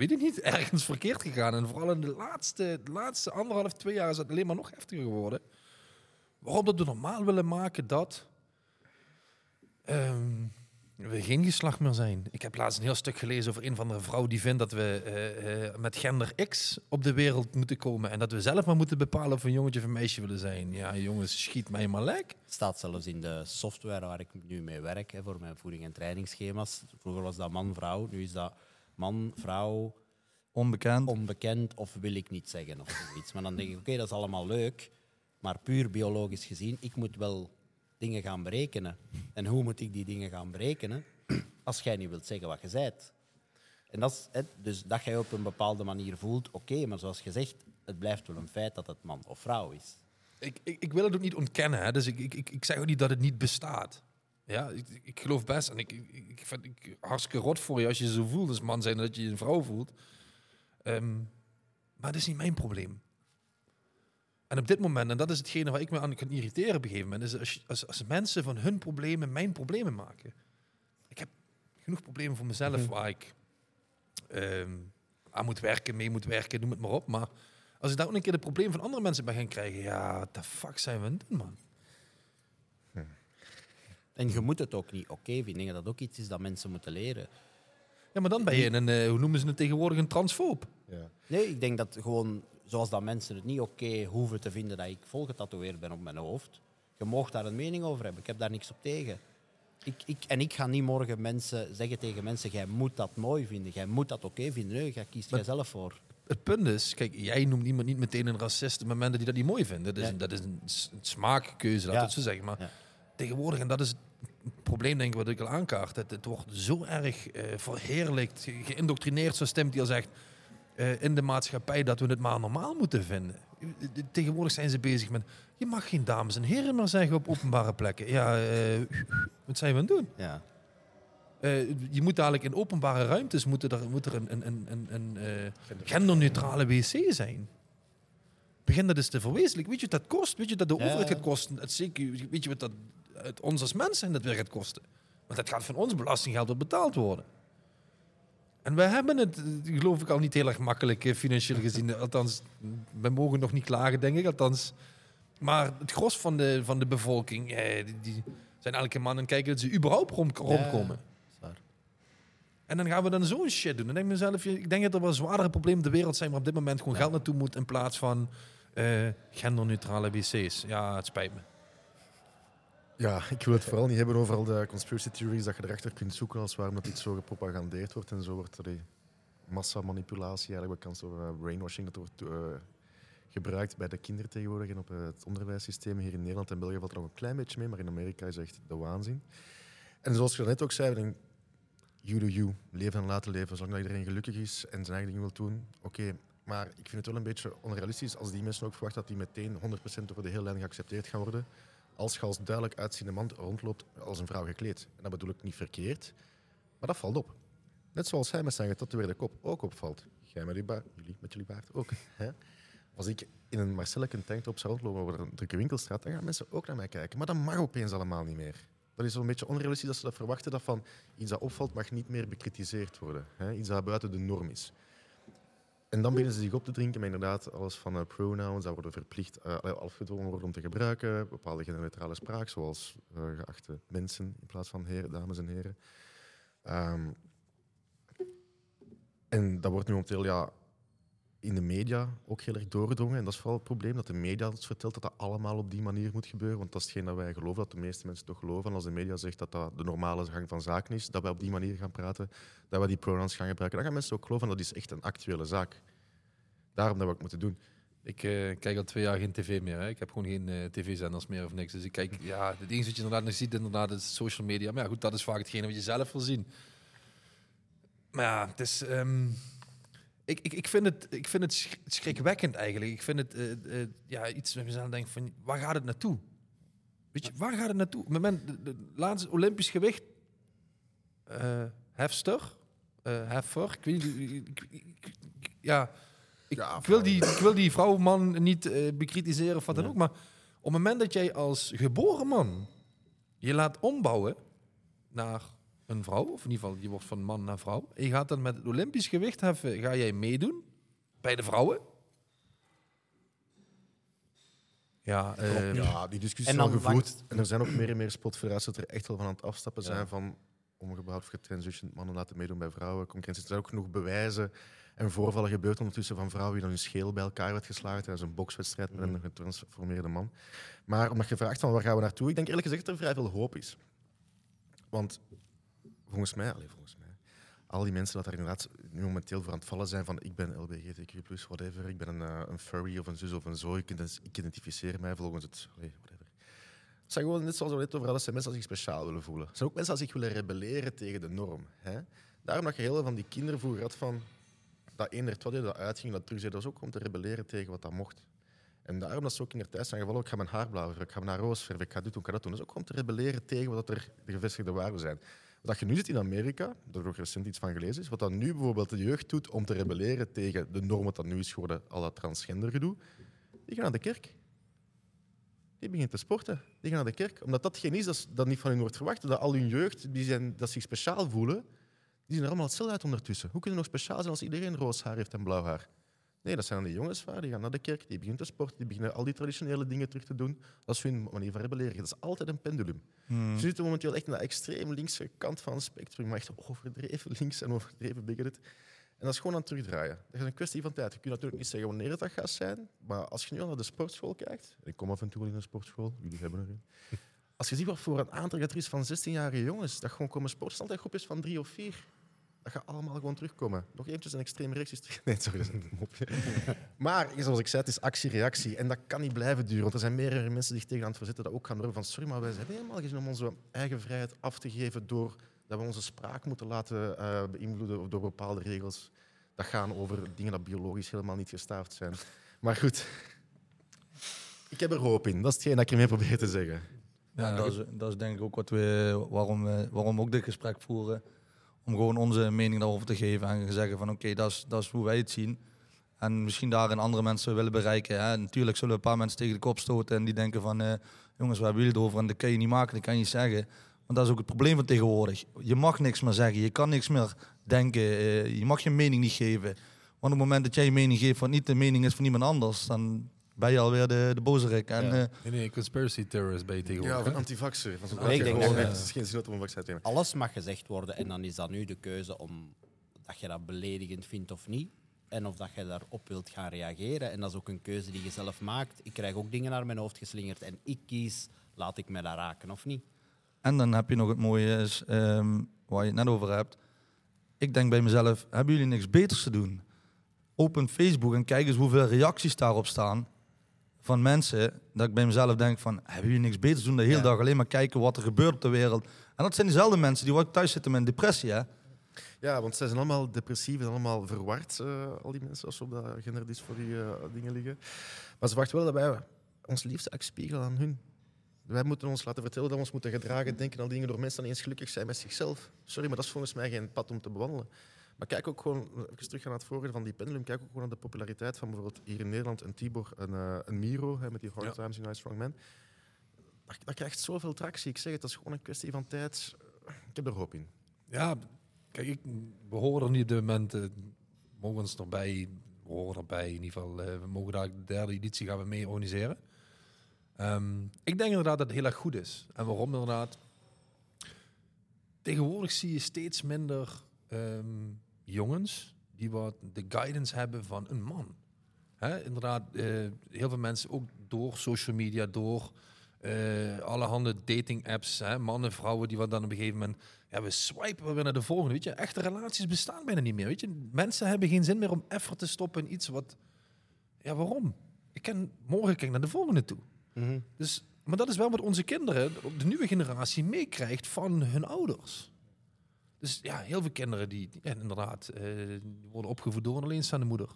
Speaker 1: weet ik niet, (laughs) ergens verkeerd gegaan. En vooral in de laatste, de laatste anderhalf, twee jaar is het alleen maar nog heftiger geworden. Waarom dat we normaal willen maken dat... ehm, we geen geslacht meer zijn. Ik heb laatst een heel stuk gelezen over een van de vrouw die vindt dat we eh, eh, met gender X op de wereld moeten komen. En dat we zelf maar moeten bepalen of we een jongetje of een meisje willen zijn. Ja, jongens, schiet mij maar lek.
Speaker 2: staat zelfs in de software waar ik nu mee werk voor mijn voeding- en trainingsschema's. Vroeger was dat man-vrouw, nu is dat man-vrouw,
Speaker 4: Onbekend.
Speaker 2: onbekend of wil ik niet zeggen of zoiets. Maar dan denk ik, oké, dat is allemaal leuk, maar puur biologisch gezien, ik moet wel dingen gaan berekenen. En hoe moet ik die dingen gaan berekenen als jij niet wilt zeggen wat je zijt? En dat is, hè, dus dat jij op een bepaalde manier voelt, oké, maar zoals gezegd, het blijft wel een feit dat het man of vrouw is.
Speaker 1: Ik, ik, ik wil het ook niet ontkennen, hè? dus ik, ik, ik, ik zeg ook niet dat het niet bestaat. Ja, ik, ik- geloof best en ik, ik, ik vind ik, hartstikke rot voor je als je je zo voelt als man zijn dat je je een vrouw voelt. Ehm, maar dat is niet mijn probleem. En op dit moment, en dat is hetgene waar ik me aan kan irriteren op een gegeven moment, is als, als, als mensen van hun problemen mijn problemen maken. Ik heb genoeg problemen voor mezelf waar ik ehm, aan moet werken, mee moet werken, noem het maar op. Maar als ik daar ook een keer de problemen van andere mensen bij gaan krijgen, ja, the fuck zijn we aan het doen, man?
Speaker 2: En je moet het ook niet oké vinden. Ik denk dat dat ook iets is dat mensen moeten leren.
Speaker 1: Ja, maar dan ben je een, eh, hoe noemen ze het tegenwoordig, een transfoob.
Speaker 3: Ja.
Speaker 2: Nee, ik denk dat gewoon, zoals dat mensen het niet oké hoeven te vinden dat ik volgetatoeëerd ben op mijn hoofd. Je mag daar een mening over hebben. Ik heb daar niks op tegen. Ik, ik, en ik ga niet morgen mensen zeggen tegen mensen: jij moet dat mooi vinden, jij moet dat oké vinden. Nee, jij kiest jij zelf voor.
Speaker 1: Het punt is, kijk, jij noemt iemand niet meteen een racist op momenten die dat niet mooi vinden. Dat is,
Speaker 2: Ja.
Speaker 1: een, dat is een, smaakkeuze, laat
Speaker 2: Ja.
Speaker 1: het zo zeggen. Maar
Speaker 2: Ja.
Speaker 1: tegenwoordig, en dat is het probleem denk ik wat ik al aankaart, het, het wordt zo erg eh verheerlijkt, ge- geïndoctrineerd, zoals Tim die al zegt, eh, in de maatschappij dat we het maar normaal moeten vinden. Tegenwoordig zijn ze bezig met, je mag geen dames en heren meer zeggen op openbare plekken. Ja, eh, wat zijn we aan het doen?
Speaker 2: Ja.
Speaker 1: Je moet dadelijk in openbare ruimtes moet er, moet er een, een, een, een, genderneutrale wc zijn. Begin dat eens te verwezenlijken. Weet je wat dat kost? Weet je dat de
Speaker 2: Ja.
Speaker 1: overheid gaat kosten? Zeker, weet je wat dat het ons als mensen dat weer gaat kosten? Want dat gaat van ons belastinggeld wat betaald worden. En wij hebben het, geloof ik, al niet heel erg makkelijk eh, financieel gezien. Althans, wij mogen nog niet klagen, denk ik. Althans, maar het gros van de, van de bevolking, eh, die, die zijn elke man en kijken dat ze überhaupt rond, rondkomen. En dan gaan we dan zo'n shit doen. Dan denk ik mezelf, ik denk dat er wel zwaardere problemen de wereld zijn, waar op dit moment gewoon geld naartoe moet in plaats van eh, genderneutrale wc's. Ja, het spijt me.
Speaker 3: Ja, ik wil het vooral niet hebben over al de conspiracy theories dat je erachter kunt zoeken als waarom dat iets zo gepropagandeerd wordt en zo wordt er massamanipulatie, eigenlijk bekend over eh, brainwashing, dat wordt eh, gebruikt bij de kinderen tegenwoordig en op het onderwijssysteem. Hier in Nederland en België valt er nog een klein beetje mee, maar in Amerika is echt de waanzin. En zoals je net ook zei, denk, you do you, leven en laten leven, zolang iedereen gelukkig is en zijn eigen dingen wil doen, oké. Maar ik vind het wel een beetje onrealistisch als die mensen ook verwachten dat die meteen 100% over de hele lijn geaccepteerd gaan worden als je als duidelijk uitziende man rondloopt als een vrouw gekleed. En dat bedoel ik niet verkeerd, maar dat valt op. Net zoals hij met zijn getatoeëerde kop ook opvalt. Jij met, jullie met jullie baard ook. (laughs) Hè? Als ik in een Marcelleke tanktop zou rondlopen over een drukke winkelstraat, dan gaan mensen ook naar mij kijken. Maar dat mag opeens allemaal niet meer. Dat is zo'n beetje onrealistisch dat ze dat verwachten, dat van iets dat opvalt mag niet meer bekritiseerd worden. Hè? Iets dat buiten de norm is. En dan beginnen ze zich op te drinken met inderdaad alles van eh, pronouns, dat worden verplicht eh, afgedwongen worden om te gebruiken, bepaalde genderneutrale spraak, zoals eh, geachte mensen in plaats van heren, dames en heren. Ehm, en dat wordt nu momenteel ja, in de media ook heel erg doorgedrongen. En dat is vooral het probleem, dat de media ons vertelt dat dat allemaal op die manier moet gebeuren. Want dat is hetgeen dat wij geloven, dat de meeste mensen toch geloven. En als de media zegt dat dat de normale gang van zaken is, dat wij op die manier gaan praten, dat wij die pronouns gaan gebruiken, dan gaan mensen ook geloven. En dat is echt een actuele zaak. Daarom dat we het moeten doen.
Speaker 1: Ik eh, kijk al twee jaar geen tv meer. Hè. Ik heb gewoon geen eh, tv-zenders meer of niks. Dus ik kijk, ja, het enige wat je inderdaad nog ziet, inderdaad, is social media. Maar ja, goed, dat is vaak hetgene wat je zelf wil zien. Maar ja, het is... ehm, ik, ik, ik vind het, ik vind het sch- schrikwekkend eigenlijk. Ik vind het eh, eh, ja, iets waar je zelf denkt van, waar gaat het naartoe? Weet je, waar gaat het naartoe? Op het moment, de, de laatste Olympisch gewicht, eh hefster, heffer, ik weet niet, ik- ja... Ik,
Speaker 3: Ja,
Speaker 1: ik, wil die, ik wil die vrouw, man niet bekritiseren of wat dan
Speaker 2: Nee.
Speaker 1: ook. Maar op het moment dat jij als geboren man je laat ombouwen naar een vrouw, of in ieder geval je wordt van man naar vrouw, en je gaat dan met het Olympisch gewicht heffen, ga jij meedoen bij de vrouwen? Ja, eh,
Speaker 3: ja, die discussie
Speaker 2: En
Speaker 3: is al gevoerd. En er zijn ook meer en meer spotverhaads dat er echt wel van aan het afstappen zijn
Speaker 2: Ja.
Speaker 3: van omgebouwd of getransitioned mannen laten meedoen bij vrouwen. Concurrentie. Er zijn ook genoeg bewijzen en voorvallen gebeurd ondertussen van vrouwen die dan hun scheel bij elkaar werd geslagen tijdens een bokswedstrijd met een getransformeerde man. Maar omdat je vraagt van waar gaan we naartoe, ik denk eerlijk gezegd dat er vrij veel hoop is. Want volgens mij, allez, volgens mij, al die mensen dat daar inderdaad nu momenteel voor aan het vallen zijn van ik ben LBGTQ+, whatever, ik ben een, eh, een furry of een zus of een zo, ik, ident- ik identificeer mij volgens het, whatever. Het zijn gewoon, net zoals we net over hadden, zijn mensen die zich speciaal willen voelen. Het zijn ook mensen die zich willen rebelleren tegen de norm. Hè? Daarom dat je heel veel van die kinderen vroeger had van dat eender wat dat uitging, dat terug zei, dat was ook om te rebelleren tegen wat dat mocht. En daarom dat ze ook in de tijd zijn gevallen, ik ga mijn haar blauw ik ga mijn haar roos verven, ik ga dit doen, ik ga dat doen. Dat is ook om te rebelleren tegen wat er de gevestigde waarden zijn. Wat je nu ziet in Amerika, heb ik recent iets van gelezen, is wat dat nu bijvoorbeeld de jeugd doet om te rebelleren tegen de norm wat dat nu is geworden, al dat transgender gedoe, die gaan naar de kerk. Die beginnen te sporten. Die gaan naar de kerk. Omdat dat geen is dat, dat niet van hen wordt verwacht. Dat al hun jeugd, die zijn, dat zich speciaal voelen, die zien er allemaal hetzelfde uit ondertussen. Hoe kunnen nog speciaal zijn als iedereen roos haar heeft en blauw haar? Nee, dat zijn dan die jongens waar, die gaan naar de kerk, die beginnen te sporten, die beginnen al die traditionele dingen terug te doen. Dat is hun manier van rebelleren. Dat is altijd een pendulum.
Speaker 4: Hmm.
Speaker 3: Ze zitten momenteel echt aan de extreem linkse kant van het spectrum, maar echt overdreven links en overdreven bigoted. En dat is gewoon aan het terugdraaien. Dat is een kwestie van tijd. Je kunt natuurlijk niet zeggen wanneer het dat gaat zijn, maar als je nu al naar de sportschool kijkt, en ik kom af en toe wel in een sportschool, jullie hebben er een. Als je ziet wat voor een aantal dat er is van 16-jarige jongens, dat gewoon komen groepjes van drie of vier. Dat gaat allemaal gewoon terugkomen. Nog eventjes een extreem rechts is terug. (laughs) Nee, sorry, dat is een mopje. Maar zoals ik zei, het is actie-reactie. En dat kan niet blijven duren. Want er zijn meerdere mensen die zich tegen aan het verzetten dat ook gaan durven van sorry, maar wij hebben helemaal geen zin om onze eigen vrijheid af te geven door dat we onze spraak moeten laten eh, beïnvloeden door bepaalde regels. Dat gaan over dingen dat biologisch helemaal niet gestaafd zijn. Maar goed, ik heb er hoop in. Dat is hetgeen dat ik ermee probeer te zeggen.
Speaker 4: Ja, dat, is, dat is denk ik ook wat we, waarom, we, waarom we ook dit gesprek voeren. Om gewoon onze mening daarover te geven en zeggen van oké, dat, is, dat is hoe wij het zien. En misschien daarin andere mensen willen bereiken. Hè. Natuurlijk zullen een paar mensen tegen de kop stoten en die denken van eh, jongens, waar hebben jullie het over? En dat kan je niet maken, dat kan je niet zeggen. Want dat is ook het probleem van tegenwoordig. Je mag niks meer zeggen, je kan niks meer denken, eh, je mag je mening niet geven. Want op het moment dat jij je mening geeft wat niet de mening is van iemand anders, dan ben je alweer de, de bozerik. En,
Speaker 2: Ja.
Speaker 4: eh,
Speaker 1: Nee, nee, conspiracy theorist ben je
Speaker 3: Ja,
Speaker 1: tegenwoordig.
Speaker 3: of
Speaker 1: hè?
Speaker 3: een antivaxer.
Speaker 2: Nee, ik denk dat-
Speaker 3: Het is geen zin om een vaccin te nemen.
Speaker 2: Alles mag gezegd worden en dan is dat nu de keuze om dat je dat beledigend vindt of niet. En of dat je daarop wilt gaan reageren. En dat is ook een keuze die je zelf maakt. Ik krijg ook dingen naar mijn hoofd geslingerd en ik kies, laat ik me daar raken of niet.
Speaker 4: En dan heb je nog het mooie, is, ehm, waar je het net over hebt. Ik denk bij mezelf, hebben jullie niks beters te doen? Open Facebook en kijk eens hoeveel reacties daarop staan van mensen. Dat ik bij mezelf denk van, hebben jullie niks beters te doen? De hele
Speaker 2: Ja.
Speaker 4: dag alleen maar kijken wat er gebeurt op de wereld. En dat zijn diezelfde mensen die ook thuis zitten met een depressie. Hè?
Speaker 3: Ja, want zij zijn allemaal depressief en allemaal verward, eh, al die mensen, als ze op dat genderdysforie eh dingen liggen. Maar ze verwachten wel dat wij ons liefste spiegelen aan hun. Wij moeten ons laten vertellen dat we ons moeten gedragen, denken aan dingen door mensen die niet eens gelukkig zijn met zichzelf. Sorry, maar dat is volgens mij geen pad om te bewandelen. Maar kijk ook gewoon, even terug naar het vorige van die pendulum, kijk ook gewoon naar de populariteit van bijvoorbeeld hier in Nederland een Tibor, een, eh, een Miro, hè, met die Hard
Speaker 1: Ja.
Speaker 3: Times United Strong Men. Dat, dat krijgt zoveel tractie. Ik zeg het, dat is gewoon een kwestie van tijd. Ik heb er hoop in.
Speaker 1: Ja, kijk, ik, we horen er niet op dit moment, eh, mogen erbij, we horen erbij in ieder geval, eh, we mogen daar de derde editie gaan we mee organiseren. Ehm, ik denk inderdaad dat het heel erg goed is. En waarom inderdaad? Tegenwoordig zie je steeds minder ehm, jongens die wat de guidance hebben van een man. Hè, inderdaad, eh, heel veel mensen ook door social media, door eh allerhande dating apps, hè, mannen, vrouwen die wat dan op een gegeven moment ja, we swipen weer naar de volgende. Weet je, echte relaties bestaan bijna niet meer. Weet je, mensen hebben geen zin meer om effort te stoppen in iets wat. Ja, waarom? Ik kan morgen kijk naar de volgende toe. Dus, maar dat is wel wat onze kinderen, de nieuwe generatie, meekrijgt van hun ouders. Dus ja, heel veel kinderen die, die- ja, inderdaad, eh, die worden opgevoed door een alleenstaande moeder.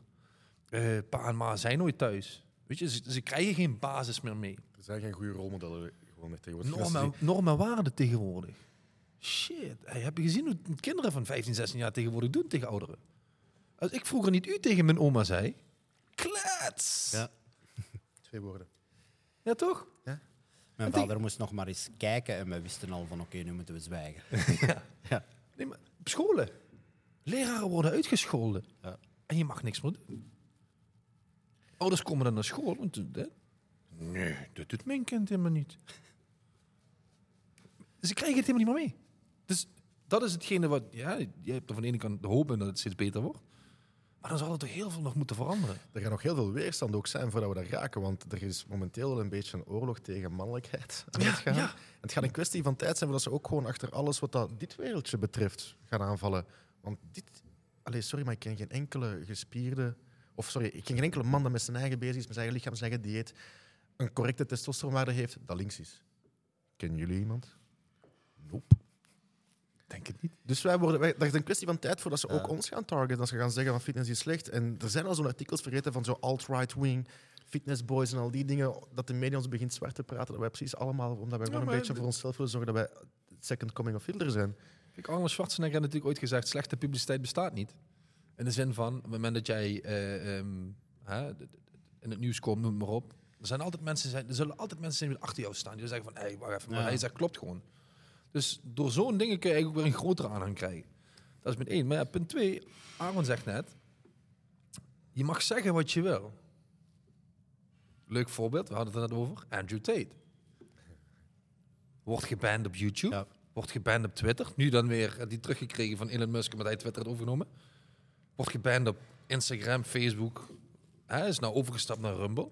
Speaker 1: Eh pa en ma zijn nooit thuis. Weet je, ze, ze krijgen geen basis meer mee.
Speaker 3: Er zijn geen goede rolmodellen gewoon meer tegenwoordig.
Speaker 1: Normen, en waarden tegenwoordig. Shit, hey, heb je gezien hoe kinderen van 15, 16 jaar tegenwoordig doen tegen ouderen? Als ik vroeger niet u tegen mijn oma zei, klets!
Speaker 2: Ja.
Speaker 3: die- (laughs) Twee woorden.
Speaker 1: Ja, toch?
Speaker 2: Mijn
Speaker 1: Ik denk-
Speaker 2: vader moest nog maar eens kijken en we wisten al van oké, nu moeten we zwijgen. (laughs)
Speaker 1: Nee, maar op scholen. Leraren worden uitgescholden.
Speaker 2: Ja.
Speaker 1: En je mag niks meer doen. Ouders komen dan naar school. Want, hè? Nee, dat doet mijn kind helemaal niet. Ze krijgen het helemaal niet meer mee. Dus dat is hetgene wat, ja, je hebt er van de ene kant de hoop in dat het steeds beter wordt. Maar dan zal er toch heel veel nog moeten veranderen.
Speaker 3: Er gaat nog heel veel weerstand ook zijn voordat we daar raken, want er is momenteel wel een beetje een oorlog tegen mannelijkheid (laughs) aan het gaan.
Speaker 1: ja.
Speaker 3: Het gaat een kwestie van tijd zijn voordat ze ook gewoon achter alles wat dat dit wereldje betreft gaan aanvallen. Want dit... Allee, sorry, maar ik ken geen enkele gespierde... Of sorry, ik ken geen enkele man dat met zijn eigen bezig is, met zijn eigen lichaam, zijn eigen dieet, een correcte testosteronwaarde heeft, dat links is. Kennen jullie iemand? Nope.
Speaker 1: Denk het niet.
Speaker 3: Dus wij worden, wij, dat is een kwestie van tijd voordat ze ook ons gaan targeten. Dat ze gaan zeggen van fitness is slecht. En er zijn al zo'n artikels vergeten van zo alt-right wing, fitnessboys en al die dingen. Dat de media ons begint zwart te praten. Dat wij precies allemaal, omdat wij gewoon een beetje voor onszelf willen zorgen dat wij second coming of Hitler zijn.
Speaker 1: Kijk, Arnold Schwarzenegger heeft natuurlijk ooit gezegd, slechte publiciteit bestaat niet. In de zin van, op het moment dat jij eh, ehm, hè, in het nieuws komt, noem maar op. Er, zijn altijd mensen er zullen altijd mensen zijn die achter jou staan. Die zeggen van, hé, hey, wacht even. Maar
Speaker 2: Ja.
Speaker 1: hij zegt, klopt gewoon. Dus door zo'n dingen kun je eigenlijk weer een grotere aanhang krijgen. Dat is punt één. Maar ja, punt twee, Aaron zegt net, je mag zeggen wat je wil. Leuk voorbeeld, we hadden het er net over. Andrew Tate. Wordt geband op YouTube.
Speaker 2: Ja.
Speaker 1: Wordt geband op Twitter. Nu dan weer eh, die teruggekregen van Elon Musk, omdat hij Twitter had overgenomen. Wordt geband op Instagram, Facebook. Hij is nou overgestapt naar Rumble.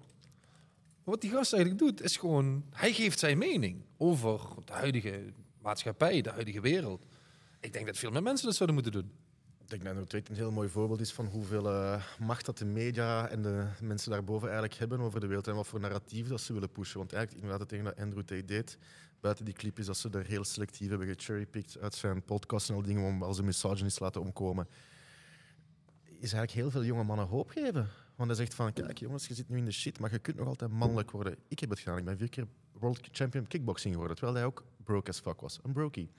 Speaker 1: Maar wat die gast eigenlijk doet, is gewoon... Hij geeft zijn mening over de huidige maatschappij, de huidige wereld. Ik denk dat veel meer mensen dat zouden moeten doen.
Speaker 3: Ik denk dat het een heel mooi voorbeeld is van hoeveel eh, macht dat de media en de mensen daarboven eigenlijk hebben over de wereld en wat voor narratief dat ze willen pushen. Want eigenlijk inderdaad het ding dat Andrew Tate deed, buiten die clip is dat ze er heel selectief hebben gecherrypicked uit zijn podcast en al dingen om als een misogynist te laten omkomen. Is eigenlijk heel veel jonge mannen hoop geven. Want hij zegt van, kijk jongens, je zit nu in de shit, maar je kunt nog altijd mannelijk worden. Ik heb het gedaan, ik ben vier keer world champion kickboxing geworden, terwijl hij ook broke as fuck was. Een brokie.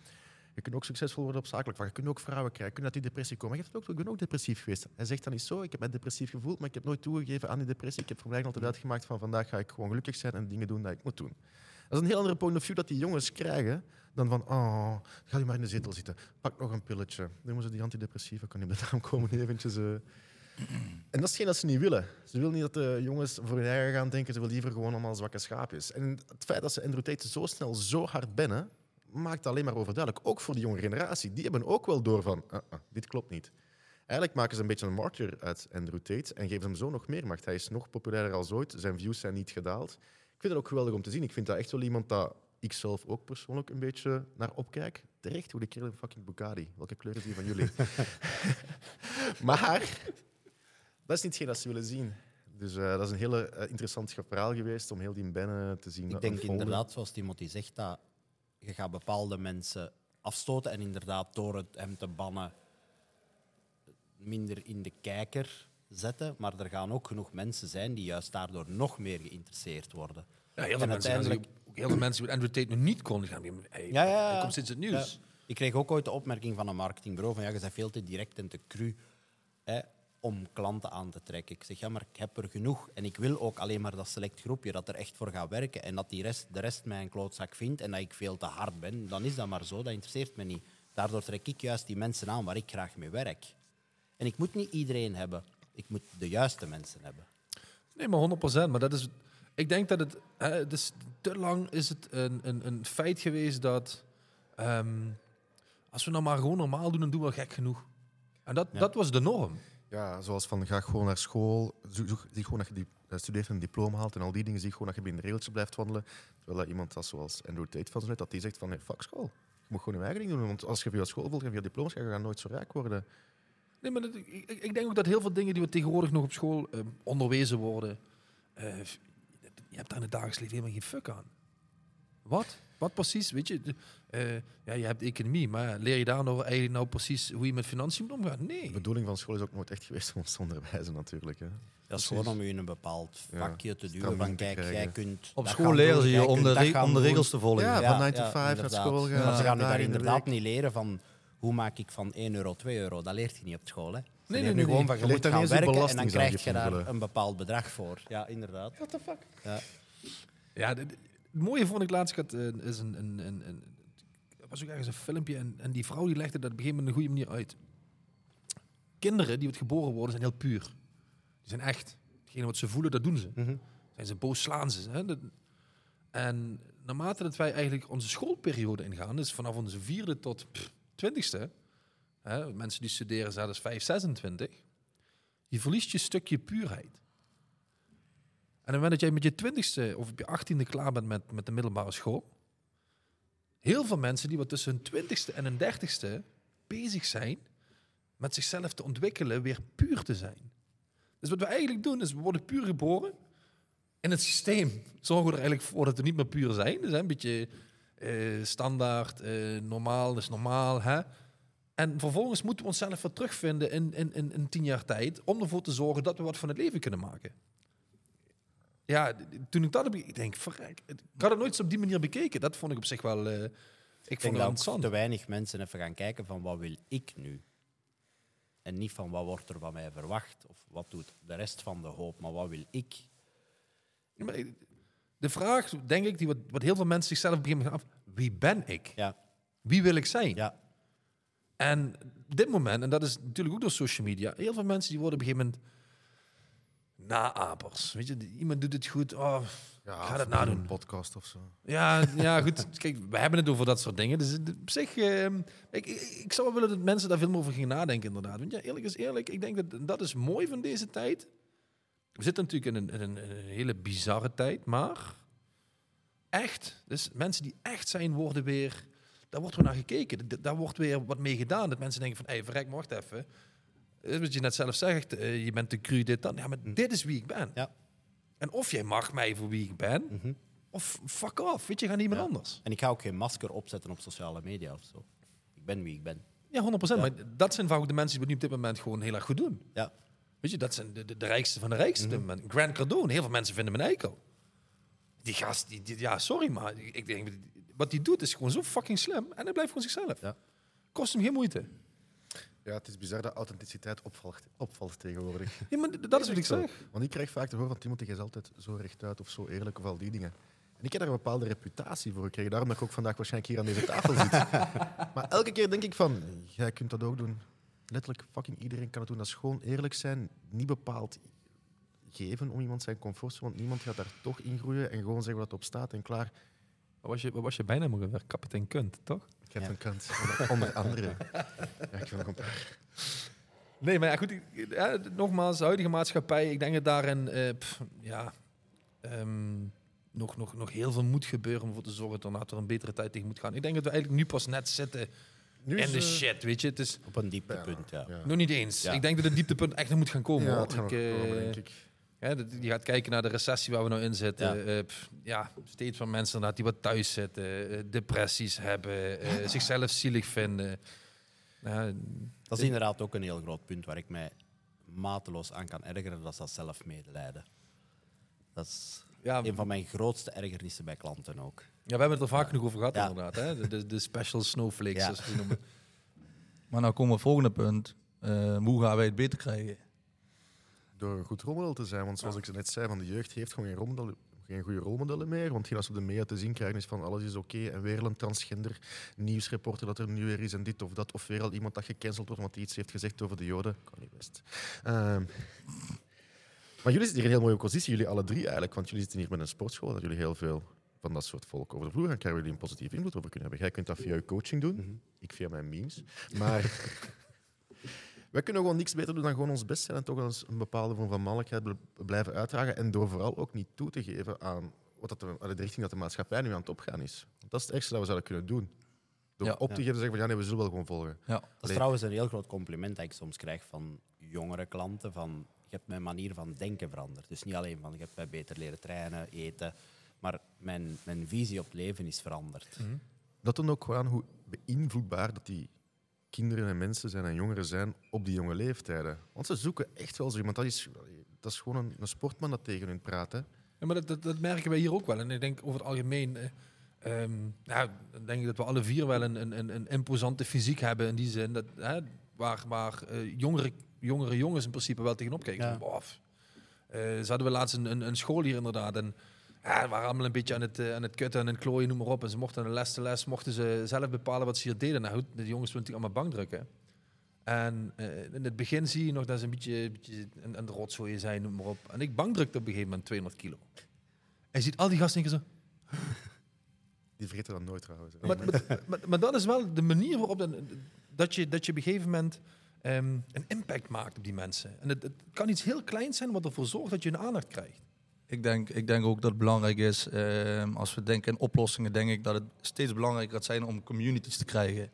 Speaker 3: Je kunt ook succesvol worden op zakelijk vlak. Je kunt ook vrouwen krijgen. Je kunt uit die depressie komen. Ook, ik ben ook depressief geweest. Hij zegt dan niet zo, ik heb mij depressief gevoeld, maar ik heb nooit toegegeven aan die depressie. Ik heb voor mij altijd uitgemaakt van vandaag ga ik gewoon gelukkig zijn en dingen doen dat ik moet doen. Dat is een heel andere point of view dat die jongens krijgen dan van, oh, ga je maar in de zetel zitten. Pak nog een pilletje. Noemen ze die antidepressiva, kan niet op de komen eventjes. eh. En dat is hetgeen dat ze niet willen. Ze willen niet dat de jongens voor hun eigen gaan denken. Ze willen liever gewoon allemaal zwakke schaapjes. En het feit dat ze Andrew Tate zo snel zo hard bennen, maakt het alleen maar overduidelijk. Ook voor de jonge generatie. Die hebben ook wel door van, ah, ah, dit klopt niet. Eigenlijk maken ze een beetje een martyr uit Andrew Tate en geven hem zo nog meer macht. Hij is nog populairder als ooit. Zijn views zijn niet gedaald. Ik vind het ook geweldig om te zien. Ik vind dat echt wel iemand dat ik zelf ook persoonlijk een beetje naar opkijk. Terecht, hoe de kerel fucking Bugatti. Welke kleur is die van jullie? (laughs) maar dat is niet hetgeen dat ze willen zien. Dus eh, dat is een hele eh, interessant verhaal geweest om heel die bennen te zien.
Speaker 2: Ik denk inderdaad, zoals Timothy zegt, dat je gaat bepaalde mensen afstoten en inderdaad door het hem te bannen minder in de kijker zetten. Maar er gaan ook genoeg mensen zijn die juist daardoor nog meer geïnteresseerd worden.
Speaker 1: Ja, heel veel
Speaker 2: En
Speaker 1: mensen,
Speaker 2: uiteindelijk-
Speaker 1: ook heel veel mensen die Andrew Tate nog niet konden gaan. Hey,
Speaker 2: Ja, ja, ja.
Speaker 1: Hij komt sinds het nieuws.
Speaker 2: Ja. Ik kreeg ook ooit de opmerking van een marketingbureau van ja, je bent veel te direct en te cru hè, om klanten aan te trekken. Ik zeg ja, maar ik heb er genoeg en ik wil ook alleen maar dat select groepje dat er echt voor gaat werken en dat die rest, de rest mij een klootzak vindt en dat ik veel te hard ben, dan is dat maar zo, dat interesseert me niet. Daardoor trek ik juist die mensen aan waar ik graag mee werk. En ik moet niet iedereen hebben, ik moet de juiste mensen hebben.
Speaker 1: Nee, maar 100%. Maar dat is, ik denk dat het, hè, is, te lang is het een, een, een feit geweest dat ehm, als we nou maar gewoon normaal doen, dan doen we gek genoeg. En dat,
Speaker 2: Ja.
Speaker 1: dat was de norm.
Speaker 3: Ja, zoals van ga gewoon naar school, zoek, zoek- zie gewoon dat je die, eh, studeert en een diploma haalt en al die dingen. Zie gewoon dat je binnen de regeltjes blijft wandelen. Terwijl iemand als, zoals Andrew Tate van zo net, dat die zegt van nee, fuck school. Je moet gewoon je eigen ding doen. Want als je via school wilt en via diploma's gaat, je nooit zo rijk worden.
Speaker 1: Nee, maar ik, ik- denk ook dat heel veel dingen die we tegenwoordig nog op school ehm, onderwezen worden, eh, je hebt daar in het dagelijks leven helemaal geen fuck aan. Wat? Wat precies? Weet je, eh, ja, je hebt economie, maar leer je daar nou eigenlijk nou precies hoe je met financiën moet omgaan? Nee.
Speaker 3: De bedoeling van school is ook nooit echt geweest om ons te onderwijzen natuurlijk. Hè.
Speaker 2: Dat is gewoon om je in een bepaald
Speaker 3: Ja,
Speaker 2: vakje te duwen. Van kijk, jij kunt.
Speaker 4: Op school leren ze je om de, re- om de regels te volgen.
Speaker 3: Ja,
Speaker 4: Ja.
Speaker 3: van 9 to 5 naar
Speaker 2: inderdaad.
Speaker 3: school gaan.
Speaker 2: Maar ze gaan daar
Speaker 3: in de
Speaker 2: inderdaad niet leren van hoe maak ik van 1 euro 2 euro. Dat leert je niet op school. Hè. Ze
Speaker 1: nee, nee,
Speaker 2: nu gewoon
Speaker 1: nee.
Speaker 2: van je moet gaan werken en dan krijg je daar een bepaald bedrag voor. Ja, inderdaad.
Speaker 3: What the fuck?
Speaker 2: Ja.
Speaker 1: Ja, het mooie vond ik laatst, ik had, eh, is een, een, een, een, was ook ergens een filmpje en, en die vrouw die legde dat op een gegeven moment een goede manier uit. Kinderen die wat geboren worden zijn heel puur. Die zijn echt. Hetgene wat ze voelen, dat doen ze.
Speaker 2: Mhm.
Speaker 1: Zijn ze boos, slaan ze. Hè? Dat- en naarmate dat wij eigenlijk onze schoolperiode ingaan, dus vanaf onze vierde tot pff, twintigste, hè, mensen die studeren zelfs 5, 26, je verliest je stukje puurheid. En op het moment dat jij met je twintigste of op je achttiende klaar bent met, met de middelbare school, heel veel mensen die wat tussen hun twintigste en hun dertigste bezig zijn met zichzelf te ontwikkelen, weer puur te zijn. Dus wat we eigenlijk doen, is we worden puur geboren. In het systeem zorgen we er eigenlijk voor dat we niet meer puur zijn. Dus een beetje eh, standaard, eh, normaal, is normaal. Hè? En vervolgens moeten we onszelf weer terugvinden in, in, in, in tien jaar tijd... om ervoor te zorgen dat we wat van het leven kunnen maken. Ja, toen ik dat heb... Ik denk, verrek. Ik had het nooit op die manier bekeken. Dat vond ik op zich wel... eh, ik
Speaker 2: Ik
Speaker 1: vond het interessant.
Speaker 2: te weinig mensen even gaan kijken van wat wil ik nu? En niet van wat wordt er van mij verwacht of wat doet de rest van de hoop, maar wat wil ik?
Speaker 1: Ja, maar De vraag, denk ik, die wat, wat heel veel mensen zichzelf beginnen af... Wie ben ik?
Speaker 2: Ja,
Speaker 1: Wie wil ik zijn?
Speaker 2: ja.
Speaker 1: En dit moment, en dat is natuurlijk ook door social media, heel veel mensen die worden op een gegeven moment naapers. Weet je, iemand doet het goed, oh,
Speaker 3: Ja,
Speaker 1: ga dat nadoen.
Speaker 3: Een podcast of zo.
Speaker 1: Ja, ja, goed. (laughs) Kijk, we hebben het over dat soort dingen. Dus op zich, ehm, ik, ik, zou wel willen dat mensen daar veel meer over gingen nadenken, inderdaad. Want ja, eerlijk is eerlijk, ik denk dat dat is mooi van deze tijd. We zitten natuurlijk in een, in een, in een hele bizarre tijd, maar echt, dus mensen die echt zijn, worden weer, daar wordt weer naar gekeken. Daar wordt weer wat mee gedaan. Dat mensen denken van, hé, hey, verrek, wacht even. Eh, Wat je net zelf zegt, eh, je bent te cru, dit, dan. Ja, maar dit is wie ik ben.
Speaker 2: Ja.
Speaker 1: En of jij mag mij voor wie ik ben,
Speaker 2: Mhm.
Speaker 1: of fuck off, weet je, ga niet meer
Speaker 2: Ja.
Speaker 1: anders.
Speaker 2: En ik ga ook geen masker opzetten op sociale media of zo. Ik ben wie ik ben.
Speaker 1: Ja, 100%. Maar dat zijn vaak ook de mensen die het nu op dit moment gewoon heel erg goed doen.
Speaker 2: Ja.
Speaker 1: Weet je, dat zijn de, de, de rijkste van de rijkste. dit moment. Grant Cardone, heel veel mensen vinden een eikel. Die gast, die, die- ja, sorry, maar ik denk, wat hij doet is gewoon zo fucking slim. En hij blijft gewoon zichzelf.
Speaker 2: Ja.
Speaker 1: Kost hem geen moeite.
Speaker 3: Ja, het is bizar dat authenticiteit opvalt, opvalt tegenwoordig. (laughs)
Speaker 1: Ja, maar dat is wat ik zeg.
Speaker 3: Want ik krijg vaak te horen van Timothy, jij is altijd zo rechtuit of zo eerlijk of al die dingen. En ik heb daar een bepaalde reputatie voor gekregen. Daarom dat ik ook vandaag waarschijnlijk hier aan deze tafel zit. (laughs) maar elke keer denk ik van, jij kunt dat ook doen. Letterlijk, fucking iedereen kan het doen. Dat is gewoon eerlijk zijn, niet bepaald geven om iemand zijn comfortzone, want niemand gaat daar toch in groeien en gewoon zeggen wat op staat en klaar.
Speaker 1: Wat was je, wat was je bijna ook alweer? Kapitein Kunt, toch?
Speaker 3: Ik heb
Speaker 2: Ja.
Speaker 3: een kant, onder, andere. Ja, ik vind paar.
Speaker 1: Nee, maar ja, goed. ik- ja, nogmaals, de huidige maatschappij. Ik denk dat daarin eh, pff, ja, ehm, nog, nog, nog heel veel moet gebeuren om ervoor te zorgen dat er een betere tijd tegen moet gaan. Ik denk dat we eigenlijk nu pas net zitten
Speaker 3: Nu
Speaker 1: in de
Speaker 3: eh,
Speaker 1: shit, weet je. Het is
Speaker 2: Op een dieptepunt, ja.
Speaker 3: ja.
Speaker 1: nog niet eens.
Speaker 2: Ja.
Speaker 1: Ik denk dat het dieptepunt echt nog moet gaan komen.
Speaker 3: Ja, het
Speaker 1: Ik, eh,
Speaker 3: komen, denk ik.
Speaker 1: Hè, dat- je gaat kijken naar de recessie waar we nou in zitten.
Speaker 2: Ja.
Speaker 1: Ja, ja steeds van mensen inderdaad die wat thuis zitten, eh, depressies hebben, eh, zichzelf zielig vinden. Ja,
Speaker 2: Dat is inderdaad ook een heel groot punt waar ik mij mateloos aan kan ergeren. Dat is dat zelfmedelijden. Dat is
Speaker 1: ja,
Speaker 2: een van mijn grootste ergernissen bij klanten ook.
Speaker 1: Ja, we hebben het er vaak genoeg over gehad,
Speaker 2: Ja.
Speaker 1: inderdaad. Hè? De, de, de special snowflakes,
Speaker 2: Ja.
Speaker 1: zoals we noemen. (laughs)
Speaker 4: Maar nou komen we op het volgende punt. Eh, hoe gaan wij het beter krijgen?
Speaker 3: Door een goed rolmodel te zijn. Want zoals ik net zei, van de jeugd heeft gewoon geen, rolmodellen, geen goede rolmodellen meer. Want als we de media te zien krijgen is van alles is oké. En weer een transgender nieuwsreporter dat er nu weer is en dit of dat. Of weer al iemand dat gecanceld wordt omdat hij iets heeft gezegd over de joden. Kan niet best. Ehm, maar jullie zitten hier in een heel mooie positie, jullie alle drie eigenlijk. Want jullie zitten hier met een sportschool dat jullie heel veel van dat soort volk over de vloer gaan krijgen. Jullie een positieve invloed over kunnen hebben. Jij kunt dat via je coaching doen.
Speaker 2: Mhm.
Speaker 3: Ik via mijn memes. Maar (laughs) wij kunnen gewoon niks beter doen dan gewoon ons best zijn en toch eens een bepaalde vorm van mannelijkheid bl- blijven uitdragen. En door vooral ook niet toe te geven aan wat dat de, aan de richting dat de maatschappij nu aan het opgaan is. Want dat is het ergste dat we zouden kunnen doen. Door
Speaker 4: Ja.
Speaker 3: op te
Speaker 2: Ja.
Speaker 3: geven en zeggen van ja, nee, we zullen wel gewoon volgen.
Speaker 4: Ja.
Speaker 2: Dat is
Speaker 3: Allee.
Speaker 2: trouwens een heel groot compliment dat ik soms krijg van jongere klanten. Van, je hebt mijn manier van denken veranderd. Dus niet alleen van je hebt mij beter leren trainen, eten. Maar mijn, mijn visie op het leven is veranderd.
Speaker 3: Dat dan ook gewoon aan hoe beïnvloedbaar dat die kinderen en mensen zijn en jongeren zijn op die jonge leeftijden. Want ze zoeken echt wel zo iemand. Dat is, dat is gewoon een, een sportman dat tegen hun praat. Hè.
Speaker 1: Ja, maar dat, dat, dat merken wij hier ook wel. En ik denk over het algemeen... eh, ehm, nou, dan denk ik dat we alle vier wel een, een, een, een imposante fysiek hebben. In die zin dat, hè, waar, waar eh, jongere, jongere jongens in principe wel tegenop kijken.
Speaker 2: Ja.
Speaker 1: Van, bof. Eh, ze hadden we laatst een, een, een school hier inderdaad. En ja, we waren allemaal een beetje aan het, eh, aan het kutten en het klooien, noem maar op. En ze mochten een les te les, mochten ze zelf bepalen wat ze hier deden. Nou de jongens willen natuurlijk allemaal bang drukken. En eh, in het begin zie je nog dat ze een beetje, een beetje rotzooi zijn, noem maar op. En ik bankdrukte op een gegeven moment 200 kilo. En je ziet al die gasten denken zo... (laughs)
Speaker 3: Die vergeten dat nooit trouwens.
Speaker 1: Maar, maar, maar, maar dat is wel de manier waarop dat, dat, je, dat je op een gegeven moment ehm, een impact maakt op die mensen. En het, het kan iets heel kleins zijn wat ervoor zorgt dat je een aandacht krijgt.
Speaker 4: Ik denk, ik denk ook dat het belangrijk is, ehm, als we denken in oplossingen, denk ik dat het steeds belangrijker gaat zijn om communities te krijgen.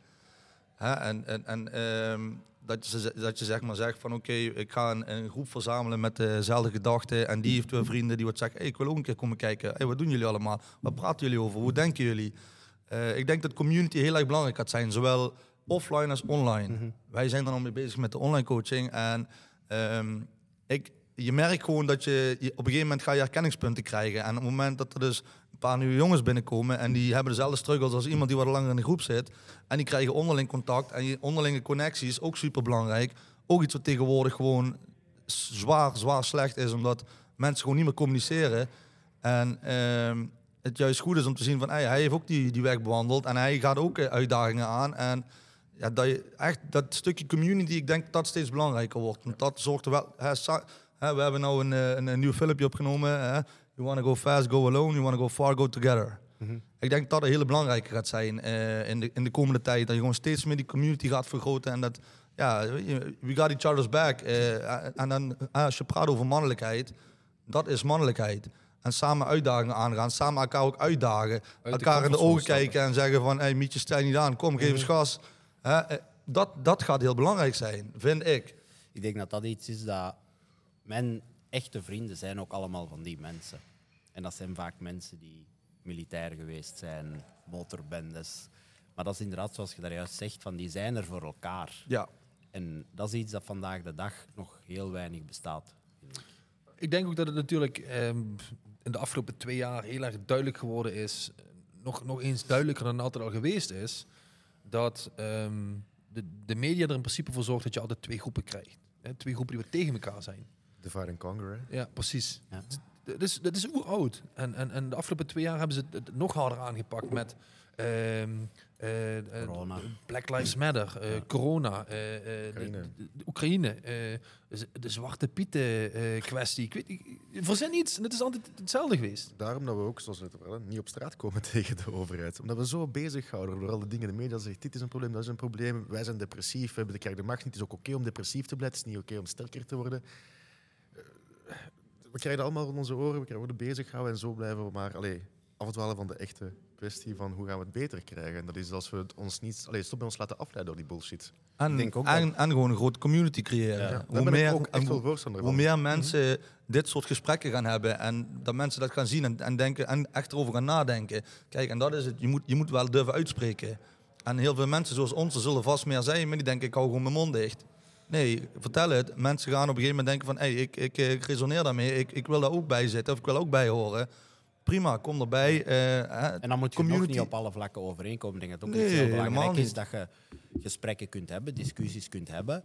Speaker 4: Hè? En, en, en ehm, dat, je, dat je zeg maar zegt van oké, ik ga een, een groep verzamelen met dezelfde gedachten en die heeft weer vrienden die wat zeggen, hey, ik wil ook een keer komen kijken. Hey, wat doen jullie allemaal? Wat praten jullie over? Hoe denken jullie? Eh, ik denk dat community heel erg belangrijk gaat zijn, zowel offline als online. Wij zijn dan al mee bezig met de online coaching en ehm, ik, je merkt gewoon dat je, op een gegeven moment ga je herkenningspunten krijgen. En op het moment dat er dus een paar nieuwe jongens binnenkomen en die hebben dezelfde struggles als iemand die wat langer in de groep zit. En die krijgen onderling contact en je onderlinge connectie is ook super belangrijk. Ook iets wat tegenwoordig gewoon zwaar, zwaar slecht is, omdat mensen gewoon niet meer communiceren. En ehm, het juist goed is om te zien van hey, hij heeft ook die, die weg bewandeld en hij gaat ook eh, uitdagingen aan. En ja, dat je echt dat stukje community, ik denk dat dat steeds belangrijker wordt. Want dat zorgt er wel. Hè, hè, we hebben nou een, eh, een, een nieuw filmpje opgenomen. Hè. You want to go fast, go alone. You want to go far, go together. Ik denk dat dat een hele belangrijke gaat zijn eh, in, de, in de komende tijd. Dat je gewoon steeds meer die community gaat vergroten. En dat, ja, we got each other's back. Eh, en dan, als je praat over mannelijkheid, dat is mannelijkheid. En samen uitdagingen aangaan, samen elkaar ook uitdagen. elkaar in de ogen kijken en zeggen van, hey, stel je niet aan, kom, geef eens gas. Hè, dat, dat gaat heel belangrijk zijn, vind ik.
Speaker 2: Ik denk dat dat iets is dat mijn echte vrienden zijn ook allemaal van die mensen. En dat zijn vaak mensen die militair geweest zijn, motorbendes. Maar dat is inderdaad, zoals je daar juist zegt, van die zijn er voor elkaar.
Speaker 4: Ja.
Speaker 2: En dat is iets dat vandaag de dag nog heel weinig bestaat. ik.
Speaker 1: Denk ook dat het natuurlijk ehm, in de afgelopen twee jaar heel erg duidelijk geworden is, nog, nog eens duidelijker dan altijd al geweest is, dat ehm, de, de media er in principe voor zorgt dat je altijd twee groepen krijgt. Hè, twee groepen die wat tegen elkaar zijn.
Speaker 3: Divide and conquer, hè.
Speaker 1: Ja, precies.
Speaker 2: Ja.
Speaker 1: Dat is, dat is oeroud. En, en, en de afgelopen twee jaar hebben ze het, nog harder aangepakt met
Speaker 2: Corona.
Speaker 1: Black Lives Matter, eh, corona, de-
Speaker 3: Oekraïne.
Speaker 1: de, de Oekraïne, de Zwarte Pieten kwestie. Ik weet niet, verzin iets en het is altijd hetzelfde geweest.
Speaker 3: Daarom dat we ook, zoals we het vertellen, niet op straat komen (laughs) tegen de overheid. Omdat we zo bezighouden door al die dingen. De media zegt, dit is een probleem, dat is een probleem. Wij zijn depressief, we hebben de krijg de macht niet. Het is ook oké om depressief te blijven, het is niet oké om sterker te worden. We krijgen allemaal rond onze oren, we krijgen worden bezighouden en zo blijven we maar allee, afdwalen van de echte kwestie van hoe gaan we het beter krijgen. En dat is als we het ons niet, allee, stop bij ons laten afleiden door die bullshit.
Speaker 4: En,
Speaker 2: Ik denk ook
Speaker 4: en, en gewoon een grote community creëren.
Speaker 2: Ja.
Speaker 4: Hoe meer,
Speaker 3: ook echt
Speaker 4: hoe- hoe meer mensen dit soort gesprekken gaan hebben en dat mensen dat gaan zien en, en denken en echt erover gaan nadenken. Kijk, en dat is het. Je moet, je moet wel durven uitspreken. En heel veel mensen zoals ons, zullen vast meer zijn, maar die denken ik hou gewoon mijn mond dicht. Nee, vertel het. Mensen gaan op een gegeven moment denken van, hey, ik, ik, ik resoneer daarmee, ik, ik wil daar ook bij zitten of ik wil ook bij horen. Prima, kom erbij. eh,
Speaker 2: En dan moet je
Speaker 4: community-
Speaker 2: nog niet op alle vlakken overeenkomen. Ik denk dat ook
Speaker 4: Nee,
Speaker 2: heel belangrijk is dat je gesprekken kunt hebben, discussies kunt hebben.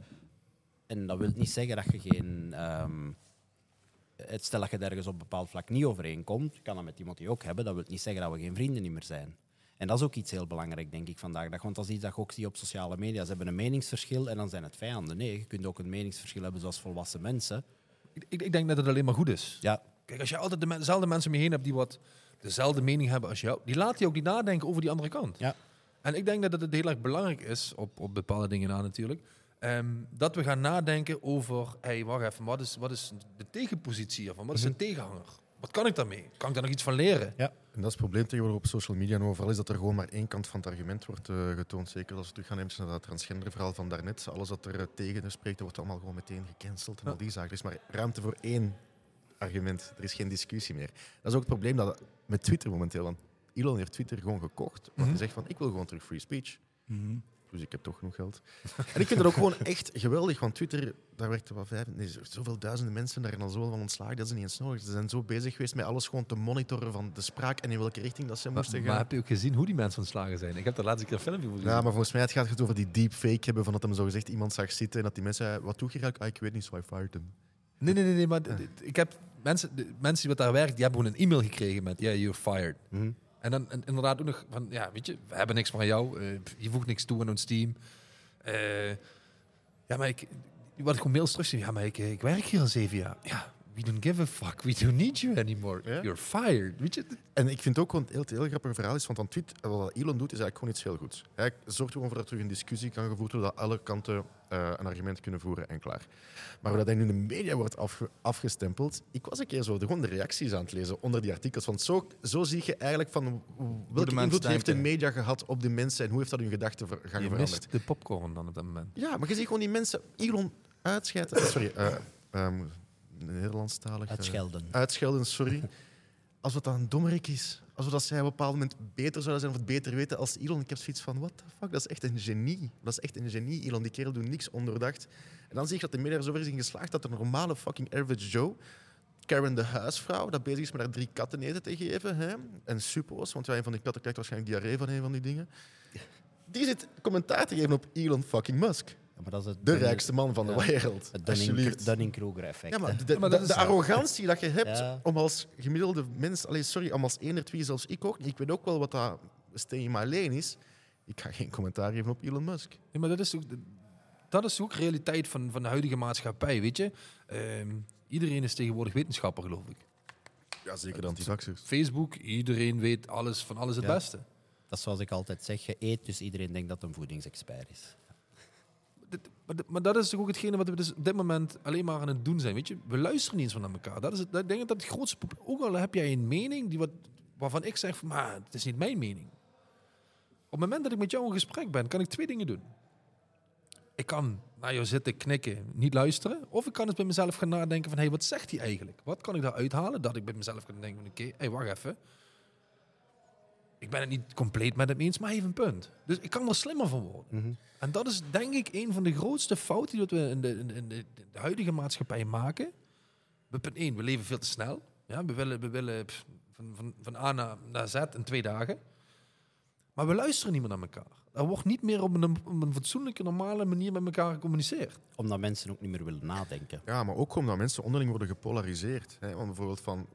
Speaker 2: En dat wil niet zeggen dat je geen... ehm, het stel dat je ergens op een bepaald vlak niet overeenkomt, je kan dat met iemand die ook hebben, dat wil niet zeggen dat we geen vrienden niet meer zijn. En dat is ook iets heel belangrijk, denk ik, vandaag dag. Want dat is iets dat je ook ziet op sociale media. Ze hebben een meningsverschil en dan zijn het vijanden. Nee, je kunt ook een meningsverschil hebben zoals volwassen mensen.
Speaker 1: Ik, ik, ik denk dat het alleen maar goed is.
Speaker 2: Ja,
Speaker 1: Kijk, als je altijd de dezelfde mensen om je heen hebt die wat dezelfde mening hebben als jou, die laat je ook niet nadenken over die andere kant.
Speaker 2: ja.
Speaker 1: En ik denk dat het heel erg belangrijk is, op, op bepaalde dingen na natuurlijk, ehm, dat we gaan nadenken over, hey, wacht even, wat is, wat is de tegenpositie hiervan? Wat is de tegenhanger? Wat kan ik daarmee? Kan ik daar nog iets van leren?
Speaker 3: En dat is het probleem tegenwoordig op social media en overal, is dat er gewoon maar één kant van het argument wordt eh, getoond. Zeker als we terug gaan nemen naar dat transgender verhaal van daarnet. Alles wat er eh, tegen spreekt, wordt allemaal gewoon meteen gecanceld en al die zaken. Er is maar ruimte voor één argument. Er is geen discussie meer. Dat is ook het probleem dat met Twitter momenteel. Want Elon heeft Twitter gewoon gekocht. Want hij zegt van, ik wil gewoon terug free speech.
Speaker 4: Mhm.
Speaker 3: Dus ik heb toch genoeg geld. (laughs) En ik vind dat ook gewoon echt geweldig, want Twitter, daar werkten wel vijf, nee, zoveel duizenden mensen daar en al zoveel van ontslagen, dat is niet eens nodig. Ze zijn zo bezig geweest met alles gewoon te monitoren van de spraak en in welke richting dat ze
Speaker 1: Maar,
Speaker 3: moesten
Speaker 1: maar
Speaker 3: gaan.
Speaker 1: heb je ook gezien hoe die mensen ontslagen zijn? Ik heb daar laatst een keer een filmpje voor gezien.
Speaker 3: Ja, maar volgens mij het gaat het over die deepfake hebben, van dat hem zo gezegd iemand zag zitten en dat die mensen zeiden, wat doe je eigenlijk? Ah, ik weet niet, so I fired him.
Speaker 1: Nee, nee, nee, nee maar ik heb mensen, de mensen die wat daar werken, die hebben gewoon een e-mail gekregen met, ja, you're fired.
Speaker 3: Mhm.
Speaker 1: En dan inderdaad ook nog van, ja, weet je, we hebben niks van jou. eh, je voegt niks toe aan ons team. Eh, ja, maar ik, wat ik gewoon mails terug zie, ja, maar ik, ik werk hier al zeven jaar. Ja, we don't give a fuck. We don't need you anymore. You're fired. Weet je?
Speaker 3: En ik vind ook gewoon heel, heel grappige verhaal is, want tweet, wat Elon doet, is eigenlijk gewoon iets heel goeds. Hij zorgt gewoon voor dat er een discussie kan gevoerd worden, dat alle kanten eh, een argument kunnen voeren en klaar. Maar hoe dat hij nu in de media wordt afge- afgestempeld, ik was een keer zo de, gewoon de reacties aan het lezen onder die artikels. Want zo, zo zie je eigenlijk van welke invloed heeft de media gehad op de mensen en hoe heeft dat hun gedachten ver- gaan
Speaker 1: Je
Speaker 3: veranderd.
Speaker 1: de popcorn dan op dat moment.
Speaker 3: Ja, maar je ziet gewoon die mensen Elon uitscheiden. Sorry, eh ehm, Nederlandstalig.
Speaker 2: Uitschelden.
Speaker 3: uitschelden, sorry. (laughs) Als wat dan een dommerik is. Als we dat zij op een bepaald moment beter zouden zijn of het beter weten als Elon. Ik heb zoiets van, what the fuck, dat is echt een genie. Dat is echt een genie, Elon. Die kerel doet niks ondoordacht. En dan zie je dat de media er zover is in geslaagd dat de normale fucking average Joe, Karen de huisvrouw, dat bezig is met haar drie katten eten te geven, hè, en suppo's, want ja, een van die katten krijgt waarschijnlijk diarree van een van die dingen. Die zit commentaar te geven op Elon fucking Musk.
Speaker 2: Maar dat is het
Speaker 3: De rijkste man van de
Speaker 2: Ja.
Speaker 3: wereld.
Speaker 2: Het
Speaker 3: Alsjeblieft.
Speaker 2: Dunning- Dunning-Kruger effect.
Speaker 3: Ja, maar de, de,
Speaker 1: maar dat
Speaker 3: de-
Speaker 1: is-
Speaker 3: de arrogantie dat je hebt
Speaker 2: Ja.
Speaker 3: om als gemiddelde mens, allee, sorry, om als eender twee, zelfs ik ook, ik weet ook wel wat dat my lane is. Ik ga geen commentaar geven op Elon Musk.
Speaker 1: Ja, maar dat is ook, dat is ook realiteit van, van de huidige maatschappij, weet je. Ehm, iedereen is tegenwoordig wetenschapper, geloof ik.
Speaker 3: Ja, zeker de antivaxers.
Speaker 1: Facebook, iedereen weet alles van alles het
Speaker 2: Ja.
Speaker 1: beste.
Speaker 2: Dat is zoals ik altijd zeg, je eet, dus iedereen denkt dat het een voedingsexpert is.
Speaker 1: Maar, dat is ook hetgene wat we dus op dit moment alleen maar aan het doen zijn, weet je. We luisteren niet eens van elkaar. Dat is het, ik denk dat het grootste probleem... Ook al heb jij een mening die wat, waarvan ik zeg, van, maar het is niet mijn mening. Op het moment dat ik met jou in gesprek ben, kan ik twee dingen doen. Ik kan naar jou zitten knikken, niet luisteren. Of ik kan eens bij mezelf gaan nadenken van, hey, wat zegt hij eigenlijk? Wat kan ik daar uithalen? Dat ik bij mezelf kan denken van, oké, hey, wacht even. Ik ben het niet compleet met hem eens, maar hij heeft een punt. Dus ik kan er slimmer van worden. En dat is denk ik een van de grootste fouten die we in de, in de, in de, de huidige maatschappij maken. We- Punt één, we leven veel te snel. Ja, we willen, we willen pff, van, van, van A naar, naar Z in twee dagen. Maar we luisteren niet meer naar elkaar. Er wordt niet meer op een, op een fatsoenlijke, normale manier met elkaar gecommuniceerd.
Speaker 2: Omdat mensen ook niet meer willen nadenken.
Speaker 3: Ja, maar ook omdat mensen onderling worden gepolariseerd. Hè. Want bijvoorbeeld van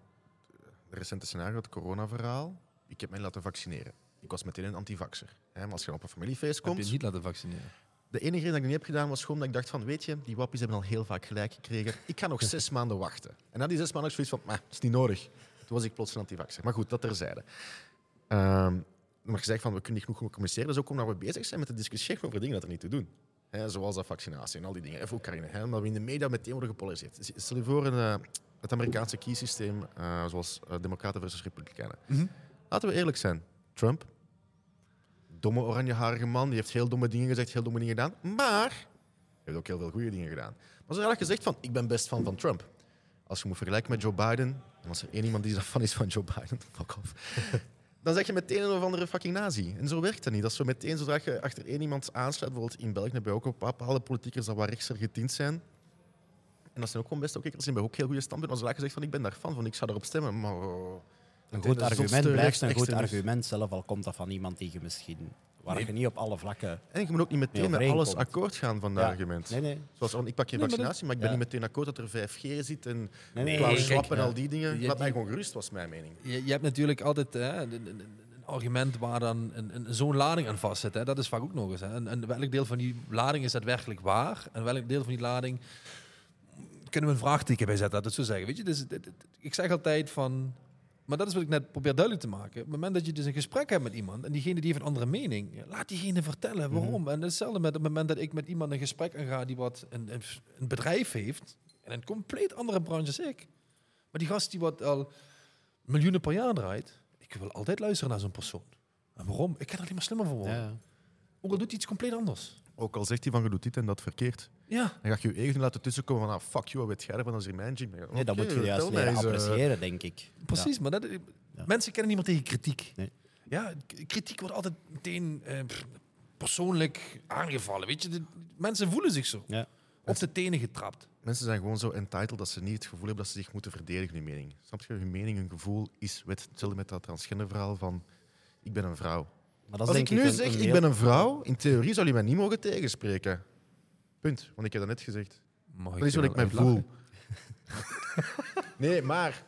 Speaker 3: het recente scenario, het coronaverhaal. Ik heb mij laten vaccineren. Ik was meteen een antivaxer. Hè. Maar als je op een familiefeest
Speaker 1: Heb je
Speaker 3: komt...
Speaker 1: niet laten vaccineren.
Speaker 3: De enige reden dat ik niet heb gedaan was gewoon dat ik dacht van, weet je, die wappies hebben al heel vaak gelijk gekregen. Ik ga nog (laughs) zes maanden wachten. En na die zes maanden zoiets van, maar, dat is niet nodig. Toen was ik plots een antivaxer. Maar goed, dat terzijde. Ehm maar gezegd van, we kunnen niet genoeg communiceren. Dat is ook omdat we bezig zijn met te discussiëren over dingen dat er niet te doen. Hè, zoals dat vaccinatie en al die dingen. Even ook Karine, omdat we in de media meteen worden gepolariseerd. Stel je voor een, eh, het Amerikaanse kiesysteem, eh, zoals eh, democraten versus republikeinen. Laten we eerlijk zijn. Trump, domme oranjeharige man, die heeft heel domme dingen gezegd, heel domme dingen gedaan. Maar heeft ook heel veel goede dingen gedaan. Maar ze hebben gezegd van, ik ben best fan van Trump. Als je moet vergelijken met Joe Biden, en als er één iemand die fan is van Joe Biden, (laughs) fuck off. Dan zeg je meteen een of andere fucking nazi. En zo werkt dat niet. Dat zo meteen, zodra je achter één iemand aansluit, bijvoorbeeld in België we ook bepaalde politiekers dat wat rechtser getint zijn. En dat zijn ook gewoon best oké. Dat zijn ook heel goede standpunten. Maar zodra je zegt van, ik ben daar fan van, ik ga daarop stemmen. Maar, oh,
Speaker 2: Een goed argument blijft een goed argument, zelf al komt dat van iemand die je misschien... Waar
Speaker 3: Nee.
Speaker 2: je niet op alle vlakken...
Speaker 3: En je moet ook niet meteen met alles akkoord gaan van dat
Speaker 2: Ja.
Speaker 3: argument.
Speaker 2: Nee, nee.
Speaker 3: Zoals, want ik pak geen
Speaker 1: Nee, maar dat-
Speaker 3: vaccinatie, maar ik ben
Speaker 2: Ja.
Speaker 3: niet meteen akkoord dat er 5G zit en
Speaker 2: Nee, nee,
Speaker 3: Klaus
Speaker 1: kijk,
Speaker 3: Schwab en
Speaker 2: ja.
Speaker 3: al die dingen.
Speaker 1: Je-
Speaker 3: Laat mij gewoon gerust, was mijn mening.
Speaker 1: Je, je hebt natuurlijk altijd hè, een, een- een- een argument waar dan een, een, zo'n lading aan vast zit. Hè. Dat is vaak ook nog eens. Hè. En, en welk deel van die lading is daadwerkelijk waar? En welk deel van die lading kunnen we een vraagteken bij zetten, dat het zo zeggen. Weet je? Dus, ik zeg altijd van... Maar dat is wat ik net probeer duidelijk te maken. Op het moment dat je dus een gesprek hebt met iemand en diegene die heeft een andere mening, laat diegene vertellen waarom. En hetzelfde met het moment dat ik met iemand een gesprek aanga die wat een, een, een bedrijf heeft, in een compleet andere branche als ik. Maar die gast die wat al miljoenen per jaar draait, ik wil altijd luisteren naar zo'n persoon. En waarom? Ik kan er alleen maar slimmer van worden.
Speaker 2: Ja.
Speaker 1: Ook al doet hij iets compleet anders.
Speaker 3: Ook al zegt hij van, je doet dit en dat verkeerd.
Speaker 1: Ja.
Speaker 3: Dan ga je je eigen laten tussenkomen van, ah, fuck you, wat weet jij ervan, dat is hier mijn gym.
Speaker 2: Nee, dat moet je juist leren
Speaker 3: eens, eh,
Speaker 2: appreciëren, denk ik.
Speaker 1: Precies, maar dat, mensen kennen niet meer tegen kritiek.
Speaker 2: Nee.
Speaker 1: Ja, kritiek wordt altijd meteen eh, persoonlijk aangevallen. Weet je, de, mensen voelen zich zo.
Speaker 2: Ja.
Speaker 1: Op de tenen getrapt.
Speaker 3: Mensen zijn gewoon zo entitled dat ze niet het gevoel hebben dat ze zich moeten verdedigen, hun mening. Snap je? Hun mening, hun gevoel is wet. Hetzelfde met dat transgender verhaal van, ik ben een vrouw.
Speaker 2: Maar dat
Speaker 3: Als ik nu
Speaker 2: een-
Speaker 3: zeg,
Speaker 2: een
Speaker 3: ik ben een vrouw, in theorie zou je mij niet mogen tegenspreken. Punt. Want ik heb dat net gezegd.
Speaker 1: Mag
Speaker 3: Dat is wat ik mij voel. (laughs) nee, maar...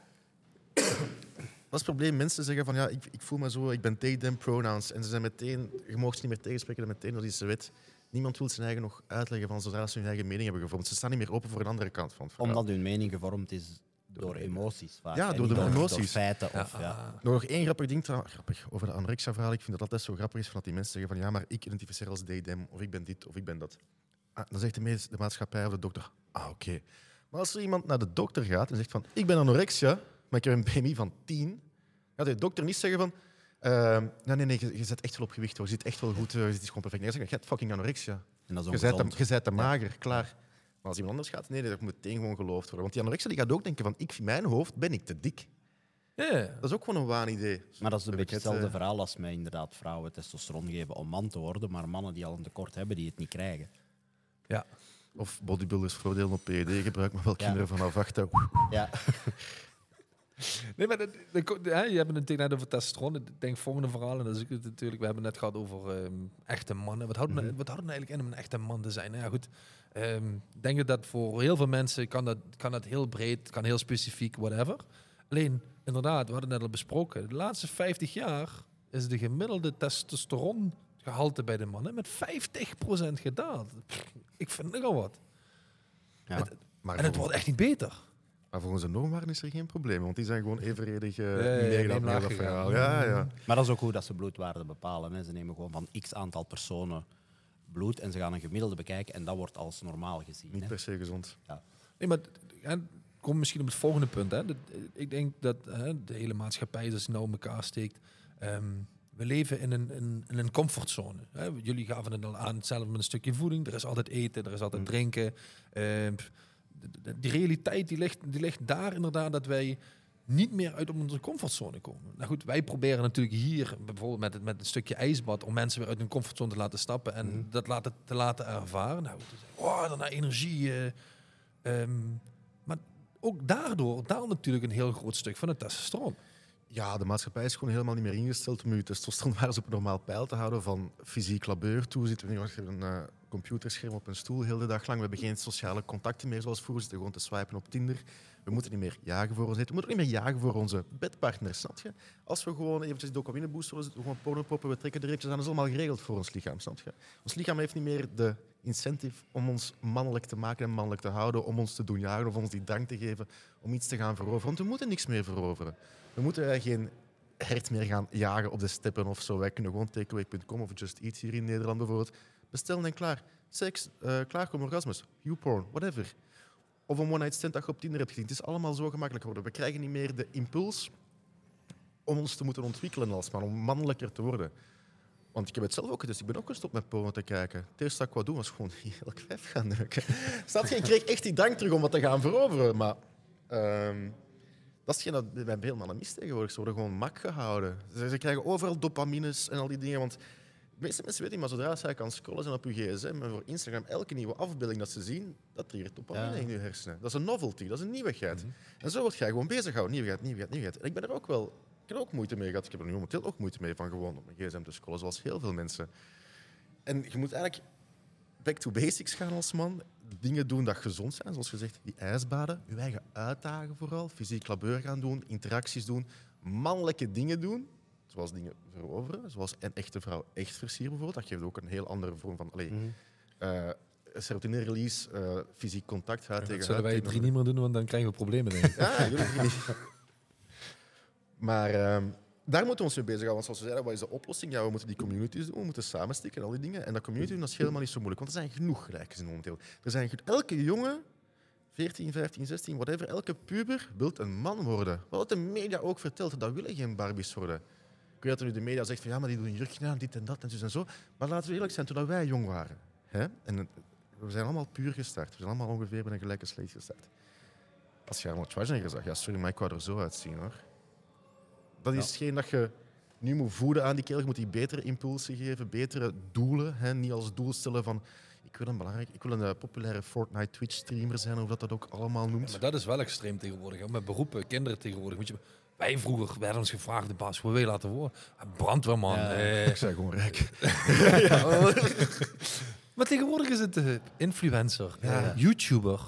Speaker 3: Dat is het probleem. Mensen zeggen van, ja, ik, ik voel me zo, ik ben tegen them pronouns. En ze zijn meteen, je mag ze niet meer tegenspreken, dan meteen, dat is de wet. Niemand wil zijn eigen nog uitleggen van zodra ze hun eigen mening hebben gevormd. Ze staan niet meer open voor een andere kant van het verhaal.
Speaker 2: Omdat hun mening gevormd is Door emoties vaak.
Speaker 3: Ja, door de
Speaker 2: Door
Speaker 3: emoties.
Speaker 2: feiten of... Ja.
Speaker 1: ah.
Speaker 3: Nog één grappig ding trouwens, grappig, over de anorexia-verhaal. Ik vind dat altijd zo grappig is van dat die mensen zeggen van ja, maar ik identificeer als DDM of ik ben dit of ik ben dat. Ah, dan zegt de, mees- de maatschappij of de dokter, ah oké. Maar als er iemand naar de dokter gaat en zegt van ik ben anorexia, maar ik heb een BMI van 10, gaat de dokter niet zeggen van ehm, nee, nee, nee, je, je zit echt wel op gewicht hoor, je zit echt wel goed, eh, je zit gewoon perfect. Nee, je hebt fucking anorexia.
Speaker 2: En dat is
Speaker 3: Je bent te,
Speaker 2: ongezond.
Speaker 3: je bent te mager, klaar. Maar als iemand anders gaat, nee, dat moet meteen gewoon geloofd worden. Want die anorexia die gaat ook denken van ik, in mijn hoofd ben ik te dik.
Speaker 1: Ja.
Speaker 3: Dat is ook gewoon een waanidee.
Speaker 2: Maar dat is een beetje
Speaker 3: het,
Speaker 2: hetzelfde
Speaker 3: eh,
Speaker 2: verhaal als mij inderdaad vrouwen testosteron geven om man te worden, maar mannen die al een tekort hebben, die het niet krijgen.
Speaker 1: Ja.
Speaker 3: Of bodybuilders voordelen op PED gebruik, maar wel
Speaker 2: Ja.
Speaker 3: kinderen vanaf achter.
Speaker 2: Ja. (laughs)
Speaker 1: Nee, maar dat, dat hè, je hebt het natuurlijk net over testosteron. Ik denk volgende verhaal, en dat is het natuurlijk, we hebben het net gehad over ehm, echte mannen. Wat houdt, het- wat houdt het nou eigenlijk in om een echte man te zijn? Ja, goed. ehm, Ik denk dat voor heel veel mensen kan dat, kan dat heel breed, kan heel specifiek, whatever. Alleen, inderdaad, we hadden het net al besproken. De laatste 50 jaar is de gemiddelde testosterongehalte bij de mannen met 50% gedaald. Pff, Ik vind nogal wat.
Speaker 3: Ja,
Speaker 1: Het-
Speaker 3: maar,
Speaker 1: en het wordt echt niet beter.
Speaker 3: maar volgens de normwaarden is er geen probleem, want die zijn gewoon evenredig uh,
Speaker 1: ja, ja, laag
Speaker 3: verhaal. Ja, ja.
Speaker 2: Maar dat is ook hoe dat ze bloedwaarden bepalen. Hè. Ze nemen gewoon van x aantal personen bloed en ze gaan een gemiddelde bekijken en dat wordt als normaal gezien.
Speaker 3: Niet
Speaker 2: Hè.
Speaker 3: per se gezond.
Speaker 1: Nee, maar ja, kom misschien op het volgende punt. Hè. Dat- Ik denk dat hè, de hele maatschappij dus nou in elkaar steekt. Ehm, we leven in een, in, in een comfortzone. Hè. Jullie gaven het al aan, hetzelfde met een stukje voeding. Er is altijd eten, er is altijd
Speaker 3: Mm.
Speaker 1: drinken. Ehm, die realiteit die ligt, die ligt daar inderdaad dat wij niet meer uit onze comfortzone komen. Nou goed, wij proberen natuurlijk hier, bijvoorbeeld met, het, met een stukje ijsbad, om mensen weer uit hun comfortzone te laten stappen en
Speaker 3: Mhm.
Speaker 1: dat laten, te laten ervaren. Nou, zeggen, oh, daarna energie. eh, ehm, maar ook daardoor daalt natuurlijk een heel groot stuk van het testosteron.
Speaker 3: Ja, de maatschappij is gewoon helemaal niet meer ingesteld om je testosteronwaardes (laughs) op een normaal peil te houden. Van fysiek labeur toe zitten we nu achter een eh, computerscherm op een stoel heel de dag lang. We hebben geen sociale contacten meer zoals vroeger. We zitten gewoon te swipen op Tinder. We moeten niet meer jagen voor ons eten. We moeten ook niet meer jagen voor onze bedpartner, snap je? Als we gewoon eventjes dopamine boosten we gewoon porno poppen, we trekken er eventjes aan. Dat is allemaal geregeld voor ons lichaam, snap je? Ons lichaam heeft niet meer de incentive om ons mannelijk te maken en mannelijk te houden, om ons te doen jagen of ons die drang te geven om iets te gaan veroveren. Want we moeten niks meer veroveren. We moeten geen hert meer gaan jagen op de steppen of zo. Wij kunnen gewoon takeaway.com of Just Eat hier in Nederland bijvoorbeeld bestellen en klaar. Seks, eh klaarkomen, orgasmus, YouPorn, whatever. Of een one-night stand dat je op Tinder hebt gezien. Het is allemaal zo gemakkelijk geworden. We krijgen niet meer de impuls om ons te moeten ontwikkelen als man, om mannelijker te worden. Want ik heb het zelf ook gedaan. Ik ben ook gestopt met porno te kijken. Het eerste dat ik wou doen was gewoon (laughs) elk vijf gaan drukken. Snap? Ik kreeg echt die drang terug om wat te gaan veroveren. Maar ehm, dat is geen dat bij veel mannen mis tegenwoordig. Ze worden gewoon mak gehouden. Ze, ze krijgen overal dopamines en al die dingen. Want de meeste mensen weten niet, maar zodra zij kan scrollen zijn op je gsm en voor Instagram, elke nieuwe afbeelding dat ze zien, dat triggert dopamine
Speaker 2: Ja.
Speaker 3: in je hersenen. Dat is een novelty, dat is een nieuwigheid. En zo word jij gewoon bezig gehouden. Nieuwigheid, nieuwigheid, nieuwigheid. En ik ben er ook wel... Ik heb er ook moeite mee gehad. Ik heb er nu momenteel ook moeite mee van gewoon op mijn gsm te scrollen, zoals heel veel mensen. En je moet eigenlijk back to basics gaan als man. Dingen doen dat gezond zijn, zoals gezegd, die ijsbaden. Je eigen uitdagen vooral. Fysiek labeur gaan doen, interacties doen. Mannelijke dingen doen, zoals dingen veroveren. Zoals een echte vrouw echt versieren bijvoorbeeld. Dat geeft ook een heel andere vorm van... Allee, serotonine release, eh, fysiek contact, huid tegen
Speaker 1: Zullen wij drie niet meer doen, want dan krijgen we problemen. Denk ik.
Speaker 3: ja, niet. (laughs) Maar ehm, daar moeten we ons mee bezighouden. Want zoals we zeiden, wat is de oplossing? Ja, we moeten die communities doen, we moeten samenstikken en al die dingen. En dat community doen, dat is helemaal niet zo moeilijk. Want er zijn genoeg gelijkgezinnen momenteel. Er zijn elke jongen, 14, 15, 16, whatever, elke puber wil een man worden. Wat de media ook vertelt, dat willen geen Barbies worden. Ik weet dat nu de media zegt van ja, maar die doen een jurkje aan, dit en dat en zo en zo. Maar laten we eerlijk zijn, toen wij jong waren. Hè? En we zijn allemaal puur gestart. We zijn allemaal ongeveer met een gelijke sleet gestart. Als je Arnold Schwarzenegger zag, ja, sorry, maar ik wou er zo uitzien hoor. Dat is geen dat je nu moet voeden aan die kerel. Je moet die betere impulsen geven, betere doelen. Hè? Niet als doel stellen van ik wil een, belangrijk, ik wil een eh, populaire Fortnite Twitch-streamer zijn, of dat dat ook allemaal noemt.
Speaker 1: Maar dat is wel extreem tegenwoordig. Hè. Met beroepen, kinderen tegenwoordig. Moet je, wij vroeger werden ons gevraagd, de baas, wat wil je laten worden? Brandweerman.
Speaker 2: Ja.
Speaker 1: eh.
Speaker 3: Ik zei gewoon rijk. (laughs) (laughs)
Speaker 1: maar tegenwoordig is het eh, influencer,
Speaker 3: Ja.
Speaker 1: YouTuber.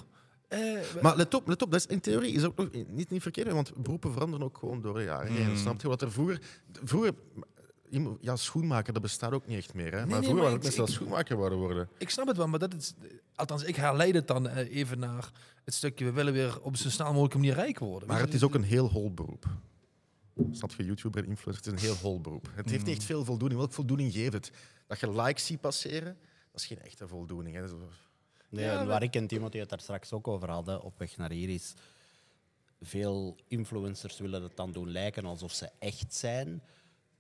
Speaker 1: Eh,
Speaker 3: Maar let op, let op, dat is in theorie is ook nog niet, niet verkeerd, want beroepen veranderen ook gewoon door de jaren heen.
Speaker 4: Mm.
Speaker 3: Snap je wat er vroeger... Vroeger, ja, schoenmaker, dat bestaat ook niet echt meer. Hè? maar
Speaker 1: nee,
Speaker 3: vroeger
Speaker 1: maar
Speaker 3: waren mensen dat
Speaker 1: ik-
Speaker 3: schoenmaker worden.
Speaker 1: Ik snap het wel, maar dat is... Althans, ik herleid het dan eh, even naar het stukje... We willen weer op zo snel mogelijke manier rijk worden.
Speaker 3: Maar het is ook een heel hol beroep. Snap je, YouTuber en influencer, het is een heel hol beroep. Het heeft niet echt veel voldoening. Welke voldoening geeft het? Dat je likes ziet passeren, dat is geen echte voldoening. Hè.
Speaker 2: Nee,
Speaker 1: Ja,
Speaker 2: waar ik en Timothy het daar straks ook over hadden, op weg naar hier, is veel influencers willen het dan doen lijken alsof ze echt zijn,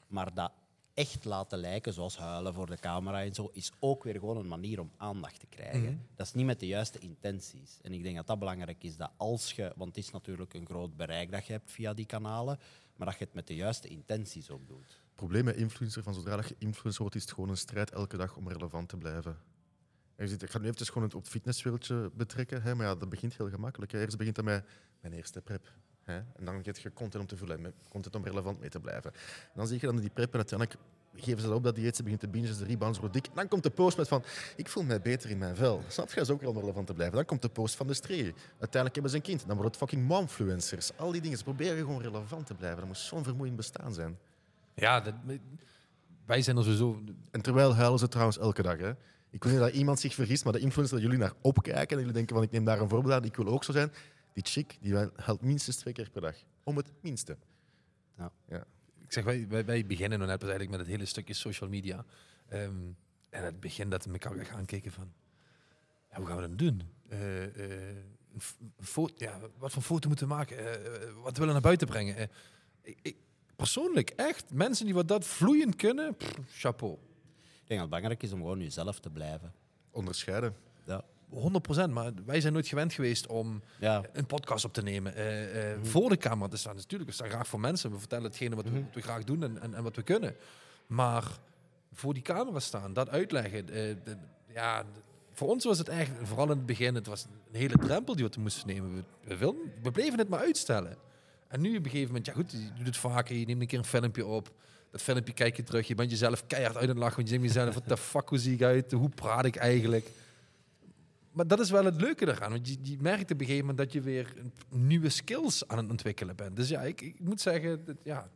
Speaker 2: maar dat echt laten lijken, zoals huilen voor de camera en zo, is ook weer gewoon een manier om aandacht te krijgen. Dat is niet met de juiste intenties. En ik denk dat dat belangrijk is, dat als je, want het is natuurlijk een groot bereik dat je hebt via die kanalen, maar dat je het met de juiste intenties ook doet.
Speaker 3: Het probleem met influencer, van zodra dat je influencer wordt, is het gewoon een strijd elke dag om relevant te blijven. En je ziet, ik ga nu even gewoon het op het fitnesswereldje betrekken, hè, maar ja, dat begint heel gemakkelijk. Hè. Eerst begint dat met mijn eerste prep. Hè. En dan get je content om te vullen, content om relevant mee te blijven. En dan zie je dan die prep en uiteindelijk geven ze dat op dat dieet, ze begint te bingen, de rebounds worden dik. Dan komt de post met van, ik voel mij beter in mijn vel. Snap je? Dat is ook wel relevant te blijven. Dan komt de post van de streek. Uiteindelijk hebben ze een kind. Dan worden het fucking momfluencers. Al die dingen. Ze proberen gewoon relevant te blijven. Dat moet zo'n vermoeiend bestaan zijn.
Speaker 1: Ja, dat, wij zijn er sowieso...
Speaker 3: En terwijl huilen ze trouwens elke dag. Hè. Ik wil niet dat iemand zich vergist, maar de influencer dat jullie naar opkijken en jullie denken van ik neem daar een voorbeeld aan, ik wil ook zo zijn. Die chick die huilt minstens twee keer per dag. Om het minste.
Speaker 1: Ik zeg, wij, wij, wij beginnen pas eigenlijk met het hele stukje social media. Ehm, en het begin dat we elkaar echt aankijken van... Ja, hoe gaan we dat doen? Eh, eh, foto, ja, wat voor foto moeten we maken? Eh, wat willen we naar buiten brengen? Ik, ik- persoonlijk, echt, mensen die wat dat vloeiend kunnen, pff, chapeau.
Speaker 2: Ik denk dat het belangrijk is om gewoon jezelf te blijven.
Speaker 3: Onderscheiden.
Speaker 2: Ja.
Speaker 1: 100%, maar wij zijn nooit gewend geweest om
Speaker 2: Ja.
Speaker 1: een podcast op te nemen. eh, eh, Voor de camera te staan. Dus natuurlijk, we staan graag voor mensen. We vertellen hetgene wat we, wat we graag doen en, en, en wat we kunnen. Maar voor die camera staan, dat uitleggen. eh, de- ja, de- voor ons was het eigenlijk, vooral in het begin, het was een hele drempel die we te moesten nemen. We, we, wilden, we bleven het maar uitstellen. En nu op een gegeven moment, ja goed, je doet het vaker. Je neemt een keer een filmpje op. Dat filmpje kijk je terug. Je bent jezelf keihard uit het lachen. Want je denkt jezelf, wat de fuck, hoe zie ik uit? Hoe praat ik eigenlijk? Maar dat is wel het leuke eraan. Want je, je merkt op een gegeven moment dat je weer nieuwe skills aan het ontwikkelen bent. Dus ja, ik, ik moet zeggen, dat, ja,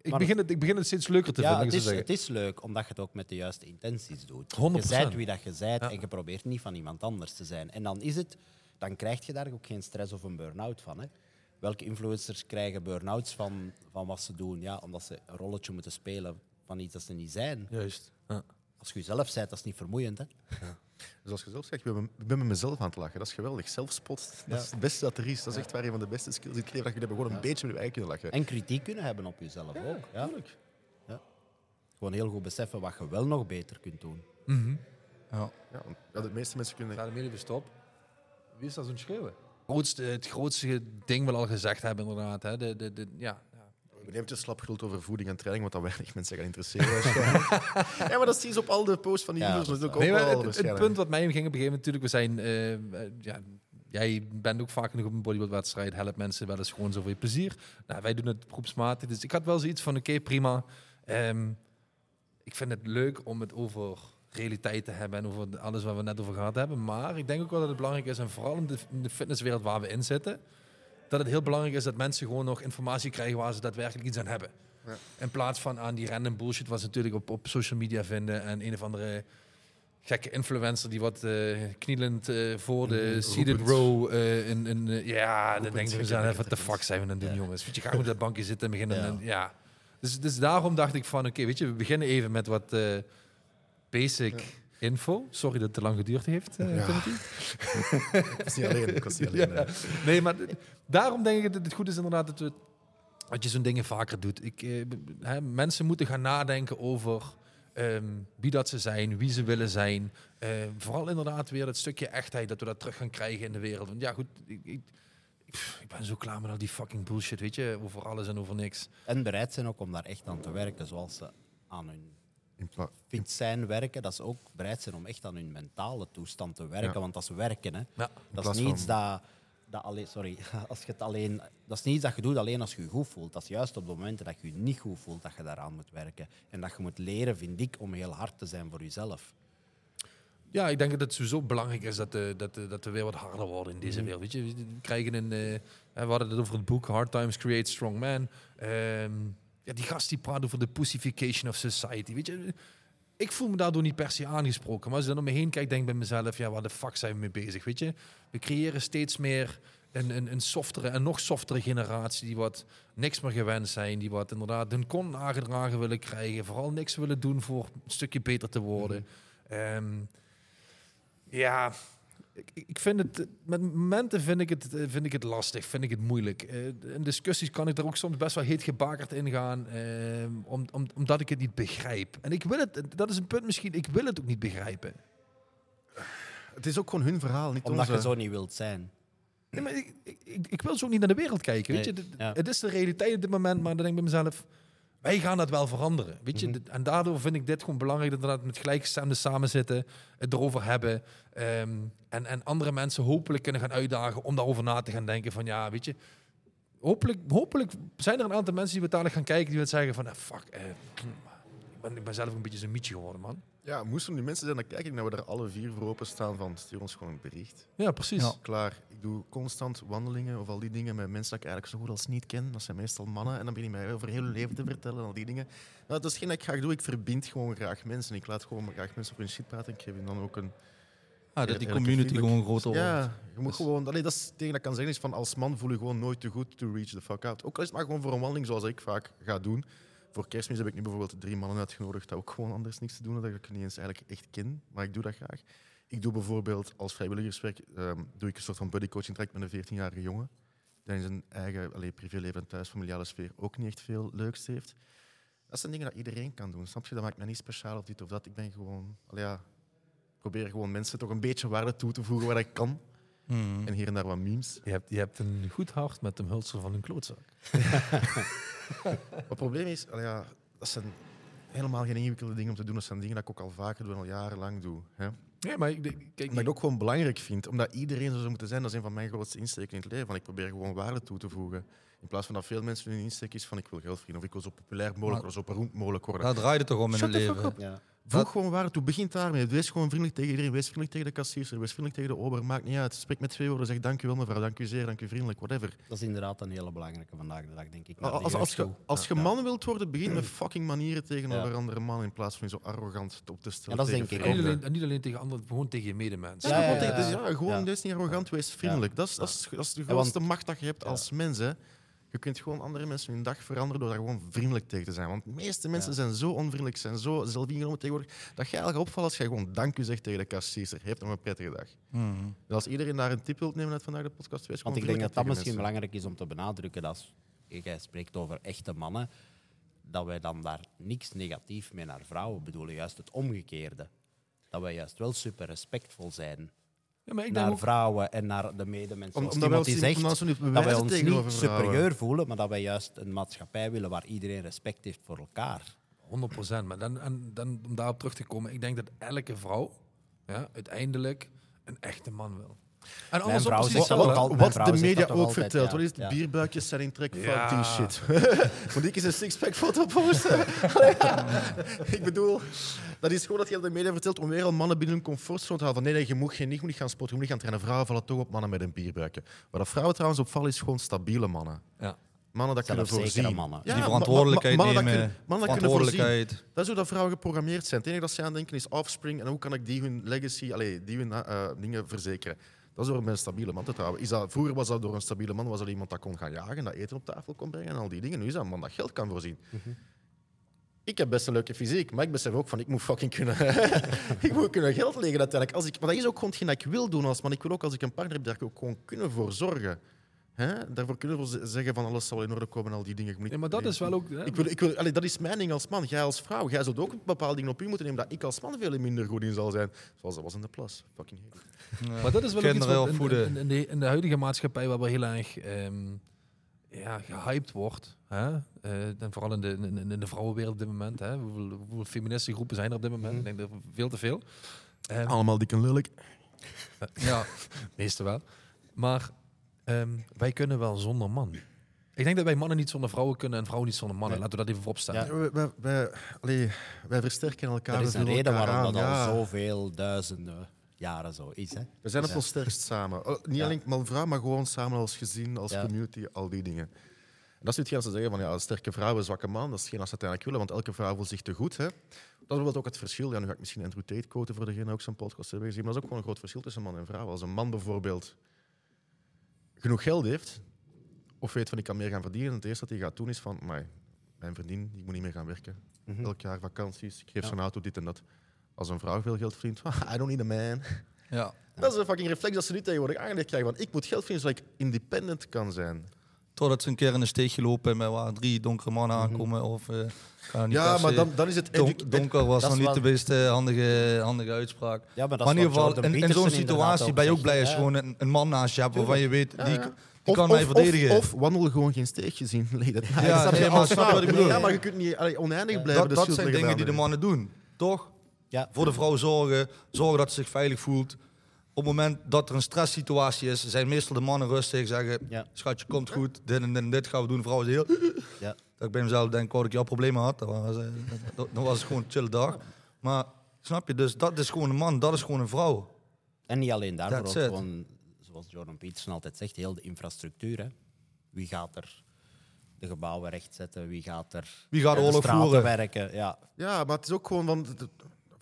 Speaker 1: ik,
Speaker 2: Maar-
Speaker 1: begin het, ik begin het steeds leuker te
Speaker 2: Ja,
Speaker 1: vinden.
Speaker 2: het is, het is leuk omdat je het ook met de juiste intenties doet.
Speaker 1: 100%.
Speaker 2: Je zijt wie dat je zijt
Speaker 1: Ja.
Speaker 2: en je probeert niet van iemand anders te zijn. En dan is het, dan krijg je daar ook geen stress of een burn-out van. Hè. Welke influencers krijgen burn-outs van, van wat ze doen? Ja, omdat ze een rolletje moeten spelen van iets dat ze niet zijn.
Speaker 1: Juist. Ja.
Speaker 2: Als je jezelf bent, dat is niet vermoeiend. Hè?
Speaker 3: Dus als je zelf zegt, ik ben, met mezelf aan het lachen. Dat is geweldig. Zelfspot, dat is het beste dat er is. Dat is echt waar een van de beste skills die ik leer. Dat je hebben gewoon een beetje met je eigen kunnen lachen.
Speaker 2: En kritiek kunnen hebben op jezelf ook. Ja. Ja. Gewoon heel goed beseffen wat je wel nog beter kunt doen.
Speaker 4: Ja.
Speaker 3: Ja, want- ja, de meeste mensen kunnen...
Speaker 1: Ga er even stop. Wie is dat zo'n schreeuwen? Grootste, het grootste ding wat we al gezegd hebben, inderdaad. Hè? De, de, de, ja, ja.
Speaker 3: We hebben eventjes slap geduld over voeding en training, wat dat weinig mensen gaan interesseren. (laughs) ja, maar dat zie je op al de posts van die
Speaker 2: Ja,
Speaker 3: video's.
Speaker 2: dat
Speaker 3: Dat
Speaker 2: is
Speaker 3: is ook
Speaker 1: Nee,
Speaker 3: overal
Speaker 1: het, punt wat mij ging op een gegeven moment, natuurlijk, we zijn, eh, eh, ja, jij bent ook vaak genoeg op een bodybuildwedstrijd, helpt mensen wel eens gewoon zo voor je plezier. Nou, wij doen het groepsmatig, dus ik had wel zoiets van, oké, prima. Ehm, ik vind het leuk om het over realiteit te hebben en over alles waar we net over gehad hebben, maar ik denk ook wel dat het belangrijk is, en vooral in de, in de fitnesswereld waar we in zitten, dat het heel belangrijk is dat mensen gewoon nog informatie krijgen waar ze daadwerkelijk iets aan hebben.
Speaker 3: Ja.
Speaker 1: In plaats van aan die random bullshit wat ze natuurlijk op, op social media vinden en een of andere gekke influencer die wat eh, knielend eh, voor de
Speaker 3: Mm,
Speaker 1: seated row eh, in, in, ja, dan denken we
Speaker 3: gekke
Speaker 1: zelf, wat de fuck zijn we aan het doen,
Speaker 2: Ja.
Speaker 1: jongens? Weet je, ga op dat bankje zitten en beginnen.
Speaker 2: Ja.
Speaker 1: en- ja. Dus, dus daarom dacht ik van, oké, weet je, we beginnen even met wat eh, basic info. Sorry dat het te lang geduurd heeft, eh,
Speaker 3: Ja.
Speaker 1: Timothy. (laughs)
Speaker 3: Ik was niet alleen. Ik was niet alleen. (laughs)
Speaker 1: Ja.
Speaker 3: hè.
Speaker 1: Nee, maar daarom denk ik dat het goed is inderdaad dat, we, dat je zo'n dingen vaker doet. Ik, eh, hè, mensen moeten gaan nadenken over ehm, wie dat ze zijn, wie ze willen zijn. Eh, vooral inderdaad weer dat stukje echtheid, dat we dat terug gaan krijgen in de wereld. Want ja, goed, ik, ik, ik, ben zo klaar met al die fucking bullshit, weet je, over alles en over niks.
Speaker 2: En bereid zijn ook om daar echt aan te werken, zoals ze aan hun fit zijn werken, dat ze ook bereid zijn om echt aan hun mentale toestand te werken.
Speaker 3: Ja.
Speaker 2: Want dat is werken. Hè.
Speaker 1: Ja.
Speaker 2: Dat is
Speaker 3: plaats
Speaker 2: niet
Speaker 3: van-
Speaker 2: iets dat, dat alleen, sorry, (laughs) als je het alleen, dat is niet iets dat je doet alleen als je je goed voelt. Dat is juist op de momenten dat je je niet goed voelt dat je daaraan moet werken. En dat je moet leren, vind ik, om heel hard te zijn voor jezelf.
Speaker 1: Ja, ik denk dat het sowieso belangrijk is dat, de, dat, de, dat we weer wat harder worden in deze wereld. Weet je, we krijgen een. eh, we hadden het over het boek Hard Times Create Strong Men. Ehm, ja, die gast die praat over de pussification of society. Weet je, ik voel me daardoor niet per se aangesproken. Maar als ik dan om me heen kijk, denk ik bij mezelf, ja, waar de fuck zijn we mee bezig? Weet je, we creëren steeds meer een, een, een softere en nog softere generatie die wat niks meer gewend zijn, die wat inderdaad hun kon aangedragen willen krijgen, vooral niks willen doen voor een stukje beter te worden. Ehm, ja, ik, ik vind het, met momenten vind ik het, eh, vind ik het lastig, vind ik het moeilijk. Eh, in discussies kan ik er ook soms best wel heet gebakerd in gaan, ehm, om, om, omdat ik het niet begrijp. En ik wil het, dat is een punt misschien, ik wil het ook niet begrijpen.
Speaker 3: Het is ook gewoon hun verhaal, niet
Speaker 2: Omdat
Speaker 3: onze.
Speaker 2: je zo niet wilt zijn.
Speaker 1: Nee, maar ik, ik, wil zo ook niet naar de wereld kijken. Weet je?
Speaker 2: Nee,
Speaker 1: Dit-
Speaker 2: ja.
Speaker 1: Het is de realiteit op dit moment, maar dan denk ik bij mezelf... Wij gaan dat wel veranderen. Weet je?
Speaker 2: Mhm.
Speaker 1: En daardoor vind ik dit gewoon belangrijk... dat we dat met gelijkgestemden samen zitten, het erover hebben... ehm, en, en andere mensen hopelijk kunnen gaan uitdagen... om daarover na te gaan denken van... ja, weet je... Hopelijk, hopelijk zijn er een aantal mensen die we dadelijk gaan kijken... die wat zeggen van... eh, fuck, eh, ik, ben, ik ben zelf een beetje zo'n mietje geworden, man.
Speaker 3: Ja, moesten die mensen zijn, dan kijk ik dat we er alle vier voor openstaan van stuur ons gewoon een bericht.
Speaker 1: Ja, precies.
Speaker 4: Ja.
Speaker 3: Klaar, ik doe constant wandelingen of al die dingen met mensen dat ik eigenlijk zo goed als niet ken. Dat zijn meestal mannen. En dan begin ik mij over heel hun leven te vertellen en al die dingen. Nou, dat is geen dat ik graag doe. Ik verbind gewoon graag mensen. Ik laat gewoon graag mensen op hun shit praten. Ik geef hen dan ook een...
Speaker 4: Ah, dat die community gewoon groter wordt.
Speaker 3: Ja, je moet
Speaker 4: Dus-
Speaker 3: gewoon... Allee, dat is het tegen dat ik kan zeggen is van als man voel je gewoon nooit te goed to reach the fuck out. Ook al is het maar gewoon voor een wandeling zoals ik vaak ga doen. Voor kerstmis heb ik nu bijvoorbeeld drie mannen uitgenodigd dat ook gewoon anders niks te doen dat ik niet eens eigenlijk echt ken. Maar ik doe dat graag. Ik doe bijvoorbeeld als vrijwilligerswerk ehm, doe ik een soort van buddycoaching traject met een 14-jarige jongen. Die in zijn eigen allee, privéleven en thuis, familiale sfeer ook niet echt veel leuks heeft. Dat zijn dingen dat iedereen kan doen. Snap je? Dat maakt mij niet speciaal of dit of dat. Ik ben gewoon... Ja, probeer gewoon mensen toch een beetje waarde toe te voegen waar ik kan.
Speaker 4: Mhm.
Speaker 3: En hier en daar wat memes.
Speaker 1: Je, hebt, je hebt een goed hart met een hulsel van een klootzak. (laughs) (laughs)
Speaker 3: Het probleem is, ja, dat zijn helemaal geen ingewikkelde dingen om te doen. Dat zijn dingen dat ik ook al vaker doe en al jarenlang doe. Hè?
Speaker 1: Nee, maar ik, ik- kijk,
Speaker 3: Maar ik ook gewoon belangrijk vind, omdat iedereen zo zou moeten zijn, dat is een van mijn grootste insteken in het leven. Van ik probeer gewoon waarde toe te voegen. In plaats van dat veel mensen hun insteek is van ik wil geld verdienen of ik wil zo populair mogelijk
Speaker 4: Maar-
Speaker 3: worden, zo beroemd mogelijk worden.
Speaker 4: Daar draait het toch om in
Speaker 3: Shut
Speaker 4: het leven.
Speaker 2: Ja.
Speaker 3: Voeg
Speaker 4: dat-
Speaker 3: gewoon waarde toe. Begin daarmee. Wees gewoon vriendelijk tegen iedereen. Wees vriendelijk tegen de kassierster. Wees vriendelijk tegen de ober. Maakt niet uit. Spreek met twee woorden. Zeg dank u wel mevrouw, dank u zeer, dank u vriendelijk, whatever.
Speaker 2: Dat is inderdaad een hele belangrijke vandaag de dag, denk ik.
Speaker 3: Als, als, je,
Speaker 2: toe.
Speaker 3: als je
Speaker 2: Ja.
Speaker 3: man wilt worden, begin met (clears throat) fucking manieren tegenover
Speaker 2: Ja.
Speaker 3: andere mannen in plaats van je zo arrogant op te stellen.
Speaker 2: Ja, dat denk ik
Speaker 1: En niet, alleen, en niet alleen tegen anderen, gewoon tegen je medemensen.
Speaker 3: Ja,
Speaker 2: Ja,
Speaker 3: gewoon
Speaker 2: ja,
Speaker 3: tegen-
Speaker 2: ja.
Speaker 3: dus ja, gewoon
Speaker 2: Ja.
Speaker 3: wees niet arrogant, wees vriendelijk. Dat, is, dat, is, dat is de
Speaker 2: Ja, want-
Speaker 3: grootste macht dat je hebt
Speaker 2: Ja.
Speaker 3: als mens. Hè. Je kunt gewoon andere mensen hun dag veranderen door daar gewoon vriendelijk tegen te zijn. Want de meeste mensen
Speaker 2: Ja.
Speaker 3: zijn zo onvriendelijk, zijn zo zelfingenomen tegenwoordig, dat je eigenlijk opvalt als je gewoon dank u zegt tegen de kassierster. Heeft nog een prettige dag.
Speaker 4: Mhm.
Speaker 3: En als iedereen daar een tip wilt nemen uit vandaag de podcast, wees
Speaker 2: Want ik denk dat dat misschien belangrijk is om te benadrukken. Dat als jij spreekt over echte mannen, dat wij dan daar niks negatief mee naar vrouwen bedoelen. Juist het omgekeerde. Dat wij juist wel super respectvol zijn
Speaker 1: Ja, maar ik denk
Speaker 2: naar
Speaker 1: ook,
Speaker 2: vrouwen en naar de medemensen.
Speaker 3: Om- omdat ons-
Speaker 2: zegt,
Speaker 3: omdat we ons niet
Speaker 2: dat wij ons niet
Speaker 3: vrouwen.
Speaker 2: superieur voelen, maar dat wij juist een maatschappij willen waar iedereen respect heeft voor elkaar.
Speaker 1: 100 procent. Maar dan, en, dan, om daarop terug te komen, ik denk dat elke vrouw ja, uiteindelijk een echte man wil. En precies
Speaker 2: dat
Speaker 1: hetzelfde.
Speaker 2: ook al.
Speaker 3: Wat, de media
Speaker 2: dat
Speaker 3: ook
Speaker 2: altijd,
Speaker 3: vertelt.
Speaker 2: ja.
Speaker 3: Wat is het?
Speaker 2: Ja.
Speaker 3: Bierbuikjes zijn in trek die shit. (laughs) Moet ik eens een sixpack foto posten? (laughs) (laughs) ik bedoel, dat is gewoon dat je de media vertelt om weer al mannen binnen hun comfortzone te halen. Van nee, nee, je moet geen, niet, moet niet gaan sporten, je moet niet gaan trainen. Vrouwen vallen toch op mannen met een bierbuikje. Waar dat vrouwen trouwens opvallen is gewoon stabiele mannen.
Speaker 1: Ja.
Speaker 3: Mannen dat kunnen voorzien.
Speaker 2: mannen.
Speaker 4: die
Speaker 3: ma- ma-
Speaker 4: verantwoordelijkheid
Speaker 3: ma- mannen dat
Speaker 4: nemen,
Speaker 3: dat kunnen voorzien.
Speaker 4: verantwoordelijkheid.
Speaker 3: Dat is hoe dat vrouwen geprogrammeerd zijn. Het enige dat ze aan denken is offspring en hoe kan ik die hun legacy, allee, die hun eh, dingen verzekeren. Dat is door een stabiele man te trouwen. Is dat, vroeger was dat door een stabiele man, was dat iemand dat kon gaan jagen, dat eten op tafel kon brengen en al die dingen. Nu is dat een man dat geld kan voorzien. Ik heb best een leuke fysiek, maar ik besef ook van ik moet fucking kunnen, (laughs) ik moet kunnen geld leggen uiteindelijk. Als ik, maar dat is ook gewoon hetgeen dat ik wil doen als man. Ik wil ook als ik een partner heb, daar ook gewoon kunnen voor zorgen. Hè? Daarvoor kunnen we zeggen van alles zal in orde komen en al die dingen. Ik moet
Speaker 1: Ja, maar dat is wel ook... hè,
Speaker 3: ik wil, ik wil, allee, dat is mijn ding als man. Jij als vrouw, jij zult ook bepaalde dingen op u moeten nemen dat ik als man veel minder goed in zal zijn. Zoals dat was in de plas. Fucking hate it.
Speaker 1: Maar dat is wel ook iets wat in, in, in de, in de huidige maatschappij waar wel heel erg ehm, ja, gehyped wordt. Hè? Eh, en vooral in de, in, in de vrouwenwereld op dit moment. Hè? Hoeveel, hoeveel feministische groepen zijn er op dit moment? Ik denk dat veel te veel. Ehm,
Speaker 3: Allemaal dik en lelijk.
Speaker 1: ja, (laughs) meeste wel. Maar ehm, wij kunnen wel zonder man. Ik denk dat wij mannen niet zonder vrouwen kunnen en vrouwen niet zonder mannen.
Speaker 2: Nee.
Speaker 1: Laten we dat even opstellen.
Speaker 2: Ja.
Speaker 3: Wij, wij, wij, allee, wij versterken elkaar.
Speaker 2: Er
Speaker 3: we
Speaker 2: is een reden waarom
Speaker 3: aan,
Speaker 2: dat
Speaker 3: ja.
Speaker 2: al zoveel duizenden jaren zo is. Hè?
Speaker 3: We zijn op
Speaker 2: Ja.
Speaker 3: ons sterkst samen. Oh, niet
Speaker 2: Ja.
Speaker 3: alleen man vrouw, maar gewoon samen als gezin, als
Speaker 2: Ja.
Speaker 3: community, al die dingen. En dat is niet als ze zeggen van ja, sterke vrouw, een zwakke man. Dat is geen als ze uiteindelijk willen, want elke vrouw voelt zich te goed. Hè. Dat is bijvoorbeeld ook het verschil. Ja, nu ga ik misschien Andrew Tate quoten voor degene die ook zijn podcast hebben gezien. Maar dat is ook gewoon een groot verschil tussen man en vrouw. Als een man bijvoorbeeld genoeg geld heeft, of weet van ik kan meer gaan verdienen, het eerste dat hij gaat doen is van, "Amai, mijn verdien, ik moet niet meer gaan werken.
Speaker 2: Mhm.
Speaker 3: Elk jaar vakanties, ik geef
Speaker 2: Ja.
Speaker 3: zo'n auto, dit en dat. Als een vrouw veel geld verdient, (laughs) I don't need a man.
Speaker 4: Ja.
Speaker 3: Dat is een fucking reflex dat ze nu tegenwoordig aangeleerd krijgen. Want ik moet geld verdienen zodat ik independent kan zijn.
Speaker 4: Totdat ze een keer in de steeg gelopen met waar drie donkere mannen aankomen. Of, eh, niet
Speaker 3: Ja, maar dan, dan is het...
Speaker 4: Donker was nog niet de beste handige, handige uitspraak.
Speaker 2: Ja, maar dat
Speaker 4: maar in
Speaker 2: is
Speaker 4: ieder geval, in, in zo'n situatie ben je ook blij als je gewoon een, een man naast je hebt waarvan je weet, die,
Speaker 3: Of,
Speaker 4: kan mij verdedigen.
Speaker 3: Of, of wandel gewoon geen steegje zien. (laughs) (laughs) Nee, dat,
Speaker 4: Ja, nee, maar
Speaker 3: als
Speaker 4: snap je
Speaker 3: vrouw.
Speaker 4: wat ik bedoel?
Speaker 3: Ja, maar je kunt niet allee, oneindig blijven.
Speaker 4: dat dat zijn dingen die de mannen doen, toch?
Speaker 2: Ja,
Speaker 4: Voor de vrouw zorgen, zorgen dat ze zich veilig voelt. Op het moment dat er een stresssituatie is, zijn meestal de mannen rustig, zeggen,
Speaker 2: Ja.
Speaker 4: schatje, komt goed, dit en dit en dit gaan we doen. De vrouw is heel... (laughs)
Speaker 2: Ja.
Speaker 4: Dat ik bij mezelf denk, wou dat ik jouw problemen had. Dat was, eh, dat- dan was het gewoon een chille dag. Maar snap je, dus dat is gewoon een man, dat is gewoon een vrouw.
Speaker 2: En niet alleen daarvoor, ook
Speaker 4: it.
Speaker 2: gewoon, zoals Jordan Peterson altijd zegt, heel de infrastructuur. Hè. Wie gaat er de gebouwen rechtzetten? Wie gaat er
Speaker 4: Wie gaat
Speaker 2: de
Speaker 4: oorlog voeren?
Speaker 2: werken? Ja.
Speaker 3: Ja, maar het is ook gewoon van...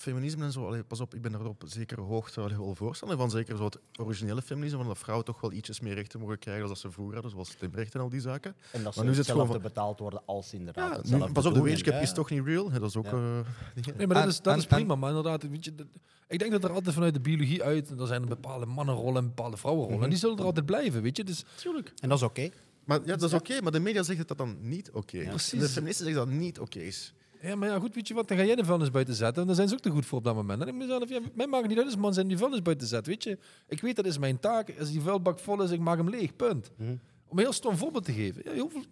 Speaker 3: Feminisme en zo, allee, pas op, ik ben er op zekere hoogte wel voorstander van. Zeker zo het originele feminisme, van dat vrouwen toch wel ietsjes meer rechten mogen krijgen dan dat ze vroeger hadden, zoals stemrechten en al die zaken.
Speaker 2: En dat ze
Speaker 3: nu het
Speaker 2: hetzelfde
Speaker 3: gewoon
Speaker 2: betaald worden als inderdaad
Speaker 3: Ja,
Speaker 2: hetzelfde
Speaker 3: nu, pas op, de wage
Speaker 2: Ja.
Speaker 3: is toch niet real. hè, Dat is ook...
Speaker 2: Ja.
Speaker 3: eh. (laughs)
Speaker 1: Nee, maar dat is, dat
Speaker 4: en-
Speaker 1: is prima. Maar inderdaad, weet je, dat- ik denk dat er altijd vanuit de biologie uit... Er zijn bepaalde mannenrollen en bepaalde vrouwenrollen. En die zullen er altijd blijven, weet je. Dus
Speaker 2: En dat is oké.
Speaker 3: Maar ja, dat is oké, maar de media zegt dat dat dan niet oké is. De feministen zeggen dat dat niet oké is.
Speaker 1: Ja, maar ja, goed, weet je wat, dan ga jij de vuilnis buiten zetten. En daar zijn ze ook te goed voor op dat moment. En ik mezelf, ja, mij maakt het niet uit als man zijn die vuilnis buiten zet, weet je. Ik weet, dat is mijn taak. Als die vuilbak vol is, ik maak hem leeg, punt.
Speaker 2: Mhm.
Speaker 1: Om een heel stom voorbeeld te geven. Ja, hoeveel,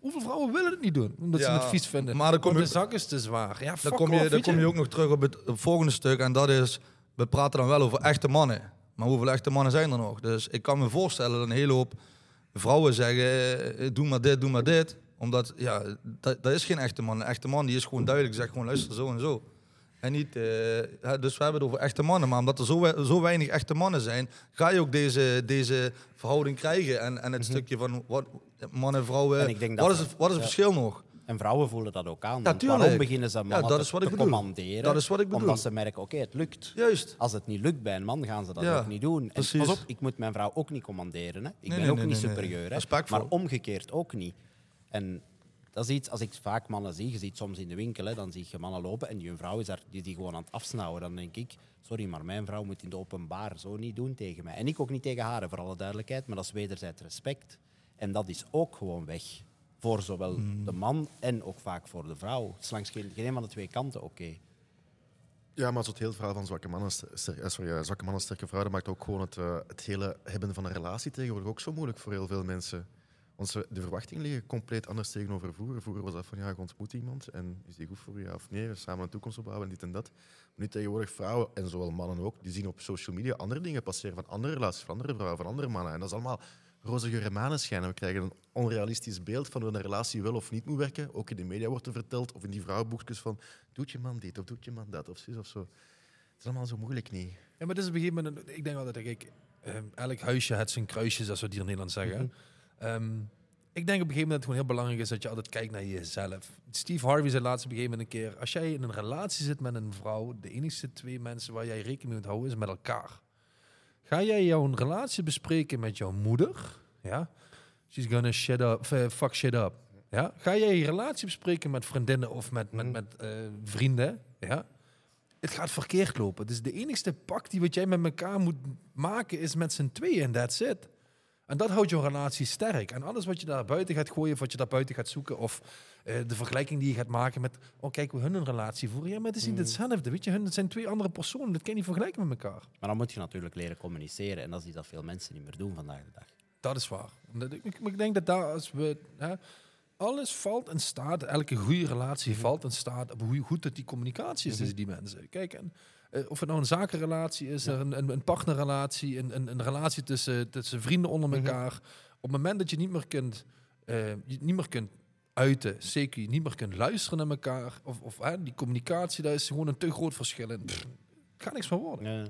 Speaker 1: hoeveel vrouwen willen het niet doen? Omdat ze het vies vinden.
Speaker 4: maar dan kom je-
Speaker 1: de zak is te zwaar. Ja,
Speaker 4: Dan kom, je,
Speaker 1: off,
Speaker 4: dan kom je ook nog terug op het volgende stuk. En dat is, we praten dan wel over echte mannen. Maar hoeveel echte mannen zijn er nog? Dus ik kan me voorstellen dat een hele hoop vrouwen zeggen, eh, doe maar dit, doe maar dit. Omdat, ja, dat, dat is geen echte man. Een echte man die is gewoon duidelijk, zegt gewoon luister zo en zo. En niet, eh, dus we hebben het over echte mannen. Maar omdat er zo, we- zo weinig echte mannen zijn, ga je ook deze, deze verhouding krijgen. En, en het stukje van wat, mannen en vrouwen,
Speaker 2: En dat
Speaker 4: wat is het, wat is het
Speaker 2: ja.
Speaker 4: verschil nog?
Speaker 2: En vrouwen voelen dat ook aan. want
Speaker 4: tuurlijk.
Speaker 2: waarom beginnen ze mannen
Speaker 4: dat is
Speaker 2: te-
Speaker 4: wat ik
Speaker 2: te
Speaker 4: bedoel.
Speaker 2: commanderen?
Speaker 4: Dat is wat ik bedoel.
Speaker 2: Omdat ze merken, oké, het lukt.
Speaker 4: Juist.
Speaker 2: Als het niet lukt bij een man, gaan ze dat
Speaker 4: Ja,
Speaker 2: ook niet doen. En
Speaker 4: precies.
Speaker 2: pas op, ik moet mijn vrouw ook niet commanderen. Hè. Ik ben
Speaker 4: nee,
Speaker 2: ook
Speaker 4: nee,
Speaker 2: niet superieur. Hè. Maar omgekeerd ook niet. En dat is iets, als ik vaak mannen zie, je ziet soms in de winkel, hè, dan zie je mannen lopen en die vrouw is daar, die, die gewoon aan het afsnauwen. Dan denk ik, sorry, maar mijn vrouw moet in de openbaar zo niet doen tegen mij. En ik ook niet tegen haar, voor alle duidelijkheid, maar dat is wederzijds respect. En dat is ook gewoon weg. Voor zowel
Speaker 4: Hmm.
Speaker 2: de man en ook vaak voor de vrouw. Het is langs geen, geen een van de twee kanten oké.
Speaker 3: Ja, maar het hele verhaal van zwakke mannen, ster- eh, sorry, eh, zwakke mannen, sterke vrouwen, dat maakt ook gewoon het, eh, het hele hebben van een relatie tegenwoordig ook zo moeilijk voor heel veel mensen. Want de verwachtingen liggen compleet anders tegenover vroeger. Vroeger was dat van, ja, je ontmoet iemand en is die goed voor je ja of nee, samen een toekomst opbouwen en dit en dat. Maar nu tegenwoordig vrouwen, en zowel mannen ook, die zien op social media andere dingen passeren van andere relaties, van andere vrouwen, van andere mannen. En dat is allemaal roze geur en maneschijn. En we krijgen een onrealistisch beeld van hoe een relatie wel of niet moet werken. Ook in de media wordt er verteld, of in die vrouwenboekjes van, doet je man dit of doet je man dat, of zus of zo. Het is allemaal zo moeilijk niet.
Speaker 1: Ja, maar het is op een gegeven moment, ik denk altijd, kijk, ehm, elk huisje heeft zijn kruisjes, zoals we hier in Nederland zeggen. Ehm, ik denk op een gegeven moment dat het gewoon heel belangrijk is dat je altijd kijkt naar jezelf. Steve Harvey zei laatst op een gegeven moment een keer, als jij in een relatie zit met een vrouw, de enige twee mensen waar jij rekening mee moet houden is met elkaar. Ga jij jouw relatie bespreken met jouw moeder? Ja. She's gonna shit up, eh, fuck shit up. Ja. Ga jij je relatie bespreken met vriendinnen of met, met, met eh, vrienden? Ja het gaat verkeerd lopen. Dus de enigste pak die wat jij met elkaar moet maken is met z'n tweeën en that's it. En dat houdt je relatie sterk. En alles wat je daar buiten gaat gooien, of wat je daar buiten gaat zoeken, of eh, de vergelijking die je gaat maken met, oh kijk hoe hun een relatie voeren. Ja, maar het is niet hetzelfde. Weet je, hun het zijn twee andere personen. Dat kan je niet vergelijken met elkaar.
Speaker 2: Maar dan moet je natuurlijk leren communiceren. En dat is iets dat veel mensen niet meer doen vandaag de dag.
Speaker 1: Dat is waar. Ik, ik denk dat daar, als we. Hè, alles valt en staat, elke goede relatie valt en staat op hoe goed dat die communicatie is tussen die mensen. Kijk, en, eh, of het nou een zakenrelatie is, een, een, een partnerrelatie, een, een, een relatie tussen, tussen vrienden onder elkaar. Op het moment dat je niet meer kunt, eh, je niet meer kunt uiten, zeker je niet meer kunt luisteren naar elkaar, of, of hè, die communicatie, daar is gewoon een te groot verschil in. Pff, het gaat niks van worden.
Speaker 2: Ja.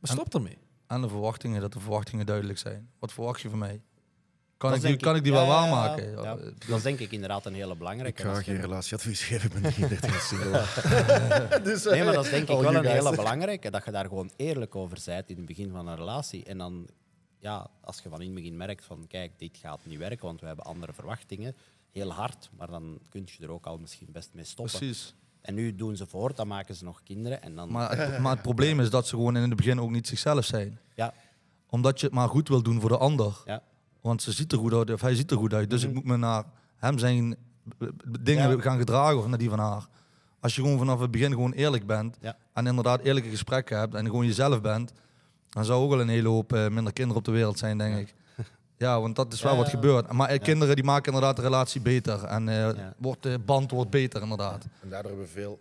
Speaker 1: Maar stop ermee.
Speaker 4: Aan de verwachtingen, dat de verwachtingen duidelijk zijn. Wat verwacht je van mij? Kan, ik kan ik die wel
Speaker 2: ja, ja, ja.
Speaker 4: waarmaken.
Speaker 2: Ja,
Speaker 4: Ja.
Speaker 2: Dat is denk ik inderdaad een hele belangrijke.
Speaker 3: Ik ga geen relatieadvies geven, ik ben 33 en (laughs) single. (laughs) dus,
Speaker 2: Nee, maar
Speaker 3: eh,
Speaker 2: dat is denk ik
Speaker 3: all
Speaker 2: wel een hele (laughs) belangrijke, dat je daar gewoon eerlijk over bent in het begin van een relatie. En dan, ja, als je van in het begin merkt van, kijk, dit gaat niet werken, want we hebben andere verwachtingen, heel hard, maar dan kun je er ook al misschien best mee stoppen.
Speaker 4: Precies.
Speaker 2: En nu doen ze voort, dan maken ze nog kinderen en dan...
Speaker 4: Maar het, maar het probleem is dat ze gewoon in het begin ook niet zichzelf zijn.
Speaker 2: Ja,
Speaker 4: Omdat je het maar goed wil doen voor de ander.
Speaker 2: ja,
Speaker 4: Want ze ziet er goed uit, of hij ziet er goed uit. Dus ik moet me naar hem zijn eh, dingen
Speaker 2: Ja.
Speaker 4: gaan gedragen of naar die van haar. Als je gewoon vanaf het begin gewoon eerlijk bent
Speaker 2: Ja.
Speaker 4: en inderdaad eerlijke gesprekken hebt en gewoon jezelf bent, dan zou ook wel een hele hoop eh, minder kinderen op de wereld zijn, denk ik. Ja, want dat is wel
Speaker 2: Ja.
Speaker 4: wat gebeurt. Maar eh, kinderen die maken inderdaad de relatie beter en eh,
Speaker 2: Ja.
Speaker 4: wordt, de band wordt beter inderdaad.
Speaker 3: En daardoor hebben we veel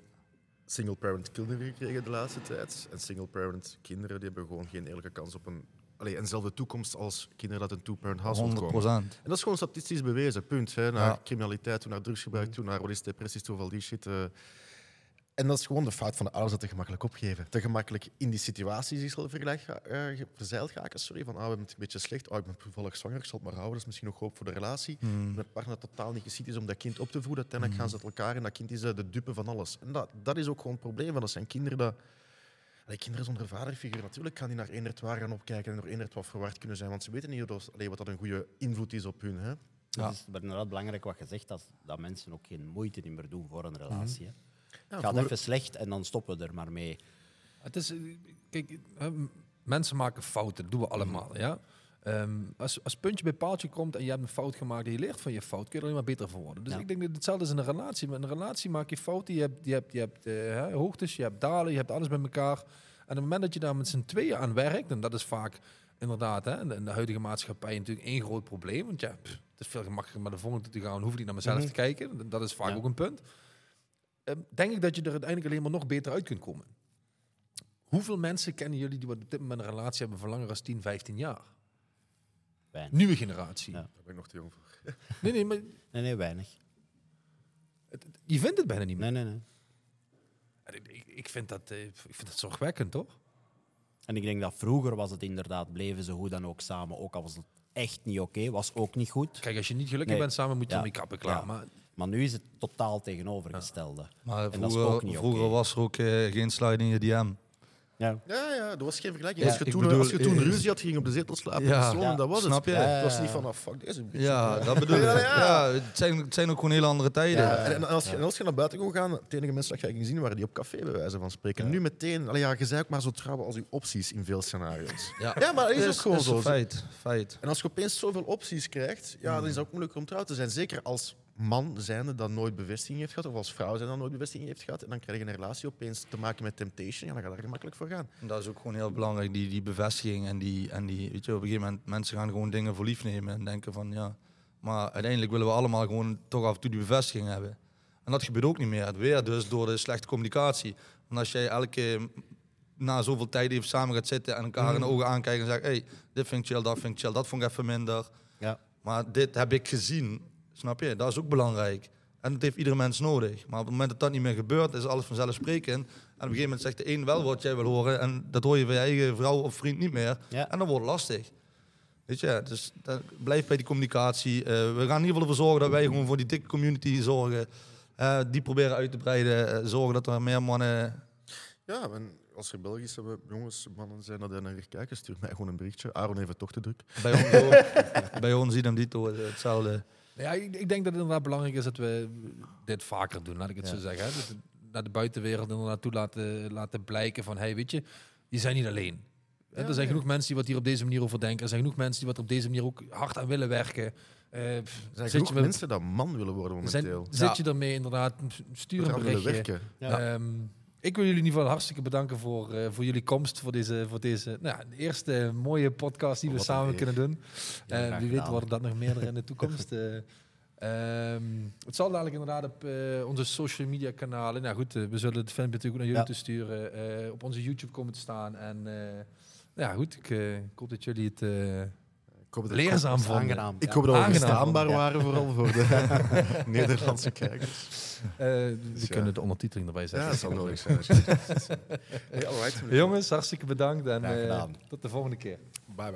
Speaker 3: single-parent kinderen gekregen de laatste tijd. En single-parent kinderen die hebben gewoon geen eerlijke kans op een... Allee, eenzelfde toekomst als kinderen dat een two-parent household
Speaker 4: 100
Speaker 3: komen.
Speaker 4: procent.
Speaker 3: En dat is gewoon statistisch bewezen, punt. Hè. Naar
Speaker 4: Ja.
Speaker 3: criminaliteit, toe naar drugsgebruik, toe naar is depressies, toe al die shit. eh. En dat is gewoon de fout van de ouders dat te gemakkelijk opgeven. Te gemakkelijk in die situatie zichzelf ga- eh, verzeild raken. Sorry, van ah, we hebben het een beetje slecht. Oh, ik ben toevallig zwanger, ik zal het maar houden. Dat is misschien nog hoop voor de relatie.
Speaker 4: Hmm.
Speaker 3: Met partner dat totaal niet geschikt is om dat kind op te voeden. Uiteindelijk gaan ze uit elkaar en dat kind is eh, de dupe van alles. En dat, dat is ook gewoon het probleem. Want dat zijn kinderen dat... Allee, kinderen zonder vaderfiguur, natuurlijk gaan die naar eenderd waar gaan opkijken en door eenderd wat verward kunnen zijn. Want ze weten niet hoe dat- allee, wat dat een goede invloed is op hun. Hè.
Speaker 4: Ja.
Speaker 2: Het is inderdaad belangrijk wat je zegt, dat, dat mensen ook geen moeite niet meer doen voor een relatie.
Speaker 3: Ja,
Speaker 2: Het gaat
Speaker 3: voor-
Speaker 2: even slecht en dan stoppen we er maar mee.
Speaker 1: Het is, eh, kijk, mensen maken fouten, dat doen we allemaal. Ja? Ehm, als, als puntje bij paaltje komt en je hebt een fout gemaakt en je leert van je fout, kun je er alleen maar beter voor worden. Dus
Speaker 2: Ja.
Speaker 1: ik denk dat hetzelfde is in een relatie. Met een relatie maak je fouten, je hebt, je hebt, je hebt eh, hoogtes, je hebt dalen, je hebt alles bij elkaar. En op het moment dat je daar met z'n tweeën aan werkt, en dat is vaak inderdaad hè, in, de, in de huidige maatschappij natuurlijk één groot probleem. Want ja, pff, het is veel gemakkelijker naar de volgende te gaan, hoef niet naar mezelf
Speaker 2: Mhm.
Speaker 1: te kijken. Dat is vaak
Speaker 2: Ja.
Speaker 1: ook een punt. Ehm, denk ik dat je er uiteindelijk alleen maar nog beter uit kunt komen. Hoeveel mensen kennen jullie die wat op dit moment een relatie hebben van langer dan 10, 15 jaar?
Speaker 2: Weinig.
Speaker 1: Nieuwe generatie.
Speaker 2: Ja.
Speaker 3: Daar ben ik nog te jong voor. (laughs)
Speaker 1: Nee, nee, maar
Speaker 2: Nee, nee, weinig.
Speaker 1: het- het- je vindt het bijna niet meer.
Speaker 2: Nee, nee, nee.
Speaker 1: Ik, ik, vind dat, eh, ik vind dat zorgwekkend, toch?
Speaker 2: En ik denk dat vroeger was het inderdaad, bleven ze hoe dan ook samen. Ook al was het echt niet oké, was ook niet goed.
Speaker 1: Kijk, als je niet gelukkig
Speaker 2: Nee.
Speaker 1: bent samen, moet je
Speaker 2: Ja.
Speaker 1: ermee kappen klaar.
Speaker 2: Ja.
Speaker 1: Maar
Speaker 2: Maar nu is het totaal tegenovergestelde.
Speaker 4: Maar
Speaker 2: En dat is
Speaker 4: vroeger,
Speaker 2: ook niet
Speaker 4: vroeger was er ook eh, geen slide in je DM.
Speaker 2: Ja.
Speaker 3: Ja, ja, er was geen vergelijking.
Speaker 4: Ja,
Speaker 3: als, je toen,
Speaker 4: bedoel,
Speaker 3: als je toen ruzie had, ging je op de zetel slapen.
Speaker 4: Ja.
Speaker 3: Ja, dat was
Speaker 4: snap
Speaker 3: het.
Speaker 4: je?
Speaker 3: Het was niet van, ah, fuck deze bitch.
Speaker 4: Ja, dat bedoel ik.
Speaker 3: Ja,
Speaker 4: Ja,
Speaker 3: ja.
Speaker 4: het, zijn, het zijn ook gewoon hele andere tijden.
Speaker 3: Ja, en, en als je, en als je naar buiten kon gaan, het enige mensen dat je ging zien waren die op café bij wijze van spreken. Nu meteen, allee, ja, je zei ook maar zo trouw als je opties in veel scenario's.
Speaker 4: Ja,
Speaker 3: Ja, maar dat is ook gewoon
Speaker 4: is
Speaker 3: zo.
Speaker 4: feit. feit.
Speaker 3: En als je opeens zoveel opties krijgt, ja, dan is het ook moeilijk om trouw te zijn. Zeker als man zijnde dat nooit bevestiging heeft gehad, of als vrouw zijnde dat nooit bevestiging heeft gehad. En dan krijg je een relatie opeens te maken met temptation. Ja, dan ga je daar gemakkelijk voor gaan.
Speaker 4: En dat is ook gewoon heel belangrijk, die, die bevestiging. En die, en die, weet je, op een gegeven moment, mensen gaan gewoon dingen voor lief nemen en denken van ja. Maar uiteindelijk willen we allemaal gewoon toch af en toe die bevestiging hebben. En dat gebeurt ook niet meer. Weer dus door de slechte communicatie. Want als jij elke na zoveel tijd even samen gaat zitten en elkaar in de ogen aankijken en zegt: hey, dit vind ik chill, dat vind ik chill, dat vond ik even minder.
Speaker 2: Ja.
Speaker 4: Maar dit heb ik gezien, snap je? Dat is ook belangrijk. En dat heeft iedere mens nodig. Maar op het moment dat dat niet meer gebeurt, is alles vanzelfsprekend. En op een gegeven moment zegt de een wel wat jij wil horen. En dat hoor je van je eigen vrouw of vriend niet meer.
Speaker 2: Ja.
Speaker 4: En dan wordt het lastig. Weet je, dus dat blijft bij die communicatie. Eh, we gaan in ieder geval ervoor zorgen dat wij gewoon voor die dikke community zorgen. Eh, die proberen uit te breiden. eh, zorgen dat er meer mannen...
Speaker 3: Ja, en als er Belgische jongens, mannen zijn dat er naar kijken, stuur mij gewoon een berichtje. Aaron heeft het toch te druk.
Speaker 4: Bij ons, (laughs) bij ons zien hem die toch hetzelfde.
Speaker 1: Ja, ik, ik denk dat het inderdaad belangrijk is dat we dit vaker doen, laat ik het
Speaker 2: Ja.
Speaker 1: zo zeggen. Hè. Dat we naar de buitenwereld inderdaad toe laten, laten blijken van, hey, weet je, je zijn niet alleen.
Speaker 3: Ja,
Speaker 1: er zijn genoeg mensen die wat hier op deze manier over denken. Er zijn genoeg mensen die wat op deze manier ook hard aan willen werken. Eh,
Speaker 3: Er zijn genoeg
Speaker 1: je met-
Speaker 3: mensen dat man willen worden
Speaker 1: zijn,
Speaker 3: momenteel.
Speaker 1: zit je ermee inderdaad, stuur een
Speaker 3: gaan willen
Speaker 1: berichtje.
Speaker 3: werken.
Speaker 2: Ja.
Speaker 1: Ik wil jullie in ieder geval hartstikke bedanken voor, eh, voor jullie komst, voor deze, voor deze nou, ja, de eerste mooie podcast die
Speaker 3: Oh,
Speaker 1: we
Speaker 3: een
Speaker 1: samen kunnen doen.
Speaker 2: Ja,
Speaker 1: Eh, wie weet worden dat nog meerdere in de (laughs) toekomst. eh. Ehm, het zal dadelijk inderdaad op onze social media kanalen. Nou goed, we zullen het filmpje natuurlijk naar jullie
Speaker 2: Ja.
Speaker 1: te sturen. op onze YouTube komen te staan. En eh, ja goed, ik, ik hoop dat jullie het
Speaker 3: hoop dat
Speaker 1: leerzaam vonden.
Speaker 2: Aangenaam.
Speaker 3: Ik hoop dat we
Speaker 1: Aangenaam
Speaker 3: verstaanbaar
Speaker 2: vonden, ja.
Speaker 3: waren, vooral voor de (laughs) Nederlandse kijkers.
Speaker 1: Eh, we
Speaker 3: ja.
Speaker 1: kunnen de ondertiteling erbij
Speaker 3: Ja,
Speaker 1: zetten.
Speaker 3: dat zal nodig zijn. (laughs) Hey.
Speaker 1: Jongens, hartstikke bedankt en eh,
Speaker 2: gedaan.
Speaker 1: tot de volgende keer.
Speaker 3: Bye bye.